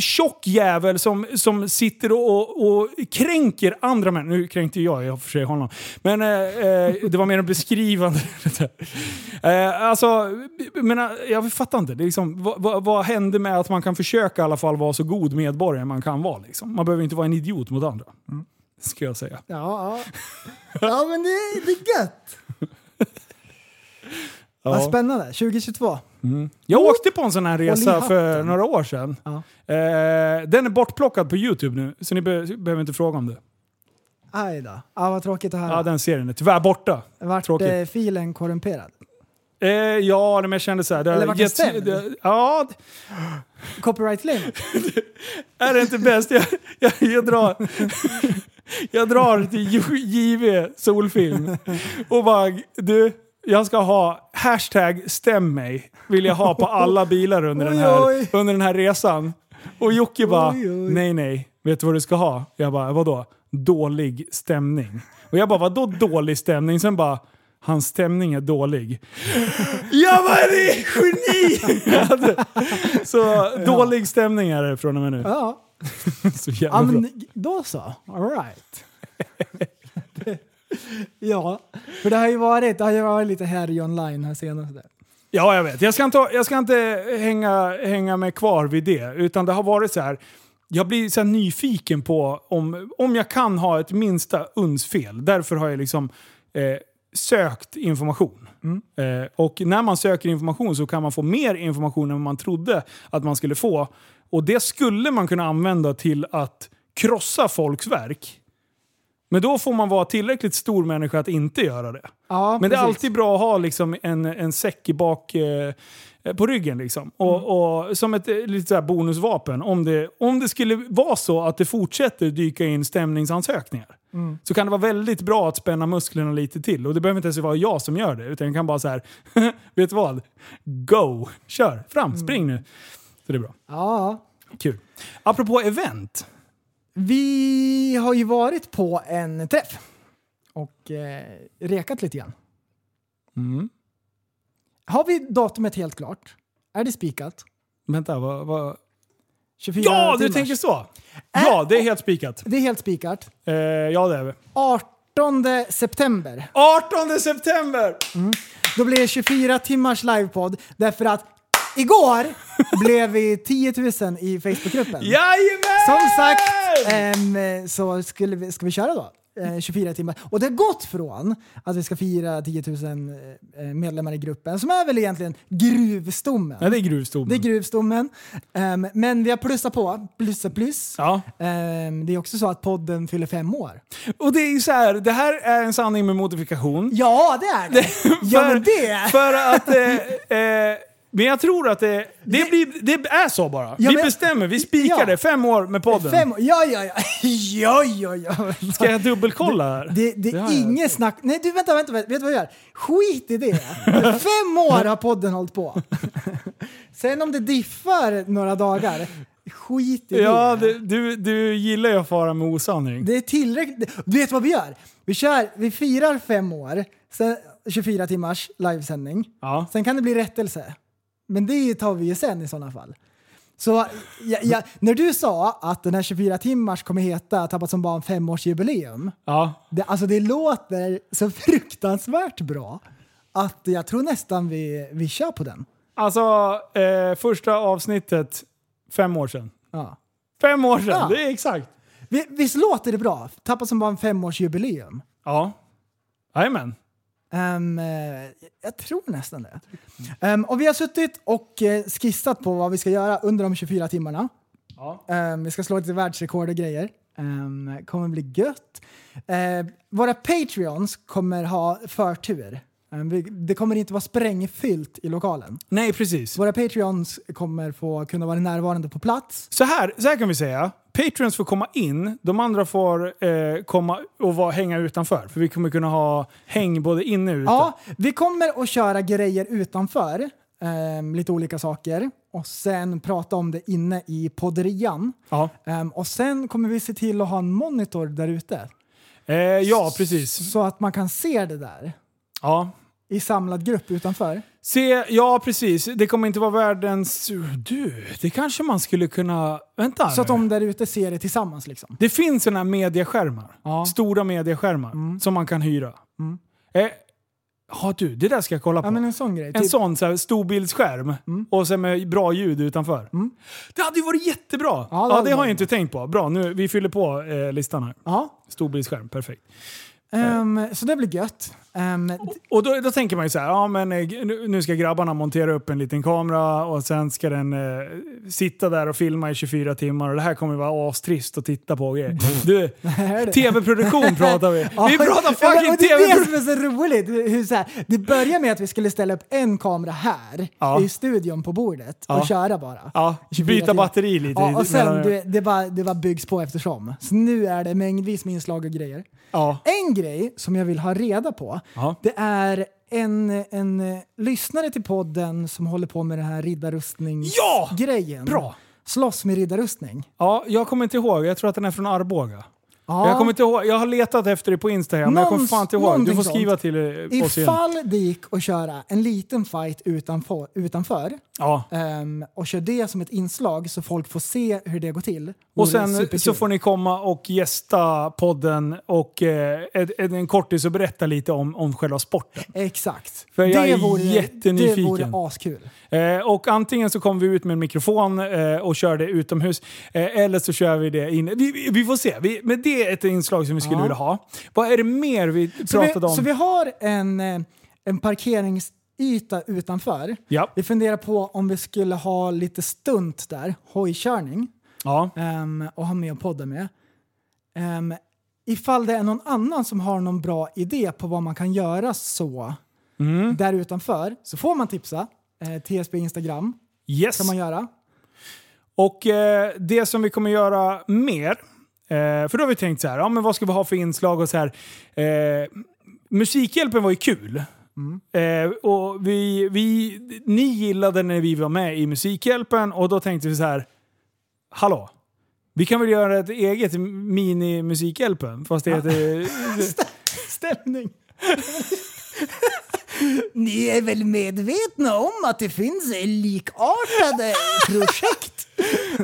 tjock jävel som, som sitter och, och kränker andra människor. Nu kränkte jag i och för sig honom. Men eh, eh, det var mer en beskrivande. eh, alltså, men, jag fattar inte. Det är liksom, vad, vad, vad hände med att man kan försöka i alla fall vara så god medborgare man kan vara? Liksom? Man behöver inte vara en idiot mot andra. Ska jag säga. Ja, ja. ja men det, det är gött. Vad spännande. 2022. Jag åkte på en sån här resa för några år sedan. Ja. Eh, den är bortplockad på YouTube nu, så ni be behöver inte fråga om det. Aj då. Ja, vad tråkigt att höra. Ja, den serien är tyvärr borta. Vart tråkigt. eh, filen korrumperad? Eh, ja, men jag kände så här. Det har Eller vart den stämd? det- Ja, Copyright claim? är det inte bäst? Jag, jag, jag, drar, jag drar till JV Solfilm och bara du, jag ska ha hashtag stäm mig. Vill jag ha på alla bilar under, den, här, under den här resan. Och Jocke bara, nej nej, vet du vad du ska ha? Jag bara, vadå? Dålig stämning. Och jag bara, vadå dålig stämning? Sen bara, hans stämning är dålig. Jag var det geni! Så dålig stämning är det från och med nu. Ja. Så jävla ja, bra. men då så. All right. Ja, för det har ju varit, det har ju varit lite härj online här senaste. Ja, jag vet. Jag ska inte, jag ska inte hänga, hänga mig kvar vid det. Utan det har varit så här. Jag blir så nyfiken på om, om jag kan ha ett minsta uns fel. Därför har jag liksom eh, sökt information. Eh, och när man söker information så kan man få mer information än man trodde att man skulle få. Och det skulle man kunna använda till att krossa folks verk. Men då får man vara tillräckligt stor människa att inte göra det. Ja, Men det är precis. alltid bra att ha liksom en, en säck i bak eh, på ryggen. Liksom. Och, och som ett eh, lite så här bonusvapen. Om det, om det skulle vara så att det fortsätter dyka in stämningsansökningar. Så kan det vara väldigt bra att spänna musklerna lite till. Och det behöver inte ens vara jag som gör det. Utan jag kan bara så här, vet du vad? Go! Kör! Fram! Spring nu! Så det är bra. Ja, Kul. Apropå event. Vi har ju varit på en träff och eh, rekat lite grann. Mm. Har vi datumet helt klart? Är det spikat? Vänta, vad... vad? 24 Ja, du timmars. tänker så! Ja, det är helt spikat. Det är helt spikat. Eh, ja, det är vi. 18 september. 18 september! Då blir det 24 timmars livepodd därför att igår blev vi 10 000 i Facebookgruppen. Jajamän! Som sagt ehm, så skulle vi, ska vi köra då. Eh, 24 timmar. Och det har gått från att vi ska fira 10 000 eh, medlemmar i gruppen, som är väl egentligen gruvstommen. Ja, det är gruvstommen. Det är gruvstommen. Ehm, men vi har plussat på, plussa plus. Ja. Ehm, det är också så att podden fyller fem år. Och det är ju så här, det här är en sanning med modifikation. Ja, det är det! ja, men det! För att... Eh, eh, men jag tror att det, det, blir, det är så bara. Ja, vi men- bestämmer, vi spikar Ja. det. Fem år med podden. Fem. Ja, ja, ja. ja, ja, ja. Ska jag dubbelkolla här? Det, det har är inget snack. Nej, du vänta, vänta, vänta. Vet du vad jag gör? Skit i det. Fem år har podden hållit på. Sen om det diffar några dagar, skit i Ja, det. det, du, du gillar ju att fara med osanning. Det är tillräckligt. Du vet vad vi gör? Vi, kör, vi firar fem år, sen 24 timmars livesändning. Ja. Sen kan det bli rättelse. Men det tar vi ju sen i sådana fall. Så ja, ja, när du sa att den här 24 timmars kommer heta Tappat som barn femårsjubileum. Ja. Det, alltså det låter så fruktansvärt bra att jag tror nästan vi, vi kör på den. Alltså, eh, första avsnittet, fem år sedan. Ja. Fem år sedan, Ja. det är exakt. Vi- Visst låter det bra? Tappat som barn femårsjubileum. Ja. Jajamän. Um, jag tror nästan det. Ehm, och vi har suttit och eh, skissat på vad vi ska göra under de 24 timmarna. Ja. Ehm, vi ska slå lite världsrekord och grejer. Um, kommer bli gött. Ehm, våra Patreons kommer ha förtur. Ehm, det kommer inte vara sprängfyllt i lokalen. Nej, precis. Våra Patreons kommer få kunna vara närvarande på plats. Så här, så här kan vi säga. Patreons får komma in, de andra får eh, komma och vara, hänga utanför. För vi kommer kunna ha häng både inne och ute. Ja, vi kommer att köra grejer utanför. ehm, lite olika saker. Och sen prata om det inne i podderian. Ja. Ehm, och sen kommer vi se till att ha en monitor där ute. Eh, ja, precis. Så att man kan se det där. Ja. I samlad grupp utanför. Se, ja precis. Det kommer inte vara världens... Du, det kanske man skulle kunna... Vänta Så att de där ute ser det tillsammans liksom. Det finns såna här mediaskärmar. Ja. Mm. Stora mediaskärmar som man kan hyra. Eh, ja du, det där ska jag kolla på. Ja men en sån grej. En Typ, sån så här, storbildsskärm och sen med bra ljud utanför. Det hade ju varit jättebra! Ja, Ja, det det, hade har jag inte tänkt på. Bra, nu, vi fyller på eh, listan här. ja. Storbildsskärm, perfekt. Ehm, så det blir gött. Ehm, Och då, då tänker man ju så här, ja men eh, nu ska grabbarna montera upp en liten kamera och sen ska den eh, sitta där och filma i 24 timmar och det här kommer vara astrist att titta på. grejer. Du, tv-produktion pratar vi. Vi pratar fucking och det är det tv-produktion! som är så roligt. Hur, så här, det börjar med att vi skulle ställa upp en kamera här Ja. i studion på bordet och Ja. köra bara. Ja, 24 byta batteri lite. Ja, och sen du, det, bara, det bara byggs på eftersom. Så nu är det mängdvis med inslag och grejer. ja. En grej som jag vill ha reda på, Ja. det är en, en eh, lyssnare till podden som håller på med den här riddarrustningsgrejen. Ja! Bra! Slåss med riddarrustning. ja, jag kommer inte ihåg. Jag tror att den är från Arboga. Ja. Jag, kommer inte ihåg. jag har letat efter det på Instagram, men jag kommer Någons- fan inte ihåg. Du får sånt. skriva till eh, oss igen. Ifall det gick att köra en liten fight utanför, utanför Ja. ehm, och kör det som ett inslag så folk får se hur det går till. Och sen superkul. så får ni komma och gästa podden och eh, en- en kortis och berätta lite om, om själva sporten. Exakt. För jag är vore, jättenyfiken. Det vore askul. Eh, och antingen så kommer vi ut med en mikrofon eh, och kör det utomhus, eh, eller så kör vi det inne. Vi, vi, vi får se. Vi, men det är ett inslag som vi skulle Ja. vilja ha. Vad är det mer vi Så vi, pratade om? så vi har en, eh, en parkeringsyta utanför. Ja. Vi funderar på om vi skulle ha lite stunt där, hojkörning, ja. ehm, och ha med och podda med. Um, ifall det är någon annan som har någon bra idé på vad man kan göra så Mm. där utanför så får man tipsa. Eh, TSB Instagram Yes. kan man göra. Och eh, det som vi kommer göra mer, för då har vi tänkt så här, ja, men vad ska vi ha för inslag och så här. Eh, musikhjälpen var ju kul. Eh, och vi, vi, ni gillade när vi var med i Musikhjälpen och då tänkte vi så här, hallå? Vi kan väl göra ett eget mini-Musikhjälpen? Fast det heter... Stämning! Ni är väl medvetna om att det finns likartade projekt?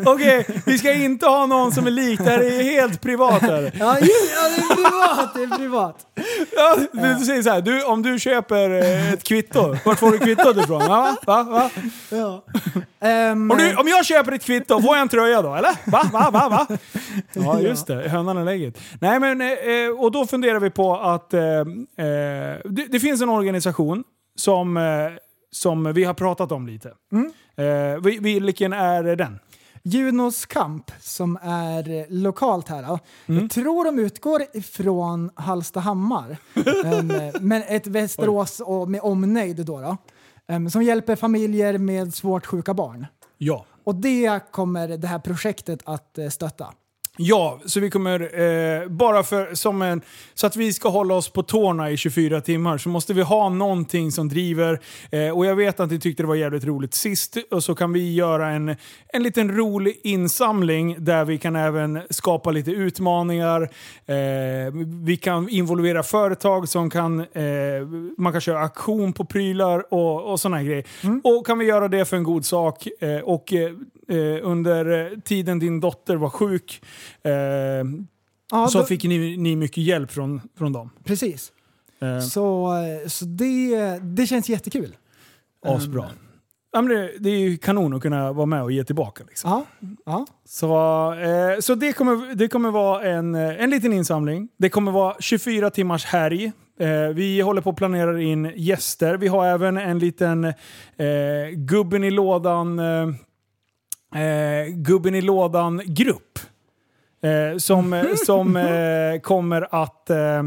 Okej, vi ska inte ha någon som är lik. Det här är helt privat. Här. Ja, ja, det är privat. Det är privat. Ja, du, du säger så här, du, om du köper eh, ett kvitto, vart får du kvittot ifrån? Ja, va? Va? Ja. Ehm, Om, du, om jag köper ett kvitto, får jag en tröja då? Eller? Va? Va? Va? Va? Ja, just det. Hönan och lägget. Nej, men, eh, och då funderar vi på att eh, eh, det, det finns en organisation som, eh, som vi har pratat om lite. Eh, vi- vilken är den? Junos Kamp som är lokalt här. Mm. Jag tror de utgår ifrån Hallstahammar. Men ett Västerås och med omnejd då. då. Ehm, som hjälper familjer med svårt sjuka barn. Ja. Och det kommer det här projektet att eh, stötta. Ja, så vi kommer, eh, bara för, som en, så att vi ska hålla oss på tårna i 24 timmar så måste vi ha någonting som driver. Eh, och jag vet att ni tyckte det var jävligt roligt sist och så kan vi göra en, en liten rolig insamling där vi kan även skapa lite utmaningar. Eh, vi kan involvera företag som kan, eh, man kan köra auktion på prylar och, och sådana grejer. Och kan vi göra det för en god sak eh, och eh, under tiden din dotter var sjuk Ja, så då- fick ni, ni mycket hjälp från, från dem. Precis. Eh, Så, eh, så det, det känns jättekul. asbra. Ja, men det, det är ju kanon att kunna vara med och ge tillbaka. Liksom. Ja, ja. Så, eh, så det, kommer, det kommer vara en, eh, en liten insamling. Det kommer vara 24 timmars helg. Eh, vi håller på att planera in gäster. Vi har även en liten eh, gubben i lådan eh, eh, gubben i lådan-grupp. Eh, som eh, som eh, kommer att eh,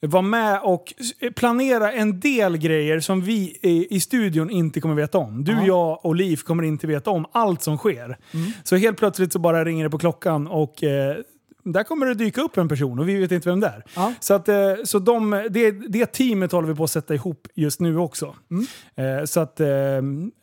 vara med och s- planera en del grejer som vi i, i studion inte kommer veta om. Du, Ja. jag och Liv kommer inte veta om allt som sker. Så helt plötsligt så bara ringer det på klockan och eh, där kommer det dyka upp en person och vi vet inte vem det är. Ja. Så, att, eh, så de, det, det teamet håller vi på att sätta ihop just nu också. Eh, så att, eh,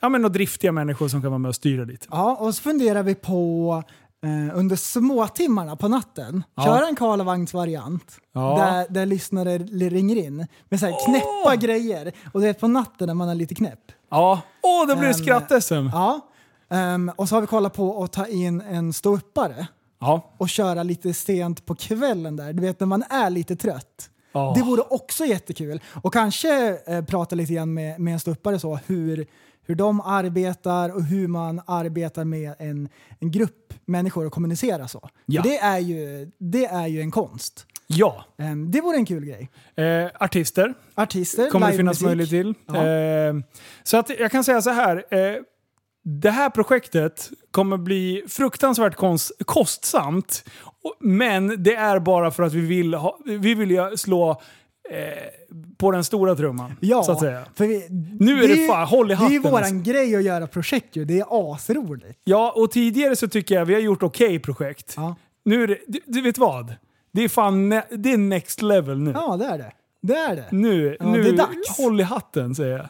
ja men och driftiga människor som kan vara med och styra lite. Ja, och så funderar vi på eh, under småtimmarna på natten Ja. köra en Karlavagnsvariant Ja. där, där lyssnare ringer in med så här knäppa grejer. Och det är på natten när man är lite knäpp. Ja. Åh, det blir Ehm, skratt-SM. Ja. Ehm, och så har vi kollat på att ta in en ståuppare Ja. och köra lite sent på kvällen där. Du vet när man är lite trött. Ja. Det vore också jättekul. Och kanske eh, prata lite grann med, med en ståuppare så hur, hur de arbetar och hur man arbetar med en, en grupp människor och kommunicera så. Ja. Det, är ju, det är ju en konst. Ja. Ehm, det vore en kul grej. Eh, artister Artister, kommer det finnas möjlighet till. Ja. Eh, så att jag kan säga så här. Eh, det här projektet kommer bli fruktansvärt konst, kostsamt. Men det är bara för att vi vill, ha, vi vill slå på den stora trumman. Ja, Så att säga. vi, Nu är det fan, håll i Det är ju hatten, våran alltså. grej att göra projekt ju. Det är asroligt. Ja, och tidigare så tycker jag vi har gjort okej projekt. Ja. Nu är det, du, du vet vad? Det är fan det är next level nu. ja, det är det. Det är det. Nu, Ja, nu det är dags. håll i hatten säger jag.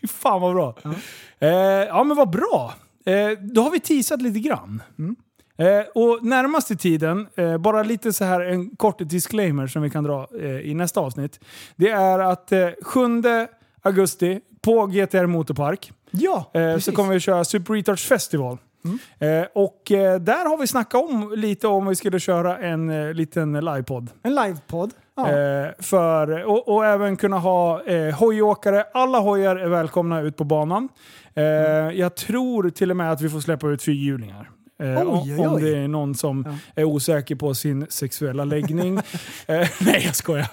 Fy fan vad bra. Ja, eh, ja men vad bra. Eh, då har vi teasat lite grann. Mm. Eh, och närmaste tiden, eh, bara lite så här en kort disclaimer som vi kan dra eh, i nästa avsnitt. Det är att eh, 7 augusti på GTR Motorpark Ja, så. Mm. kommer vi köra Super Retards Festival. Eh, och där har vi snackat om lite om vi skulle köra en liten livepodd. En livepodd. Ja. För, och, och även kunna ha eh, hojåkare. Alla hojar är välkomna ut på banan. Eh, Jag tror till och med att vi får släppa ut fyrhjulingar. Eh, Oj, om- oj, Om det är någon som är osäker på sin sexuella läggning. eh, nej, jag skojar.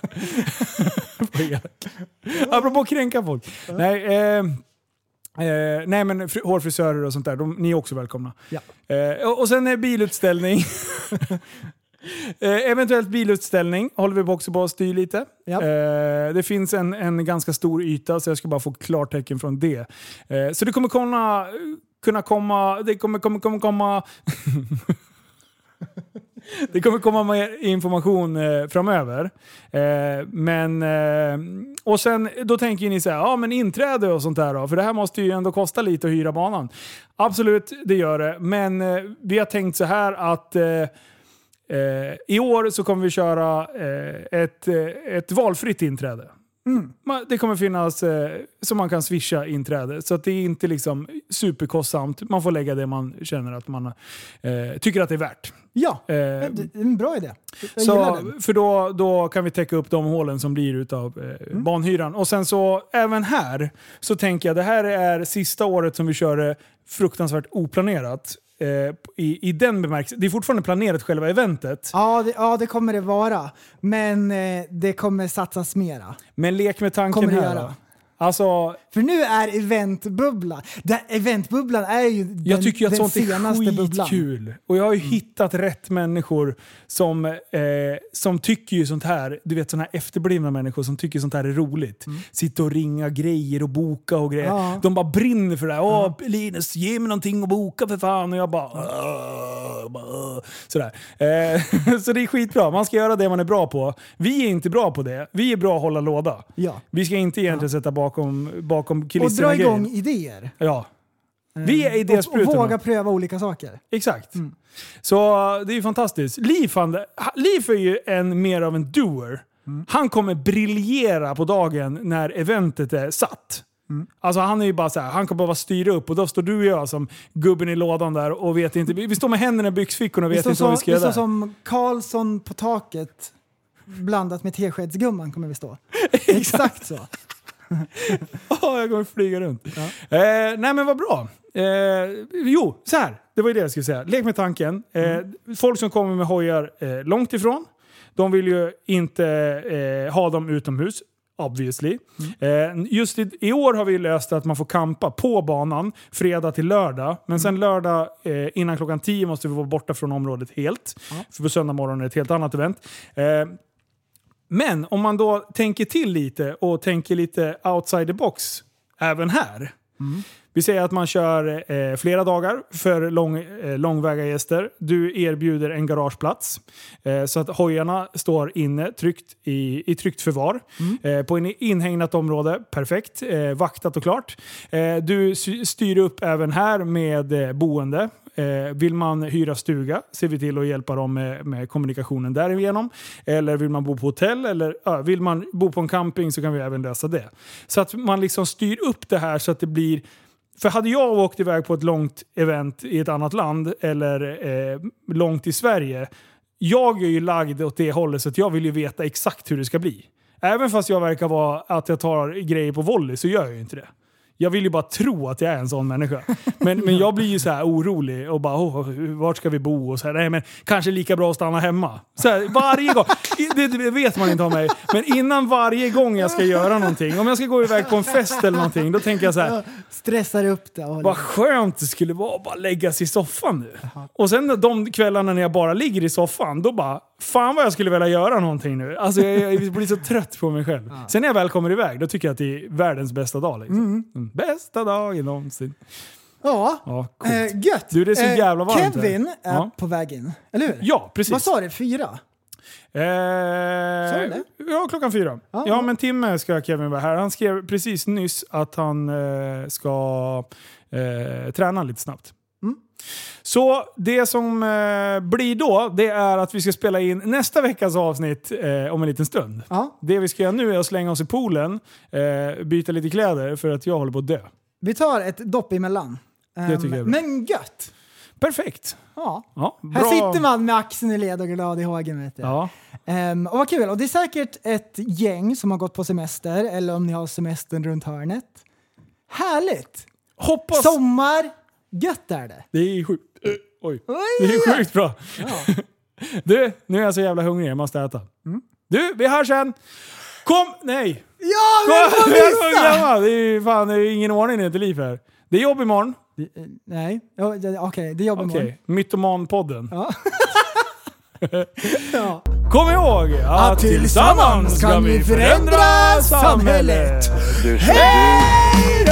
Apropå kränka folk. Nej, eh, eh, nej, men fr- hårfrisörer och sånt där, de, ni är också välkomna. Ja. Eh, och, och sen är bilutställning. Eh, eventuellt bilutställning håller vi också på att styra lite. Ja. Eh, det finns en, en ganska stor yta så jag ska bara få klartecken från det. Eh, så det kommer kunna, kunna komma... Det kommer, kommer, kommer komma... Det kommer komma mer information eh, framöver. Eh, men, eh, och sen, då tänker ni så här, ja men inträde och sånt där då? För det här måste ju ändå kosta lite att hyra banan. Absolut, det gör det. Men eh, vi har tänkt så här att eh, eh i år så kommer vi köra eh, ett, eh, ett valfritt inträde. Ma- Det kommer finnas eh, så man kan swisha inträde. Så att det är inte liksom superkostsamt. Man får lägga det man känner att man eh, tycker att det är värt. ja, Eh, det är en bra idé. Jag så, för då, då kan vi täcka upp de hålen som blir utav eh, Mm. banhyran. Och sen så, även här, så tänker jag det här är sista året som vi kör det fruktansvärt oplanerat. Eh, i, I den bemärkelsen. Det är fortfarande planerat själva eventet. Ja det, ja, det kommer det vara. Men eh, det kommer satsas mera. Men lek med tanken Kommer det här. göra. Alltså, För nu är eventbubblan. Det- Eventbubblan är ju den, jag tycker ju att sånt är senaste bubblan. skitkul. Och jag har ju hittat rätt människor som, eh, som tycker ju sånt här, du vet såna här efterblivna människor som tycker sånt här är roligt. Sitta och ringa grejer och boka och grejer. Ja. De bara brinner för det här. Åh Linus, ge mig någonting att boka för fan. Och jag bara... "Åh", bara, Sådär. Eh, så det är skitbra. Man ska göra det man är bra på. Vi är inte bra på det. Vi är bra att hålla låda. Ja. Vi ska inte egentligen sätta bakom, bakom Och kulisserna dra igång grejer. idéer. Ja. Vi är Och, och idésprutorna. våga pröva olika saker. Exakt. Så det är ju fantastiskt. Liv, är ju en, mer av en doer. Han kommer briljera på dagen när eventet är satt. Alltså han är ju bara så här, han kommer bara styra upp och då står du och jag som gubben i lådan där och vet inte. Vi vi står med händerna i byxfickorna och Vi vet står, inte vad vi ska vi göra. står där. som Karlsson på taket blandat med teskedsgumman kommer vi stå. Exakt så. Ja, jag kommer flyga runt. Eh, nej men vad bra. Eh, jo, så här. Det var ju det jag skulle säga. Lek med tanken. Eh, Folk som kommer med hojar eh, långt ifrån, de vill ju inte eh, ha dem utomhus. Obviously. Eh, just i, i år har vi löst att man får kampa på banan fredag till lördag. Men sen lördag eh, innan klockan 10 måste vi vara borta från området helt. För på söndag morgon är det ett helt annat event. Eh, men om man då tänker till lite och tänker lite outside the box även här. Vi säger att man kör eh, flera dagar för lång, eh, långväga gäster. Du erbjuder en garageplats. Eh, så att hojarna står inne tryggt i, i tryggt förvar. Eh, på en inhägnat område. Perfekt. Eh, vaktat och klart. Eh, du styr upp även här med boende. Eh, vill man hyra stuga ser vi till att hjälpa dem med, med kommunikationen därigenom. Eller vill man bo på hotell eller ja, vill man bo på en camping så kan vi även lösa det. Så att man liksom styr upp det här så att det blir för hade jag åkt iväg på ett långt event i ett annat land eller eh, långt i Sverige. Jag är ju lagd åt det hållet så att jag vill ju veta exakt hur det ska bli. Även fast jag verkar vara att jag tar grejer på volley så gör jag ju inte det. Jag vill ju bara tro att jag är en sån människa. Men, men jag blir ju så här orolig och bara oh, vart ska vi bo? Och så här, nej, men kanske lika bra att stanna hemma. Så här, varje gång. Det, det vet man inte om mig. Men innan varje gång jag ska göra någonting. Om jag ska gå iväg på en fest eller någonting. Då tänker jag så här. Stressar upp det. Vad skönt det skulle vara att bara lägga sig i soffan nu. Och sen de kvällarna när jag bara ligger i soffan, då bara Fan vad jag skulle vilja göra någonting nu. Alltså jag, jag blir så trött på mig själv. Sen när jag väl kommer iväg, då tycker jag att det är världens bästa dag. Liksom. Mm. Bästa dagen någonsin. Ja, Ja, coolt. eh, gött. Du, det är så Eh, jävla varmt här. Kevin är Ja. på väg in, eller hur? Ja, precis. Vad sa du? Fyra? Eh, ja, klockan fyra. Ja, Ja, ja. men timme ska Kevin vara här. Han skrev precis nyss att han eh, ska eh, träna lite snabbt. Så det som eh, blir då, det är att vi ska spela in nästa veckas avsnitt eh, om en liten stund. Ja. Det vi ska göra nu är att slänga oss i poolen, eh, byta lite kläder för att jag håller på att dö. Vi tar ett dopp emellan. Det tycker jag är Ehm, bra. Men gött! Perfekt! Ja. Ja, Här sitter man med axeln i led och glad i hågen. Vet. Ja. Ehm, och vad kul! Och det är säkert ett gäng som har gått på semester, eller om ni har semestern runt hörnet. Härligt! Hoppas... Sommar, gött är det. Det är sjukt. Eh, Oj. Oj, Det är sjukt bra. Ja. Du, nu är jag så jävla hungrig. Jag måste äta. Du, vi hörs sen. Kom! Nej! Ja, Kom! är så missa! Det är ju fan det är ingen ordning i ett liv här. Det är jobb imorgon. Nej, Ja, det- okej, det jobbar Okej, imorgon. Mytoman-podden. Ja. ja. Kom ihåg att, Att tillsammans kan vi förändra samhället. Du som du